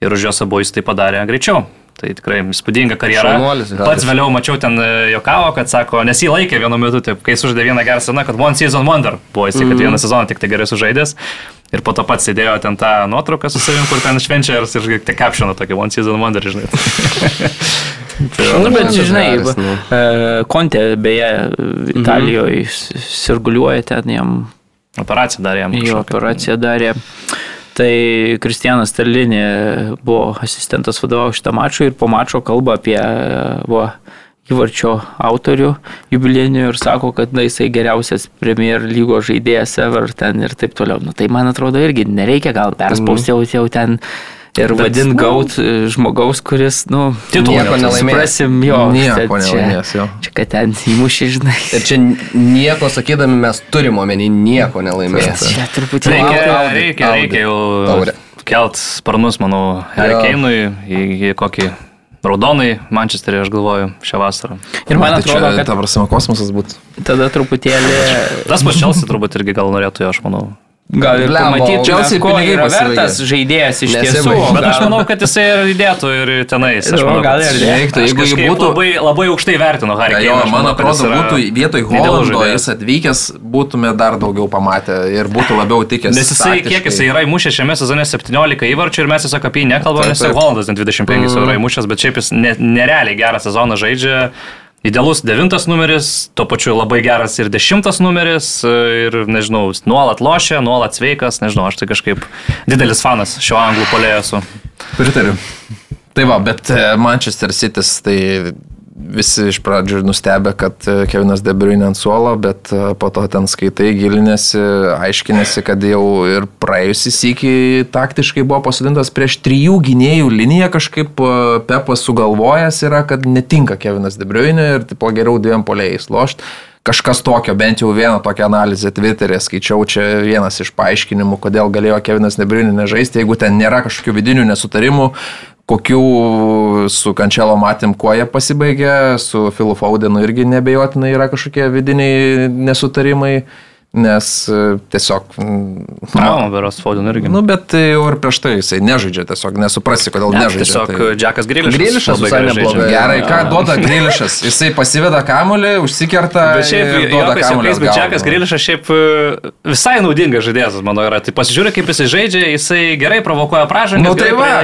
ir už juos abu jis tai padarė greičiau. Tai tikrai įspūdinga karjera. Šaunuolis. Pats vėliau mačiau ten e, jokavo, kad sako, nes jį laikė vienu metu, taip, kai sužaidė vieną gerą sezoną, kad one season wonder buvo jisai, kad Mhm. vieną sezoną tik tai gerai sužaidęs. Ir po to pats sėdėjo ten tą nuotrauką su savim, kur ten švenčia ir, ir tik captioną tokį one season wonder, žinai. tai, va. Nu, bet žinai, geras, nu. e, Kontė beje Italijoje sirguliuoja ten jam Operaciją darė jam. Jo operaciją darė. Tai Kristianas Terlinė buvo asistentas vadovau šitą mačą ir po mačo kalba apie va, įvarčio autorių jubiliejinių ir sako, kad na, jisai geriausias Premier lygos žaidėjas ever ten ir taip toliau. Nu, tai man atrodo irgi nereikia gal perspausti jau, jau ten ir Bet, vadint nu, gaut e, žmogaus, kuris, nu, Titulų Nieko nelaimės. suprasim jo. Nieko čia- nelaimės, jo. Čia, kad ten įmušė, žinai. Ir čia nieko sakydami mes turim omeny, nieko nelaimės. Čia truputį Reikia, Audi, reikia, Audi. reikia jau Taurė. kelt sparnus, manau, Harikeinui į, į kokį raudonai Manchesterį, aš galvoju, šią vasarą. Ir man Tai atrodo, čia, kad ta prasme, kosmosas būtų. tada truputėlį Tas pačiausias turbūt irgi gal norėtų, aš manau. Gal ir Chelsea ko pinigai yra vertas žaidėjas iš Nesibaigė. tiesų. Bet aš manau, kad jisai ir įdėtų ir tenais. Aš Jo, manau, gal ir reiktų, jeigu kažkaip būtų- Labai, labai aukštai vertinu Harry Kane. jo, man jis atrodo, yra būtų vietoj Holando jis atvykęs, būtume dar daugiau pamatę ir būtų labiau tikęs. Nes jisai, kiek jisai yra įmušęs šiame sezone 17 įvarčių ir mes tiesiog apie jį nekalbame, nes ten 25 mm. yra įmušęs, bet šiaip jis ne, nerealiai gerą sezoną žaidžia. Idealus devintas numeris, tuo pačiu labai geras ir dešimtas numeris ir, nežinau, nuolat lošia, nuolat sveikas, nežinau, aš tai kažkaip didelis fanas šio anglų polėjo esu. Pritariu. Tai va, bet e, Manchester City, tai visi iš pradžių nustebė, kad e, Kevinas De Bruyne ant suolo, bet e, po to ten skaitai, gilinėsi, aiškinėsi, kad jau ir praėjusį sykį taktiškai buvo pasodintas prieš trijų gynėjų liniją, kažkaip e, Pepas sugalvojęs yra, kad netinka Kevinas De Bruyne ir tipo geriau dviem polėjais lošti. Kažkas tokio, bent jau vieną tokią analizę Twitter'e skaičiau, čia vienas iš paaiškinimų, kodėl galėjo Kevinas Nebriunin nežaisti, jeigu ten nėra kažkokių vidinių nesutarimų, kokių su Kančelo matėm, kuo jie pasibaigė, su Filu Faudenu irgi nebejotinai yra kažkokie vidiniai nesutarimai, nes e, tiesiog... Traumą beros Faudin irgi. Nu, bet tai jau ir prieš tai jisai nežaidžia, tiesiog nesuprasi, kodėl Ne, nežaidžia. Tiesiog tai... Džekas Grilišas. Grilišas labai visai neblogai. Gerai, ką duoda Grilišas? Jisai pasiveda kamulį, užsikerta Bet šiaip, duoda jokas, bet Džekas Grilišas šiaip e, visai naudingas žaidėjas, manau, yra. Tai pasižiūrė, kaip jisai žaidžia, jisai gerai provokuoja pražangą, Nu, tai va.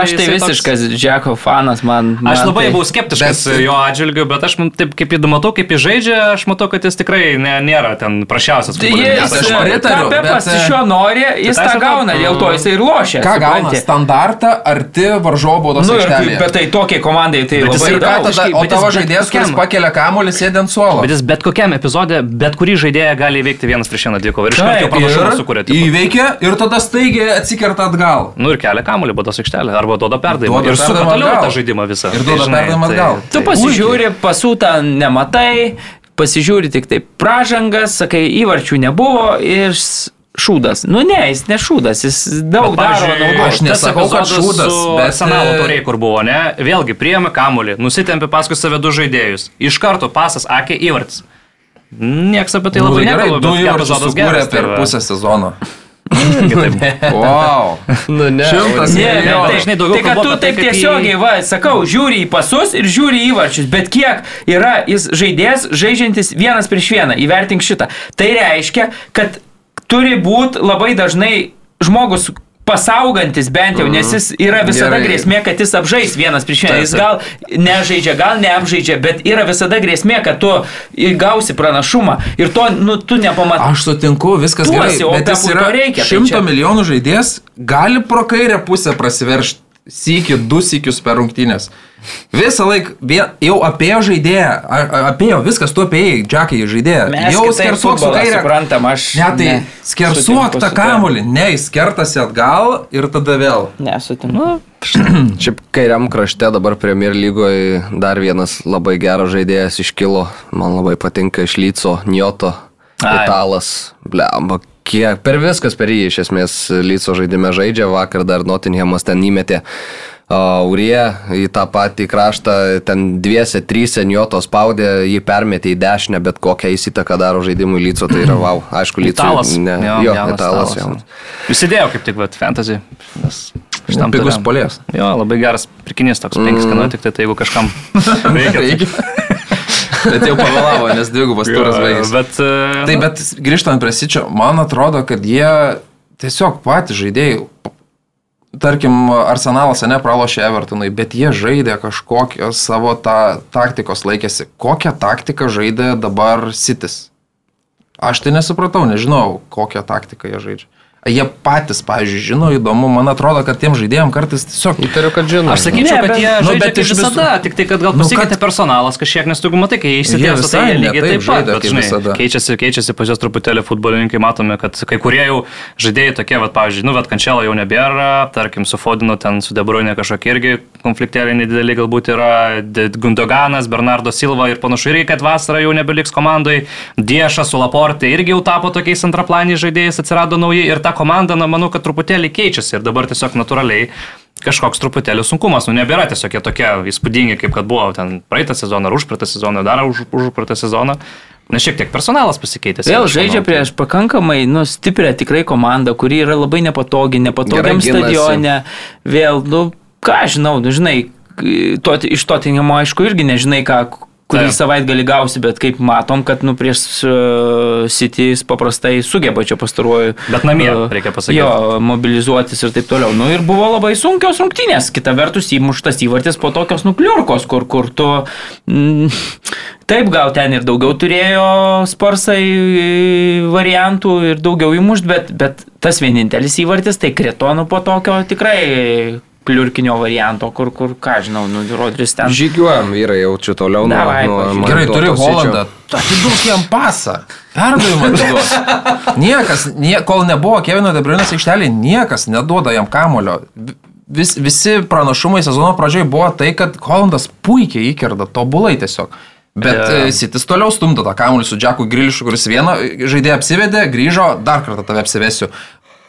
Aš tai visiškas Džeko fanas, man. Aš man labai tai... buvau skeptiškas Bet- jo atžvilgiu, bet aš man taip kaip įdomu kaip jis žaidžia, aš matau, kad jis tikrai ne, nėra ten prašiausias. Tai futbolininkas. jis, aš pritariu, ką Pepas bet, iš jo nori, jis tai tą gauna, dėl to jisai ir lošia. Ką gauna? Standartą arti varžovo baudos Nu, aikštelėje. bet tai tokiai komandai tai Bet labai daug. tada, o tavo žaidėjas, kuris pakelia kamuolį, sėdi ant suolo. Bet jis bet kokiam epizode, bet kurį žaidėją gali įveikti vienas prieš vieną dvikovą ir iš karto pranašumą sukuria. įveikia ir tada staigiai atsikerta atgal. Nu ir kelia kamuolį bados aikštelę, arba duoda perdavimą. Ir suka toliau tą žaidimą visą. Ir Tai, duoda perdavimą tai- atgal. Tu pasižiūri, pasūtą nematai, pasižiūri tik tai pražangas, sakai, įvarčių nebuvo ir šūdas. Nu ne, jis ne šūdas, jis daug Bet, daro naudos. aš nesakau, kad šūdas, bet, Senalo e, tauriai, kur buvo, ne? Vėlgi, priėmė kamulį, nusitempė paskui save du žaidėjus. Iš karto pasas Akė įvartis. Niekas apie tai Nu, labai gerai, nekalba, du įvarčius sukūrė tai per pusę sezono. Wow. Nu, ne. Šimtas Ne, bet tai, žinai, daugiau tai, kad tu tai, taip tiesiogiai, va, sakau, žiūri į pasus ir žiūri į įvarčius, bet kiek yra jis žaidėjas žaidžiantis vienas prieš vieną, įvertink šitą. Tai reiškia, kad turi būti labai dažnai žmogus pasaugantis bent jau, nes jis yra visada Gerai. grėsmė, kad jis apžais vienas prieš vieną. Jis gal nežaidžia, gal neapžaidžia, bet yra visada grėsmė, kad tu gausi pranašumą ir to, nu, tu nepamatai. Aš sutinku, viskas Tuosi, gerai, bet jis yra reikia, tai šimto čia- milijonų žaidėjas, gali pro kairę pusę prasiveršti. Sykį, du sykius per rungtynės. Visą laiką jau apėjo žaidėją, a- a- apėjo viskas, tu apėjai, džekai žaidėją. Jau skersuok su kairė. suprantam, aš Ne, tai ne, skersuok tą kamulį, ne, jis kertasi atgal ir tada vėl. Nesutinku. Šiaip kairiam krašte dabar Premier lygoje dar vienas labai geras žaidėjas iškilo. Man labai patinka iš Lyco, Njoto, Ai. Italas. Blemba, kiek per viskas per jį iš esmės Lyco žaidime žaidžia. Vakar dar Nottinghamas ten įmetė Aurie į tą patį kraštą, ten dviese, trys senjoto spaudė, jį permetė į dešinę, bet kokią įsitaką daro žaidimui Lyco, tai yra wow. Aišku, Lyco. Italas. Ne, Jo, jo, jaunas italas. jaunas. Įsidėjau kaip tik, bet fantasy. Nes šitam Pigus polės. Jo, labai geras pirkinys toks, penkis kainuoja, tik tai, tai jeigu kažkam reikia. Bet jau pavėlavo, nes dvigubas turas baigėsi. Bet, e, Taip, bet grįžtant prie Sičio, man atrodo, kad jie tiesiog patys žaidėjai, tarkim, Arsenalas ne pralošė Evertonui, bet jie žaidė kažkokią savo tą taktikos laikėsi. Kokią taktiką žaidė dabar Sitis? Aš tai nesupratau, nežinau, kokią taktiką jie žaidžia. Jie patys, pavyzdžiui, žino, įdomu, man atrodo, kad tiem žaidėjim kartais tiesiog... Įtariu, kad žinau. Aš sakyčiau, Ne, kad jie nu, žaidžia bet kaip iš visų- visada, tik tai, kad gal Nu, pasikeitė kad- personalas kažkiek, nes tu matai, kai jie visai tai jie ne lygiai taip taip pat, bet, kaip žinai, visada. keičiasi, keičiasi pas juos truputėlį futbolininkai, matome, kad kai kurie jau žaidėjai tokie, va, pavyzdžiui, nu, bet Kančelo jau nebėra, tarkim, su Fodinu ten su Debruinė kažkokie irgi konfliktėliai nedideli galbūt yra, De- Gundoganas, Bernardo Silva ir panašu irgi, kad vasarą jau nebeliks komandai, Diešas su Laporte irgi jau tapo tokiais antraplaniais žaidėjais, atsirado nauji ir ta komanda, na, manau, kad truputėlį keičiasi ir dabar tiesiog natūraliai kažkoks truputėlį sunkumas, nu nebėra tiesiog jie tokie įspūdingi, kaip kad buvo ten praeitą sezoną, ar užpraeitą sezoną, dar už, užpraeitą sezoną, nes šiek tiek personalas pasikeitė. Vėl žaidžia manau. prieš pakankamai nu, stiprią tikrai komandą, kuri yra labai nepatogi, nepatogiam stadione. Vėl, nu, ką aš žinau, nu, žinai, to, iš Totinimo aišku irgi nežinai, ką, kurį Taip. savaitę gali gausi, bet kaip matom, kad nu, prieš uh, City jis paprastai sugeba čia pastaruoju. Bet namie, uh, reikia pasakyti. Jo, mobilizuotis ir taip toliau. Nu, ir buvo labai sunkios rungtynės. Kita vertus, įmuštas įvartis po tokios nukliurkos, kur, kur tu... Mm, taip, gal ten ir daugiau turėjo sparsai variantų ir daugiau įmušt, bet, bet tas vienintelis įvartis, tai kretonų po tokio tikrai kliurkinio varianto, kur, kur ką žinau, nu, Rodris ten. Žygiuojam, vyrai, jaučiu toliau nuo... Nuo. Gerai, turi. Holandą. Atiduok jam pasą. Perdavimą atiduok. Niekas, nie, kol nebuvo Kevino Debriunas aikštelė, niekas neduoda jam kamulio. Vis, visi pranašumai sezono pradžioje buvo tai, kad Holandas puikiai įkerda, tobulai tiesiog. Bet yeah. Sitis toliau stumdo tą kamuolį su Džeku Grilišu, kuris vieną žaidėją apsivedė, grįžo, dar kartą tave apsivesiu.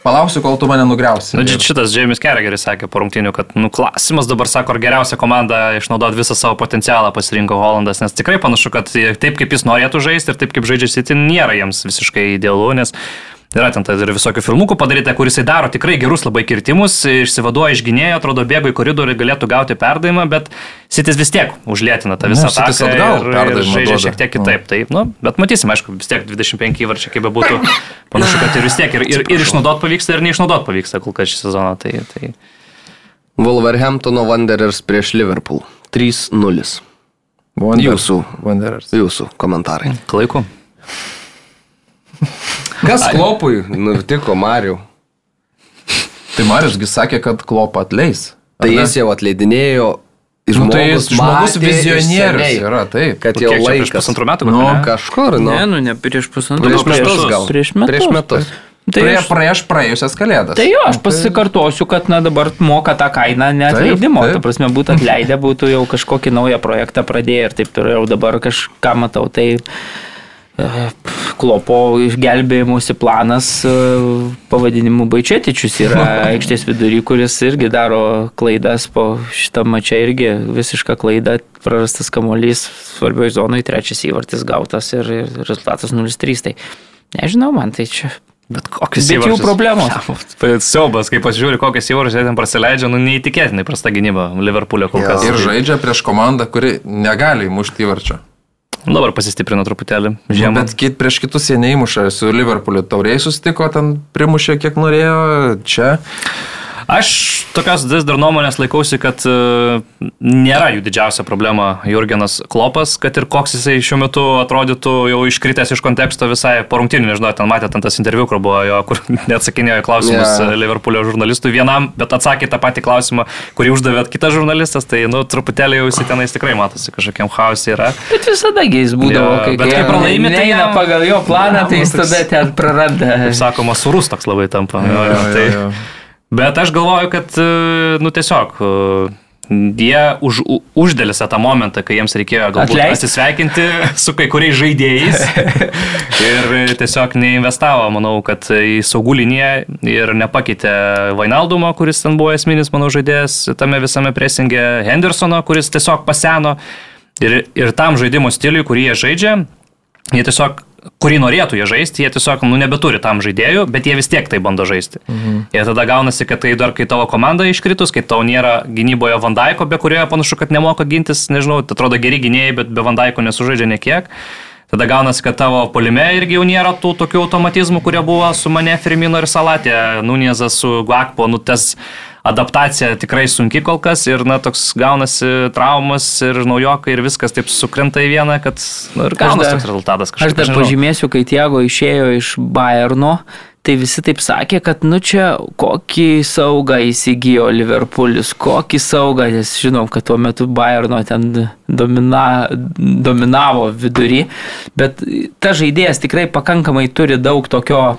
Palauksiu, kol tu mane nugriausi. Nu, čia- šitas Džeimis Keregeris sakė po rungtinių, kad, nu, klausimas dabar sako, ar geriausia komanda išnaudoti visą savo potencialą pasirinko Holandas, nes tikrai panašu, kad taip, kaip jis norėtų žaisti ir taip, kaip žaidžia City, nėra jiems visiškai idealu, nes yra ten ir visokių filmukų padaryta, kuris daro tikrai gerus labai kirtimus, išsivaduoja iš gynėjo, atrodo, bėgo į koridorių, galėtų gauti perdavimą, bet City vis tiek užlėtina tą visą Nu, City's ataką atgal ir, ir perdavimą žaidžia šiek tiek kitaip. Tai, nu, bet matysim, aišku, vis tiek 25 įvarčiai kaip bebūtų. Panašu, kad ir vis tiek ir, ir, ir išnaudot pavyksta, ir neišnaudot pavyksta kol kas šį sezoną. Tai, tai... Wolverhamptono Wanderers prieš Liverpool. 3-0. Wonder- Jūsų. Wanderers. Jūsų komentarai. Klaiku. Kas klopui nutiko Mariu? Tai Mariusgi sakė, kad klopą atleis. Tai jis jau atleidinėjo. Nu, tai jis žmogus vizionierius yra, taip. Kad jau Kiek čia prieš laikas. pusantrų metų? Nu, ne? Kažkur, nu. Ne, nu, ne prieš pusantrų Prieš metus gal. Prieš metus. Prieš metus. Tai Prie, aš, prieš praėjusias kalėdas. tai jo, aš pasikartosiu, kad na, dabar moka tą kainą neatleidimo. Taip, taip. Ta prasme, būtų atleidę, būtų jau kažkokį naują projektą pradėję ir taip toliau. Dabar kažką matau. Tai klopo išgelbėjimusi planas e, pavadinimu Baičetičius yra aikštės vidury, kuris irgi daro klaidas po šitą mačią irgi visišką klaidą, prarastas kamuolys svarbioje zonoje, trečias įvartis gautas ir, rezultatas 0-3. Tai nežinau, man tai čia. Bet kokius Bet jų problemos. Siaubas, kai pasižiūri, kokias įvarčius jie ten praleidžia, nu neįtikėtinai prasta gynyba Liverpoolio kol kas. Ir žaidžia prieš komandą, kuri negali įmušti įvarčio. Nu, Dabar pasistiprino truputėlį. Nu, Žiemą. bet kit, prieš kitus jie neįmuša, su Liverpooliu tauriai susitiko, ten primušė kiek norėjo, čia. Aš tokios vis dar nuomonės laikausi, kad e, nėra jų didžiausia problema Jurgenas Klopas, kad ir koks jisai šiuo metu atrodytų jau iškritęs iš konteksto visai porungtinių, nežinau, ten matėte ten tas interviu, kur buvo jo, kur neatsakinėjo į klausimus Yeah. Liverpoolio žurnalistui vienam, bet atsakė tą patį klausimą, kurį uždavė kitas žurnalistas, tai, nu, truputėlį jau jisai tenais tikrai matosi, kažkokiam chaosui yra. Bet visada jis būdavo, Jo, kai, kai pralaimi, tai eina pagal jo planą, tai jis toks- tada ten praranda. Sakoma, surus toks labai tampa. Jo, jo, tai, jo. Bet aš galvoju, kad, e, nu tiesiog, e, jie už, uždėlėse tą momentą, kai jiems reikėjo galbūt Atleist? atsisveikinti su kai kuriais žaidėjais. Ir tiesiog neinvestavo, manau, kad į saugų liniją ir nepakeitė Vainaldumo, kuris ten buvo esminis, manau, žaidėjas tame visame presingė, Hendersono, kuris tiesiog paseno. Ir, ir tam žaidimo stiliui, kurį jie žaidžia, jie tiesiog kurį norėtų jie žaisti, jie tiesiog nu, nebeturi tam žaidėjų, bet jie vis tiek tai bando žaisti. Mhm. Ir tada gaunasi, kad tai dar kai tavo komanda iškritus, kai tau nėra gynyboje Vandaiko, be kurioje panašu, kad nemoka gintis, nežinau, tai atrodo geri gynėjai, bet be Vandaiko nesužaidžia niekiek. Tada gaunasi, kad tavo polime irgi jau nėra tų tokių automatizmų, kurie buvo su mane Firmino ir Salatė, Nunėzas su Gakpo, nu tas adaptacija tikrai sunki kol kas ir, na, toks gaunasi traumas ir naujokai ir viskas taip sukrenta į vieną, kad, na, ir gaunasi toks rezultatas Aš kažkaip. dar nežinau. pažymėsiu, kai Tiago išėjo iš Bayerno, tai visi taip sakė, kad nu čia kokį saugą įsigijo Liverpoolis, kokį saugą, nes žinom, kad tuo metu Bayerno ten domina, dominavo vidury, bet ta žaidėjas tikrai pakankamai turi daug tokio,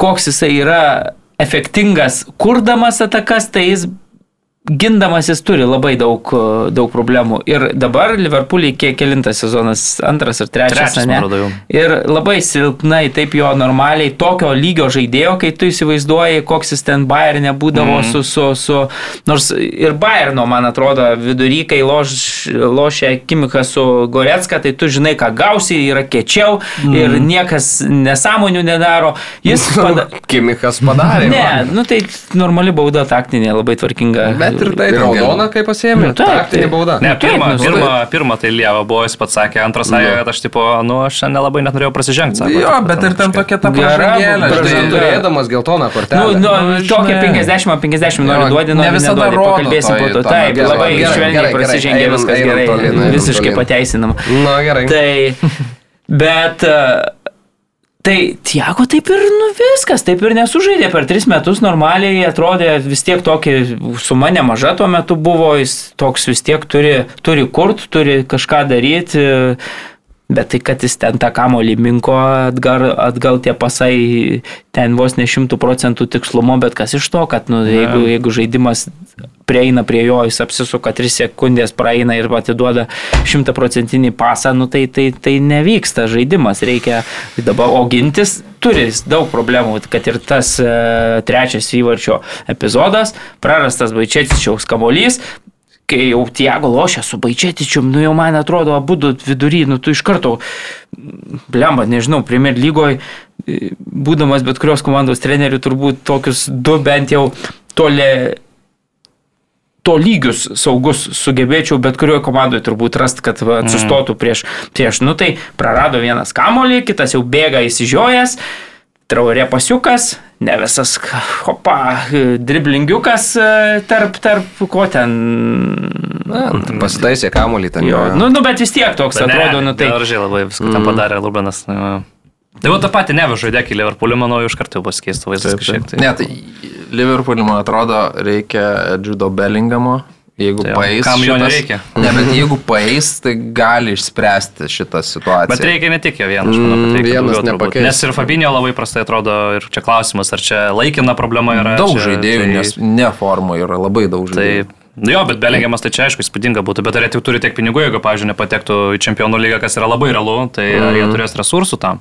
koks jisai yra efektingas, kurdamas atakas, tai jis gindamas jis turi labai daug, daug problemų. Ir dabar Liverpoolį kiek kelintas sezonas, antras ar trečias, Trečias, atrodo, jau. Ir labai silpnai, taip jo normaliai, tokio lygio žaidėjo, kai tu įsivaizduoji, koks jis ten Bayernė būdavo mm. su, su, su, nors ir Bayerno, man atrodo, vidury, kai loš, lošia Kimika su Goretska, tai tu žinai, ką gausi, yra kečiau mm. ir niekas nesąmonių nedaro. Jis pada... Kimikas padarė. Ne, man. nu tai normali bauda taktinė, labai tvarkinga. Bet ir tai raudona, kaip pasiėmė. Nu, taip, Taktinė taip. bauda. Ne, Taip, pirmą, nu, pirmą, pirmą tai Lieva buvo, jis pats sakė, antras sakė, kad aš tipo, nu, aš šiandien labai net norėjau prasižengti. sako, Jo, bet ir ten tokia ta žinai, Tai turėdamas geltoną Nu, kortelę. nu, Nu, tokia žinai. 50 ant 50 Jo, nori duoti, ne nori visada rodo pakalbėsim toj- po to. Taip, labai švelniai prasižengė, viskas gerai, visiškai pateisinama. Na gerai. Tai, bet, e, tai Tiago taip ir, nu viskas, taip ir nesužaidė per tris metus, normaliai atrodė vis tiek tokį, suma nemaža tuo metu buvo, jis toks vis tiek turi, turi kurt, turi kažką daryti. Bet tai, kad jis ten tą kamolį minko atgal, atgal tie pasai, ten vos ne šimtų procentų tikslumo, bet kas iš to, kad nu, jeigu, jeigu žaidimas prieina prie jo, jis apsisuka 3 sekundės, praeina ir atiduoda šimtaprocentinį pasą, nu, tai, tai, tai nevyksta žaidimas, reikia dabar augintis, turi daug problemų, kad ir tas e, trečias įvarčio epizodas, prarastas Vaičiačiaus kamolys, kai jau Tiago lošia su Baičetičium, nu jau man atrodo, abu du vidury, nu tu iš karto, blemba, nežinau, Premier lygoje, būdamas bet kurios komandos trenerių, turbūt tokius du bent jau toli to lygius saugus sugebėčiau bet kurioje komandoje turbūt rasti, kad va, atsistotų prieš, prieš, nu tai prarado vienas kamolį, kitas jau bėga įsižiojęs, traurė pasiukas, ne visas, hopa, driblingiukas e, tarp, tarp, ko ten. Na, pasitaisė kamuolį ten. Jo, nu, nu, bet vis tiek toks Bet ne, atrodo, nu tai. Gražiai labai viską ten padarė Lubenas. nu. Tai va tą patį neveža įdėkį Liverpoolį, manau, iš karto jau bus keistas vaizdas kažkiek. Tai. Ne, tai Liverpoolį, man atrodo, reikia Judo Bellingamo. Jeigu Tai jo, paeis. kam jo šitas- nereikia? Ne, bet jeigu paeis, tai gali išspręsti šitą situaciją. Bet reikia ne tik jo vieną, aš manau, kad Mm, reikia vienas nepakeis. Nes ir Fabinio labai prastai atrodo ir čia klausimas, ar čia laikina problema yra. daug čia, žaidėjų, tai, nes ne formo yra labai daug Tai, žaidėjų. nu jo, bet Belingiamas tai čia aišku įspūdinga būtų, bet ar jie tik turi tiek pinigų, jeigu, pavyzdžiui, nepatektų į čempionų lygą, kas yra labai realu, tai ar Mhm. jie turės resursų tam.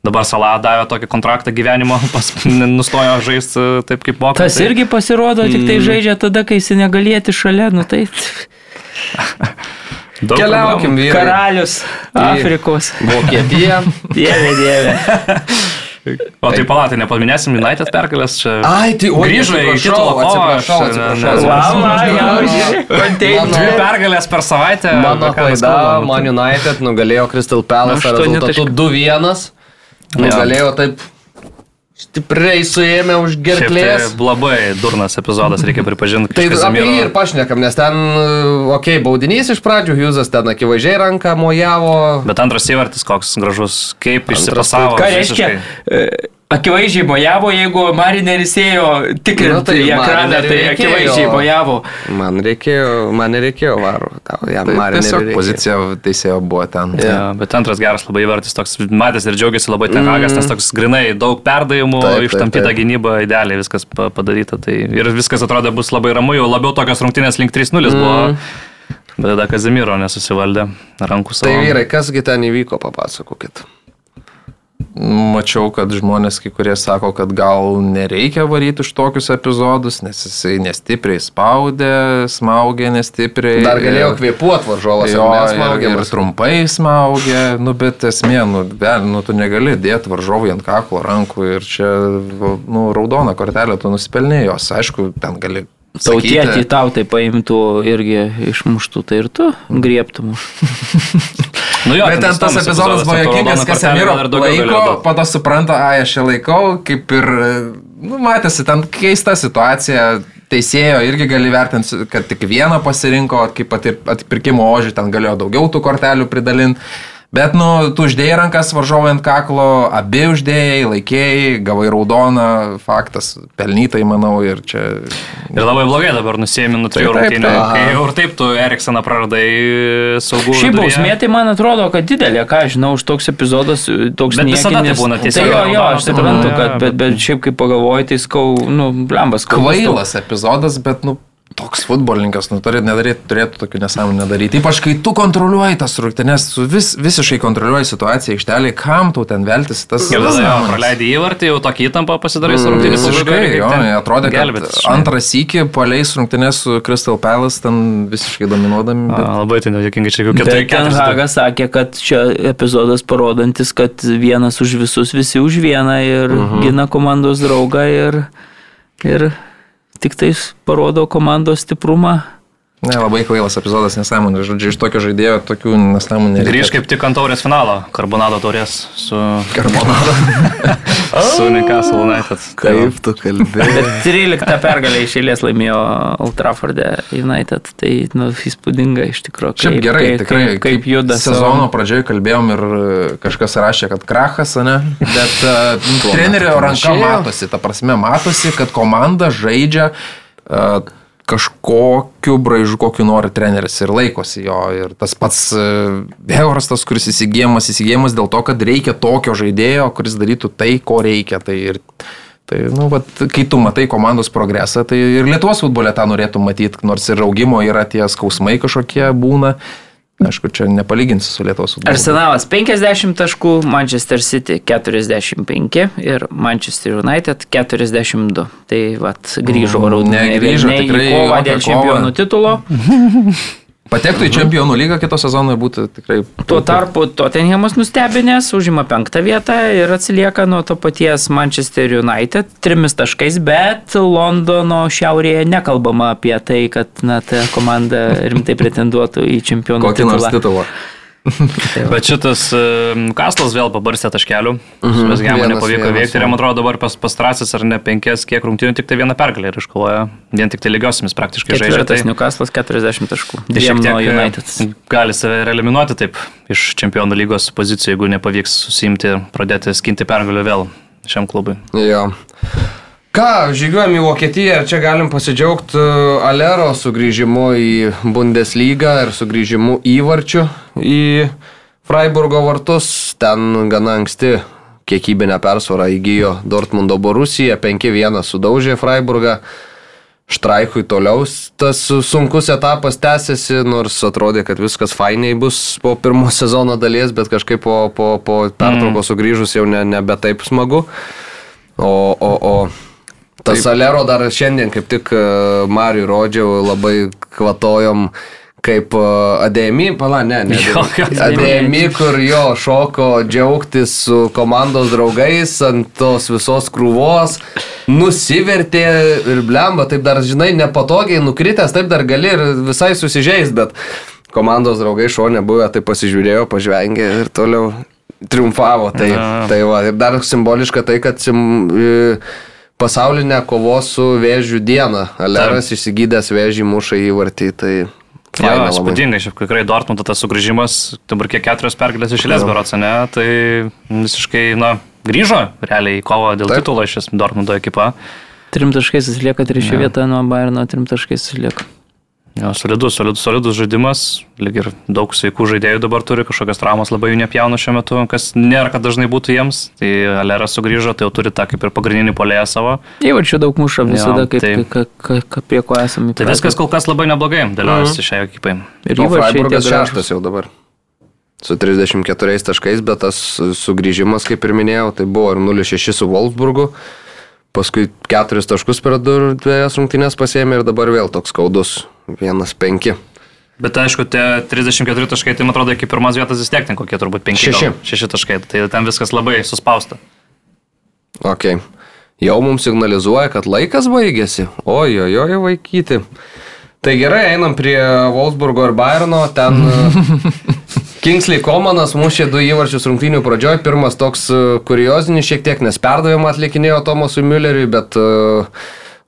Dabar Salah davė tokį kontraktą gyvenimo, pas, nustojo žaisti e, taip kaip moka. Tas tai... irgi pasirodo, tik tai mm. žaidžia tada, kai jis negalėti šalia, nu tai... Daug Keliaukim, vyrai. Karalius Afrikos. Vokietija. dieve, dieve. O tai palatai, nepaminėsim United pergalės čia. Ai, tai o grįžo į kitą lovą. Atsiprašau, atsiprašau. Dvi pergalės per savaitę. Mano klaida, nu tai- man United nugalėjo Crystal Palace rezultatu 2-1. Nu, ja. Galėjo taip Stipriai suėmė už gerklės. Šiaip, tai labai durnas epizodas, reikia pripažinti. tai apie jį ir pašnekam, nes ten, e, okei, okay, baudinys iš pradžių, Hughesas ten akivaizdžiai ranką mojavo. Bet antras įvartis koks gražus, kaip išsipasavo. Tai ką visiškai. reiškia? Akivaizdžiai mojavo, jeigu Marineris ėjo tikrinti Nu, tai į ekraną, tai reikėjo. akivaizdžiai mojavo. Man reikėjo, man nereikėjo varo. Tau, jam Tai Marineriui tiesiog pozicija teisėjo buvo ten. Ja, bet antras geras labai vertis, toks matęs ir džiaugiasi labai Tenhagas, nes toks grinai daug perdavimų, ištampyta gynyba, idealiai viskas pa- padaryta. Tai ir viskas atrodo bus labai ramu, jau labiau tokios rungtynės link 3-0 buvo. Bet tada Kazimiro nesusivaldė rankų savo. Tai vyrai, kasgi ten įvyko, papasakokit. Mačiau, kad žmonės kai kurie sako, kad gal nereikia varyti už tokius epizodus, nes jisai nestipriai spaudė, smaugė nestipriai. Dar galėjo kvėpuoti varžovas, Jo, ar ir, ir trumpai smaugė, nu, bet esmė, nu, be, nu, tu negali dėti varžovui ant kaklo rankų ir čia, nu, raudona kortelė, tu nusipelnėjos. Aišku, ten gali. Tautietį tau tai paimtų irgi išmuštų, tai ir tu griebtum. Nu jo, Bet ten tas epizodas buvo ten to jokingas, kas Emiro laiko, po to supranta, ai, aš čia laikau, kaip ir, nu, matėsi, ten keista situacija, teisėjo irgi gali vertinti, kad tik vieną pasirinko, kaip pat ir atpirkimo ožį, ten galėjo daugiau tų kortelių pridalinti. Bet, nu, tu uždėjai rankas varžovui ant kaklo, abi uždėjai, laikėjai, gavai raudoną, faktas, pelnytai, manau, ir čia... Ir labai blogai dabar nusėmė nuo trijų rungtynių. jau ir taip tu Eriksoną praradai saugų. Šiaip bausmė, tai man atrodo, kad didelė, ką žinau, už toks epizodas, toks Bet visada tai būna tiesiog Tai jo, jo, aš suprantu, kad, bet, bet šiaip kaip pagalvoju, tai skau, nu, blambas, Kvailas epizodas, bet, nu, toks futbolininkas, nu, turėtų, nedaryti, turėtų tokių nesąmonę daryti. Ypač kai tu kontroliuoji tas rungtynes, tu vis, visiškai kontroliuoji situaciją aikštelėje, kam tau ten veltis tas Ir tada praleidai įvartį, jau tokį įtampą pasidarai su rungtynės. Visiškai, jo, atrodė, kad antras iki paleis rungtynės su Crystal Palace, ten visiškai dominuodami. A, Bet... Labai tai nejuokingai, čia jau Bet 4 ten 4 Hagas sakė, kad čia epizodas parodantis, kad vienas už visus, visi už vieną ir gina komandos draugą ir, ir tik tais parodo komandos stiprumą. Ne, labai kvailas epizodas, nesąmonė. Žodžiu, iš tokio žaidėjo tokių nesąmonė. Grįž kaip tik ant taurės finalo, karbonado taurės su, Karbonado. su Newcastle United. Kaip tu kalbėjai? Bet 13 pergalę iš eilės laimėjo Old Trafford United, tai nu, įspūdinga iš tikrųjų. Šiaip kaip- gerai, kaip, tikrai. Kaip, kaip juda Sezono pradžioje kalbėjom ir e, kažkas rašė, kad krachas, ne? Bet uh, trenerio ranka matosi, ta prasme matosi, kad komanda žaidžia uh, kažkokiu braižu, kokiu nori treneris ir laikosi jo. Ir tas pats uh, Eurastas, kuris įsigijamas, įsigijamas dėl to, kad reikia tokio žaidėjo, kuris darytų tai, ko reikia. Tai ir Tai, nu, vat, kai tu matai komandos progresą, tai ir Lietuvos futbole tą norėtų matyti, nors ir augimo yra tie skausmai kažkokie būna. Aišku, čia nepalyginsi su Lietuvos futbolu. Arsenalas 50 taškų, Manchester City 45 ir Manchester United 42. Tai vat grįžo Mm, raudonai negrįžo, tikrai į kovą jokia dėl kova. čempionų titulo. Patektų į čempionų lygą kito sezono būtų tikrai. Tuo tarpu Tottenhamas nustebinės, užima penktą vietą ir atsilieka nuo to paties Manchester United trimis taškais, bet Londono šiaurėje nekalbama apie tai, kad na, ta komanda rimtai pretenduotų į čempionų Kokį nors titulą. Titulą. Bet šitas um, Kaslas vėl pabarstė taškelių. Mhm. Mes Vienas, nepavyko veikti ir man atrodo dabar pas, pastrasis ar ne penkias, kiek rungtynių, tik tai vieną pergalę ir iškovojo. Vien tik tai lygiosiamis praktiškai žaidžia. Tai, Newcastle'as 40 taškų. tai šiek tiek United. e, gali save eliminuoti taip iš čempionų lygos pozicijų, jeigu nepavyks susimti pradėti skinti pergalę vėl šiam klubui. Jo. Ką, žygiuojam į Vokietiją ir čia galim pasidžiaugti e, Alero sugrįžimu į Bundeslygą ir sugrįžimu įvarčių į Freiburgo vartus. Ten gana anksti kiekybinę persvarą įgyjo Dortmundo Borusija, 5-1 sudaužė Freiburgą. Štraikui toliau tas sunkus etapas tęsiasi, nors atrodė, kad viskas fainiai bus po pirmo sezono dalies, bet kažkaip po, po, po pertraukos sugrįžus jau ne, nebe taip smagu. O, o, o tas Alero dar šiandien kaip tik e, Mariui rodžiau, labai kvatojom kaip Ademi, pala, ne, ne. Ademi, kur jo šoko džiaugtis su komandos draugais ant tos visos krūvos, nusivertė ir blemba, taip dar, žinai, nepatogiai nukritęs, taip dar gali ir visai susižeis, bet komandos draugai šonė buvę, tai pasižiūrėjo, pažvengė ir toliau triumfavo. Tai, Na. tai va, ir dar simboliška tai, kad sim, e, pasaulinę kovos su vėžių dieną. Aleras išsigydęs vėžį muša į vartį. Tai Jo, faina labai. įspūdingai, šiaip tikrai Dortmundo tas sugrįžimas, dabar kiek keturios pergalės išėlės berots, ne, tai visiškai, na, grįžo realiai į kovą dėl Taip. titulo šis Dortmundo ekipa. Trim taškais atsilieka trečia Jo. vieta nuo Bayerno, trim taškais atsilieka. Jo, solidus, solidus, solidus žaidimas, lyg ir daug sveikų žaidėjų dabar turi, kažkokias traumas labai jų nepjauna šiuo metu, kas nėra, kad dažnai būtų jiems. Tai Aleras sugrįžo, tai jau turi tą kaip ir pagrindinį polėją savo. Įvarčių daug mušam visada, kaip, tai- ka, ka, ka, prie ko esame. Tai viskas kol kas labai neblogai dėliojasi šiai ekipai. Ir Freiburgas šeštas jau dabar. Su 34 taškais, bet tas sugrįžimas, kaip ir minėjau, tai buvo ir 0-6 su Wolfsburgu. Paskui 4 taškus per du dviejas rungtynės pasėmė ir dabar vėl toks skaudus 1-5. Bet aišku, tie 34 taškai, tai man atrodo, iki pirmos vietos vis tiek ten kokie turbūt 5. Šeši. 6 taškai, tai ten viskas labai suspausta. Ok. Jau mums signalizuoja, kad laikas baigėsi. Oi, vaikyti. Tai gerai, einam prie Wolfsburgo ir Bayerno. Ten Kingsley Komanas mušė du įvarčius rungtynių pradžioj. Pirmas toks e, kuriozinis, šiek tiek nesperdavimą atlikinėjo Tomasui Mülleriui, bet e,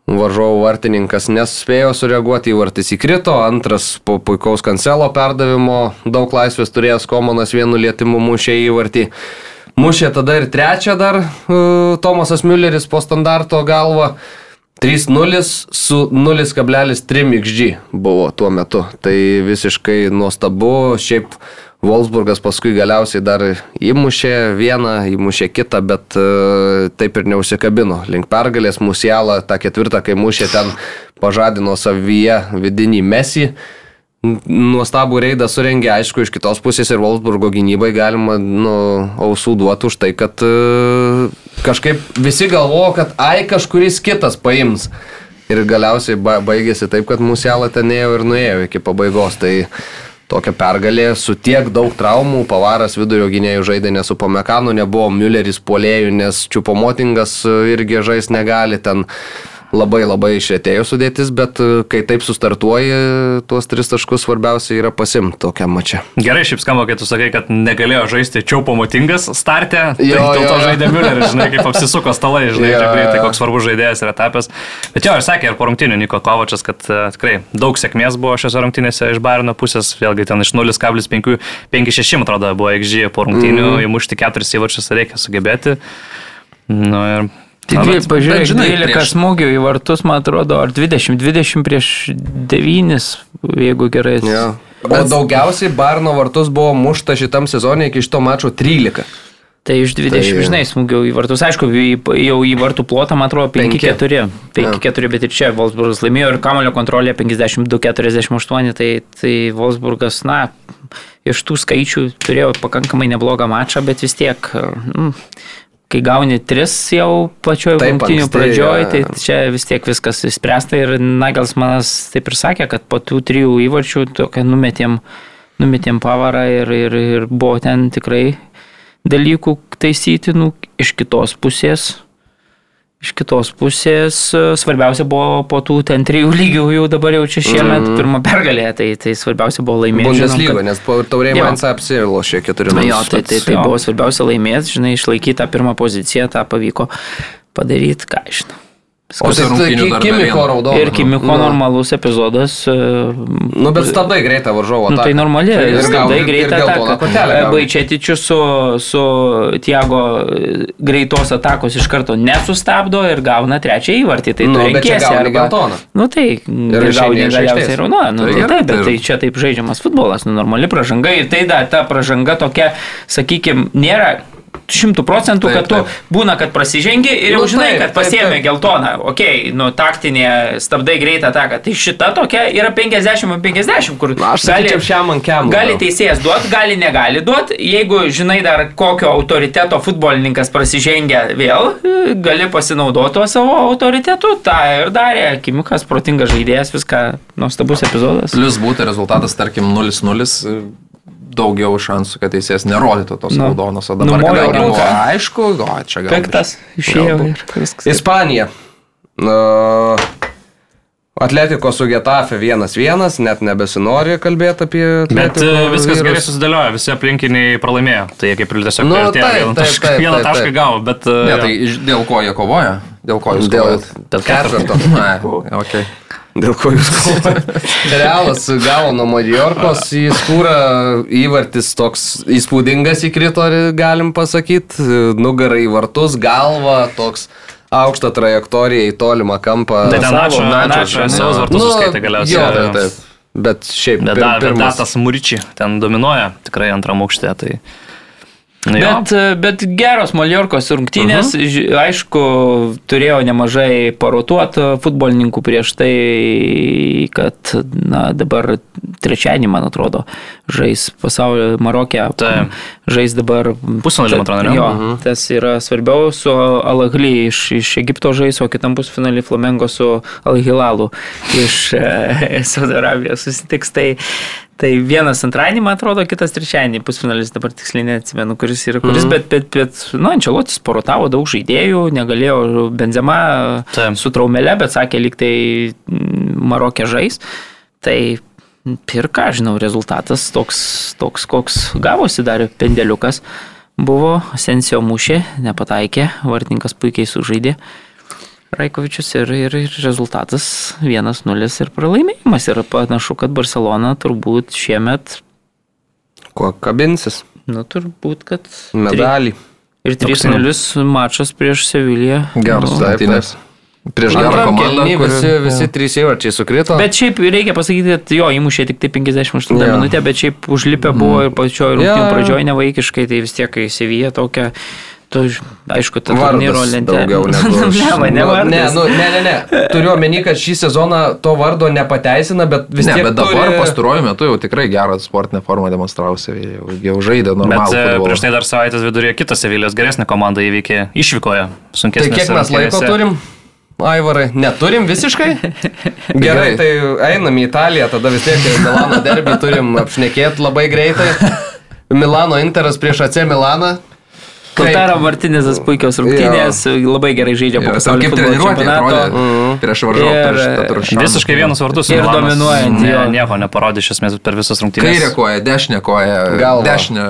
varžovų vartininkas nespėjo sureaguoti, įvartis įkrito. Antras po puikaus kancelo perdavimo daug laisvės turėjęs Komanas vienu lietimu mušė įvartį. Mušė tada ir trečią dar uh, Tomasas Mülleris po standarto galvą. 3-0 su 0,3 XG buvo tuo metu. Tai visiškai nuostabu. Šiaip Wolfsburgas paskui galiausiai dar įmušė vieną, įmušė kitą, bet uh, taip ir neusikabino. Link pergalės Musialą tą ketvirtą, kai mušė ten, pažadino savyje vidinį mesį nuostabų reidą surengė, aišku, iš kitos pusės ir Wolfsburgo gynybai galima nu, ausų duoti už tai, kad e, kažkaip visi galvojo, kad ai kažkuris kitas paims. Ir galiausiai ba baigėsi taip, kad Musialą ten ėjo ir nuėjo iki pabaigos. Tai tokia pergalė su tiek daug traumų, pavaras vidurio gynėjų žaidė ne su Pamekanu, nebuvo Mülleris polėjų, nes Čiupomotingas e, irgi žais negali. Ten labai labai išėtėjo sudėtis, bet e, kai taip sustartuoji, tuos tris taškus svarbiausia yra pasimti tokiam mačiam. Gerai, šiaip skamba, kai tu sakai, kad negalėjo žaisti čiaupo motingas startę. Tai Jo, dėl to žaidė Mülleris, žinai, kaip apsisuko stalai, žinai, Jo, greitai, koks svarbus žaidėjas yra tapęs. Bet jo, ir sakė, ir po rungtinių Niko Kovačias, kad uh, tikrai daug sėkmės buvo šiose rungtinėse iš Bayerno pusės, vėlgi ten iš 0,5-6, man atrodo, buvo XG po rungtinių, mm. įmušti keturis įvarčius reikia sugebėti. Nu, ir Tai dvi, bet- pažiūrėk, bet žinai, 12 prieš- smūgių į vartus, man atrodo, ar 20, 20 prieš 9, jeigu gerai. Ja. O daugiausiai Barno vartus buvo mušta šitam sezonui iki šito mačo 13. Tai iš 20, Tai- žinai, smūgių į vartus. Aišku, jau į vartų plotą, man atrodo, Penki. 5-4. 5-4, bet ir čia Wolfsburgas laimėjo ir kamulio kontrolė 52-48. Tai, tai Wolfsburgas, na, iš tų skaičių turėjo pakankamai neblogą mačą, bet vis tiek, mm, kai gauni 3 jau pačioj rungtynių pradžioj, tai čia vis tiek viskas išspręsta ir Nagelsmanas taip ir sakė, kad po tų trijų įvarčių tokia numetėm, numetėm pavarą ir, ir, ir buvo ten tikrai dalykų taisytinų iš kitos pusės. Iš kitos pusės e, svarbiausia buvo po tų ten trijų lygių jau dabar jau čia šiemet mm. pirmą pergalę, tai, tai svarbiausia buvo laimėti. žinom, Bundeslygo, kad- nes po taurė Jo. man apsilošė 4 Na jo, tai, tai, tai jo. buvo svarbiausia laimėti, žinai, išlaikyti tą pirmą poziciją, tą pavyko padaryti, ką žinau. Tai rungtynių dar Kimiko raudono. Ir Kimiko Nu. normalus epizodas. e, Nu, bet stabdai greitą varžovo. Nu, tai normali, Ir gauni- stabdai greitą ataką. gauni. Baičiatičių su, su Tiago e, greitos atakos iš karto nesustabdo ir gauna trečią įvartį. Tai Nu, tu gauni arba... geltoną. Nu tai ir gauni galiausiai raudoną. Nu, Tai tai taip, bet tai- tai čia taip žaidžiamas futbolas, nu, normali pražanga ir tai da, ta pražanga tokia, sakykime, nėra šimtų procentų, Taip, kad tu taip. būna, kad prasižengi ir jau Nu, žinai, taip, kad pasiemi taip. geltoną. Ok, nu taktinė, stabdai greitą ataką. Tai šita tokia yra 50-50, kur Na, aš sakyčiau, šiam ant kiam. Gali teisėjas duoti, gali negali duoti. Jeigu žinai dar kokio autoriteto futbolininkas prasižengia vėl, gali pasinaudoti tuo savo autoritetu. Ta ir darė. Kimikas, protingas žaidėjas, viską nuostabus epizodas. Plus būtų rezultatas, tarkim, 0-0, daugiau šansų, kad teisėjas nerodytų tos Nu. raudonos, o dabar, Numojo kadangi buvo aišku, o čia gal. Penktas išėjo ir viskas. Ispanija. Uh, Atletiko su Getafe 1-1, net nebesinori kalbėti apie... Bet Atletico e, viskas vyrus. gerai susidėliojo, visi aplinkiniai pralaimėjo. Tai jie kaip ir tiesiog Nu, taip, vieną tašką, taip, vieną taip, tašką taip. gavo, bet... e, Ne, tai dėl ko jie kovoja? Dėl ko jūs Dėl, kovojat? dėl ketvirto. Ne, okay. Dėl ko jūs kalbate? Realas gavo nuo Majorkos į skūrą, įvartis toks įspūdingas įkrito, galim pasakyti, nugarą į vartus, galva toks aukštą trajektoriją į tolimą kampą. Tai ten Načo, ne? savo vartus suskaitė galiausiai. Jo, taip, taip. Bet šiaip, Bet pir- pirmas- datas Muričiai ten dominuoja tikrai antram aukšte. Tai... Nu, jo. Bet, bet geros Maljorkos rungtynės, uh -huh. aišku, turėjo nemažai parotuotų futbolininkų prieš tai, kad na, dabar trečiadienį, man atrodo, žais pasaulio Marokė. Taip. Žais dabar. Pusfinalį, man atrodo, ne? Jo, uh -huh. tas yra svarbiau su Alagly iš, iš Egipto žais, o kitam pusfinalį Flamengo su Alhilalu iš e, Saudo Arabijos susitiks. Tai, Tai vienas antradienį, man atrodo, kitas trečiadienį pusfinalis, dabar tiksliai neatsimenu, kuris yra kuris, mm. bet, bet, bet, nu, Ančelotis porotavo daug žaidėjų, negalėjo Benzema Taip. su traumelė, bet sakė, lyg tai mm, Marokė žais. Tai ir ką, žinau, rezultatas toks, toks koks gavosi dar pendeliukas. Buvo Sensijo mušė, nepataikė, vartininkas puikiai sužaidė. Raikovičius ir, ir, ir rezultatas 1-0 ir pralaimėjimas. Ir panašu, kad Barcelona turbūt šiemet, Kuo kabinsis? nu turbūt, kad... Medalį. Ir 3-0 mačas prieš Seviliją. Geras Nu, rungtynės. Prieš gerą komandą. kuri- visi, visi trys įvarčiai sukrito. Bet šiaip reikia pasakyti, kad jo įmušė tik tai 58 Jo. minutę, bet šiaip užlipę buvo ir pačioj rungtynių Jo. pradžioje nevaikiškai, tai vis tiek, kai Sevija tokia, tu, aišku, ta turnyro lentė. daugiau negu aš. ne, ne Nu. Ne, nu, ne, ne, ne. Turiu omeny, kad šį sezoną to vardo nepateisina, bet vis Ne, tiek bet dabar turi... pastaruoju metu jau tikrai gerą sportinę formą demonstravosi, jau, jau žaidė Bet normalų e, futbolą. prieš tai dar savaitės viduryje kitą Sevilijos geresnę komandą įveikė išvykoje. Tai Sunkesnė. kiek mes laiko turim? Aivarai, neturim visiškai? Gerai, tai einam į Italiją, tada vis tiek ir Milano derbį turim apšnekėti labai greitai. Milano Interas prieš AC Milaną. Kaltaro Martinezas puikios rungtynės, labai gerai žaidžia po Jo, pasaulio čempionato. prieš varžovą. Ir- prieš Tatarushaną. Visiškai vienus vardus. Ir dominuojant, ne, jo. Nieko neparodė iš esmės per visas rungtynes. Kairė koja, dešinė koja, Galva. dešinė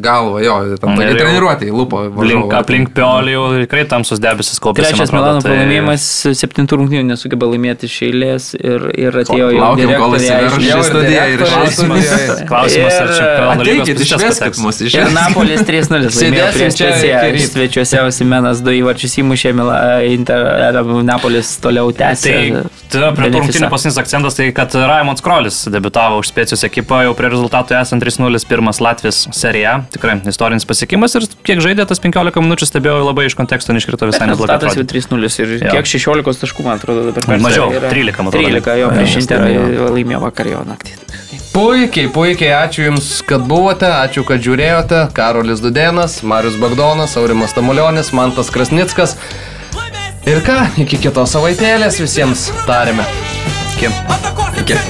galva, jo, tam tokia treniruotė, lupo. Aplink, aplink Piolį jau tikrai tamsus debesis kaupėsi. Trečias Milano pralaimėjimas, septintų rungtynių nesugeba laimėti iš eilės ir, ir atėjo jau Laukiam, kol įsiverš į ir studiją ir direktoriai iš studijos. studijoje. Klausimas, ar Ir- čempionų lygos išveskit mus iš Ir Napolis 3-0 ryto. Svečiuose Osimenas du įvarčius įmušė, Mila, Inter, Napolis toliau tęsė. Tai prie tų rungtynių pasinis akcentas, tai kad Raimonds Krolis debitavo už Specijos ekipą jau prie rezultatų esant 3-0 pirmas Latvijos serija. Tikrai istorinis pasiekimas ir kiek žaidė tas 15 minučių stebėjau labai iš konteksto neiškrito visai neblogai. Rezultatas jau atrodė. 3-0 ir Jo. kiek 16 taškų, man atrodo, dabar Mažiau, seriją yra. 13, man atrodo. 13, jo, prieš Interą laimėjo. laimėjo vakar jo naktį. Puikiai, puikiai, ačiū Jums, kad buvote, ačiū, kad žiūrėjote. Karolis Dudenas, Marius Bagdonas, Aurimas Tamulionis, Mantas Krasnickas. Ir ką, iki kitos savaitėlės visiems tarėme. Iki. Iki.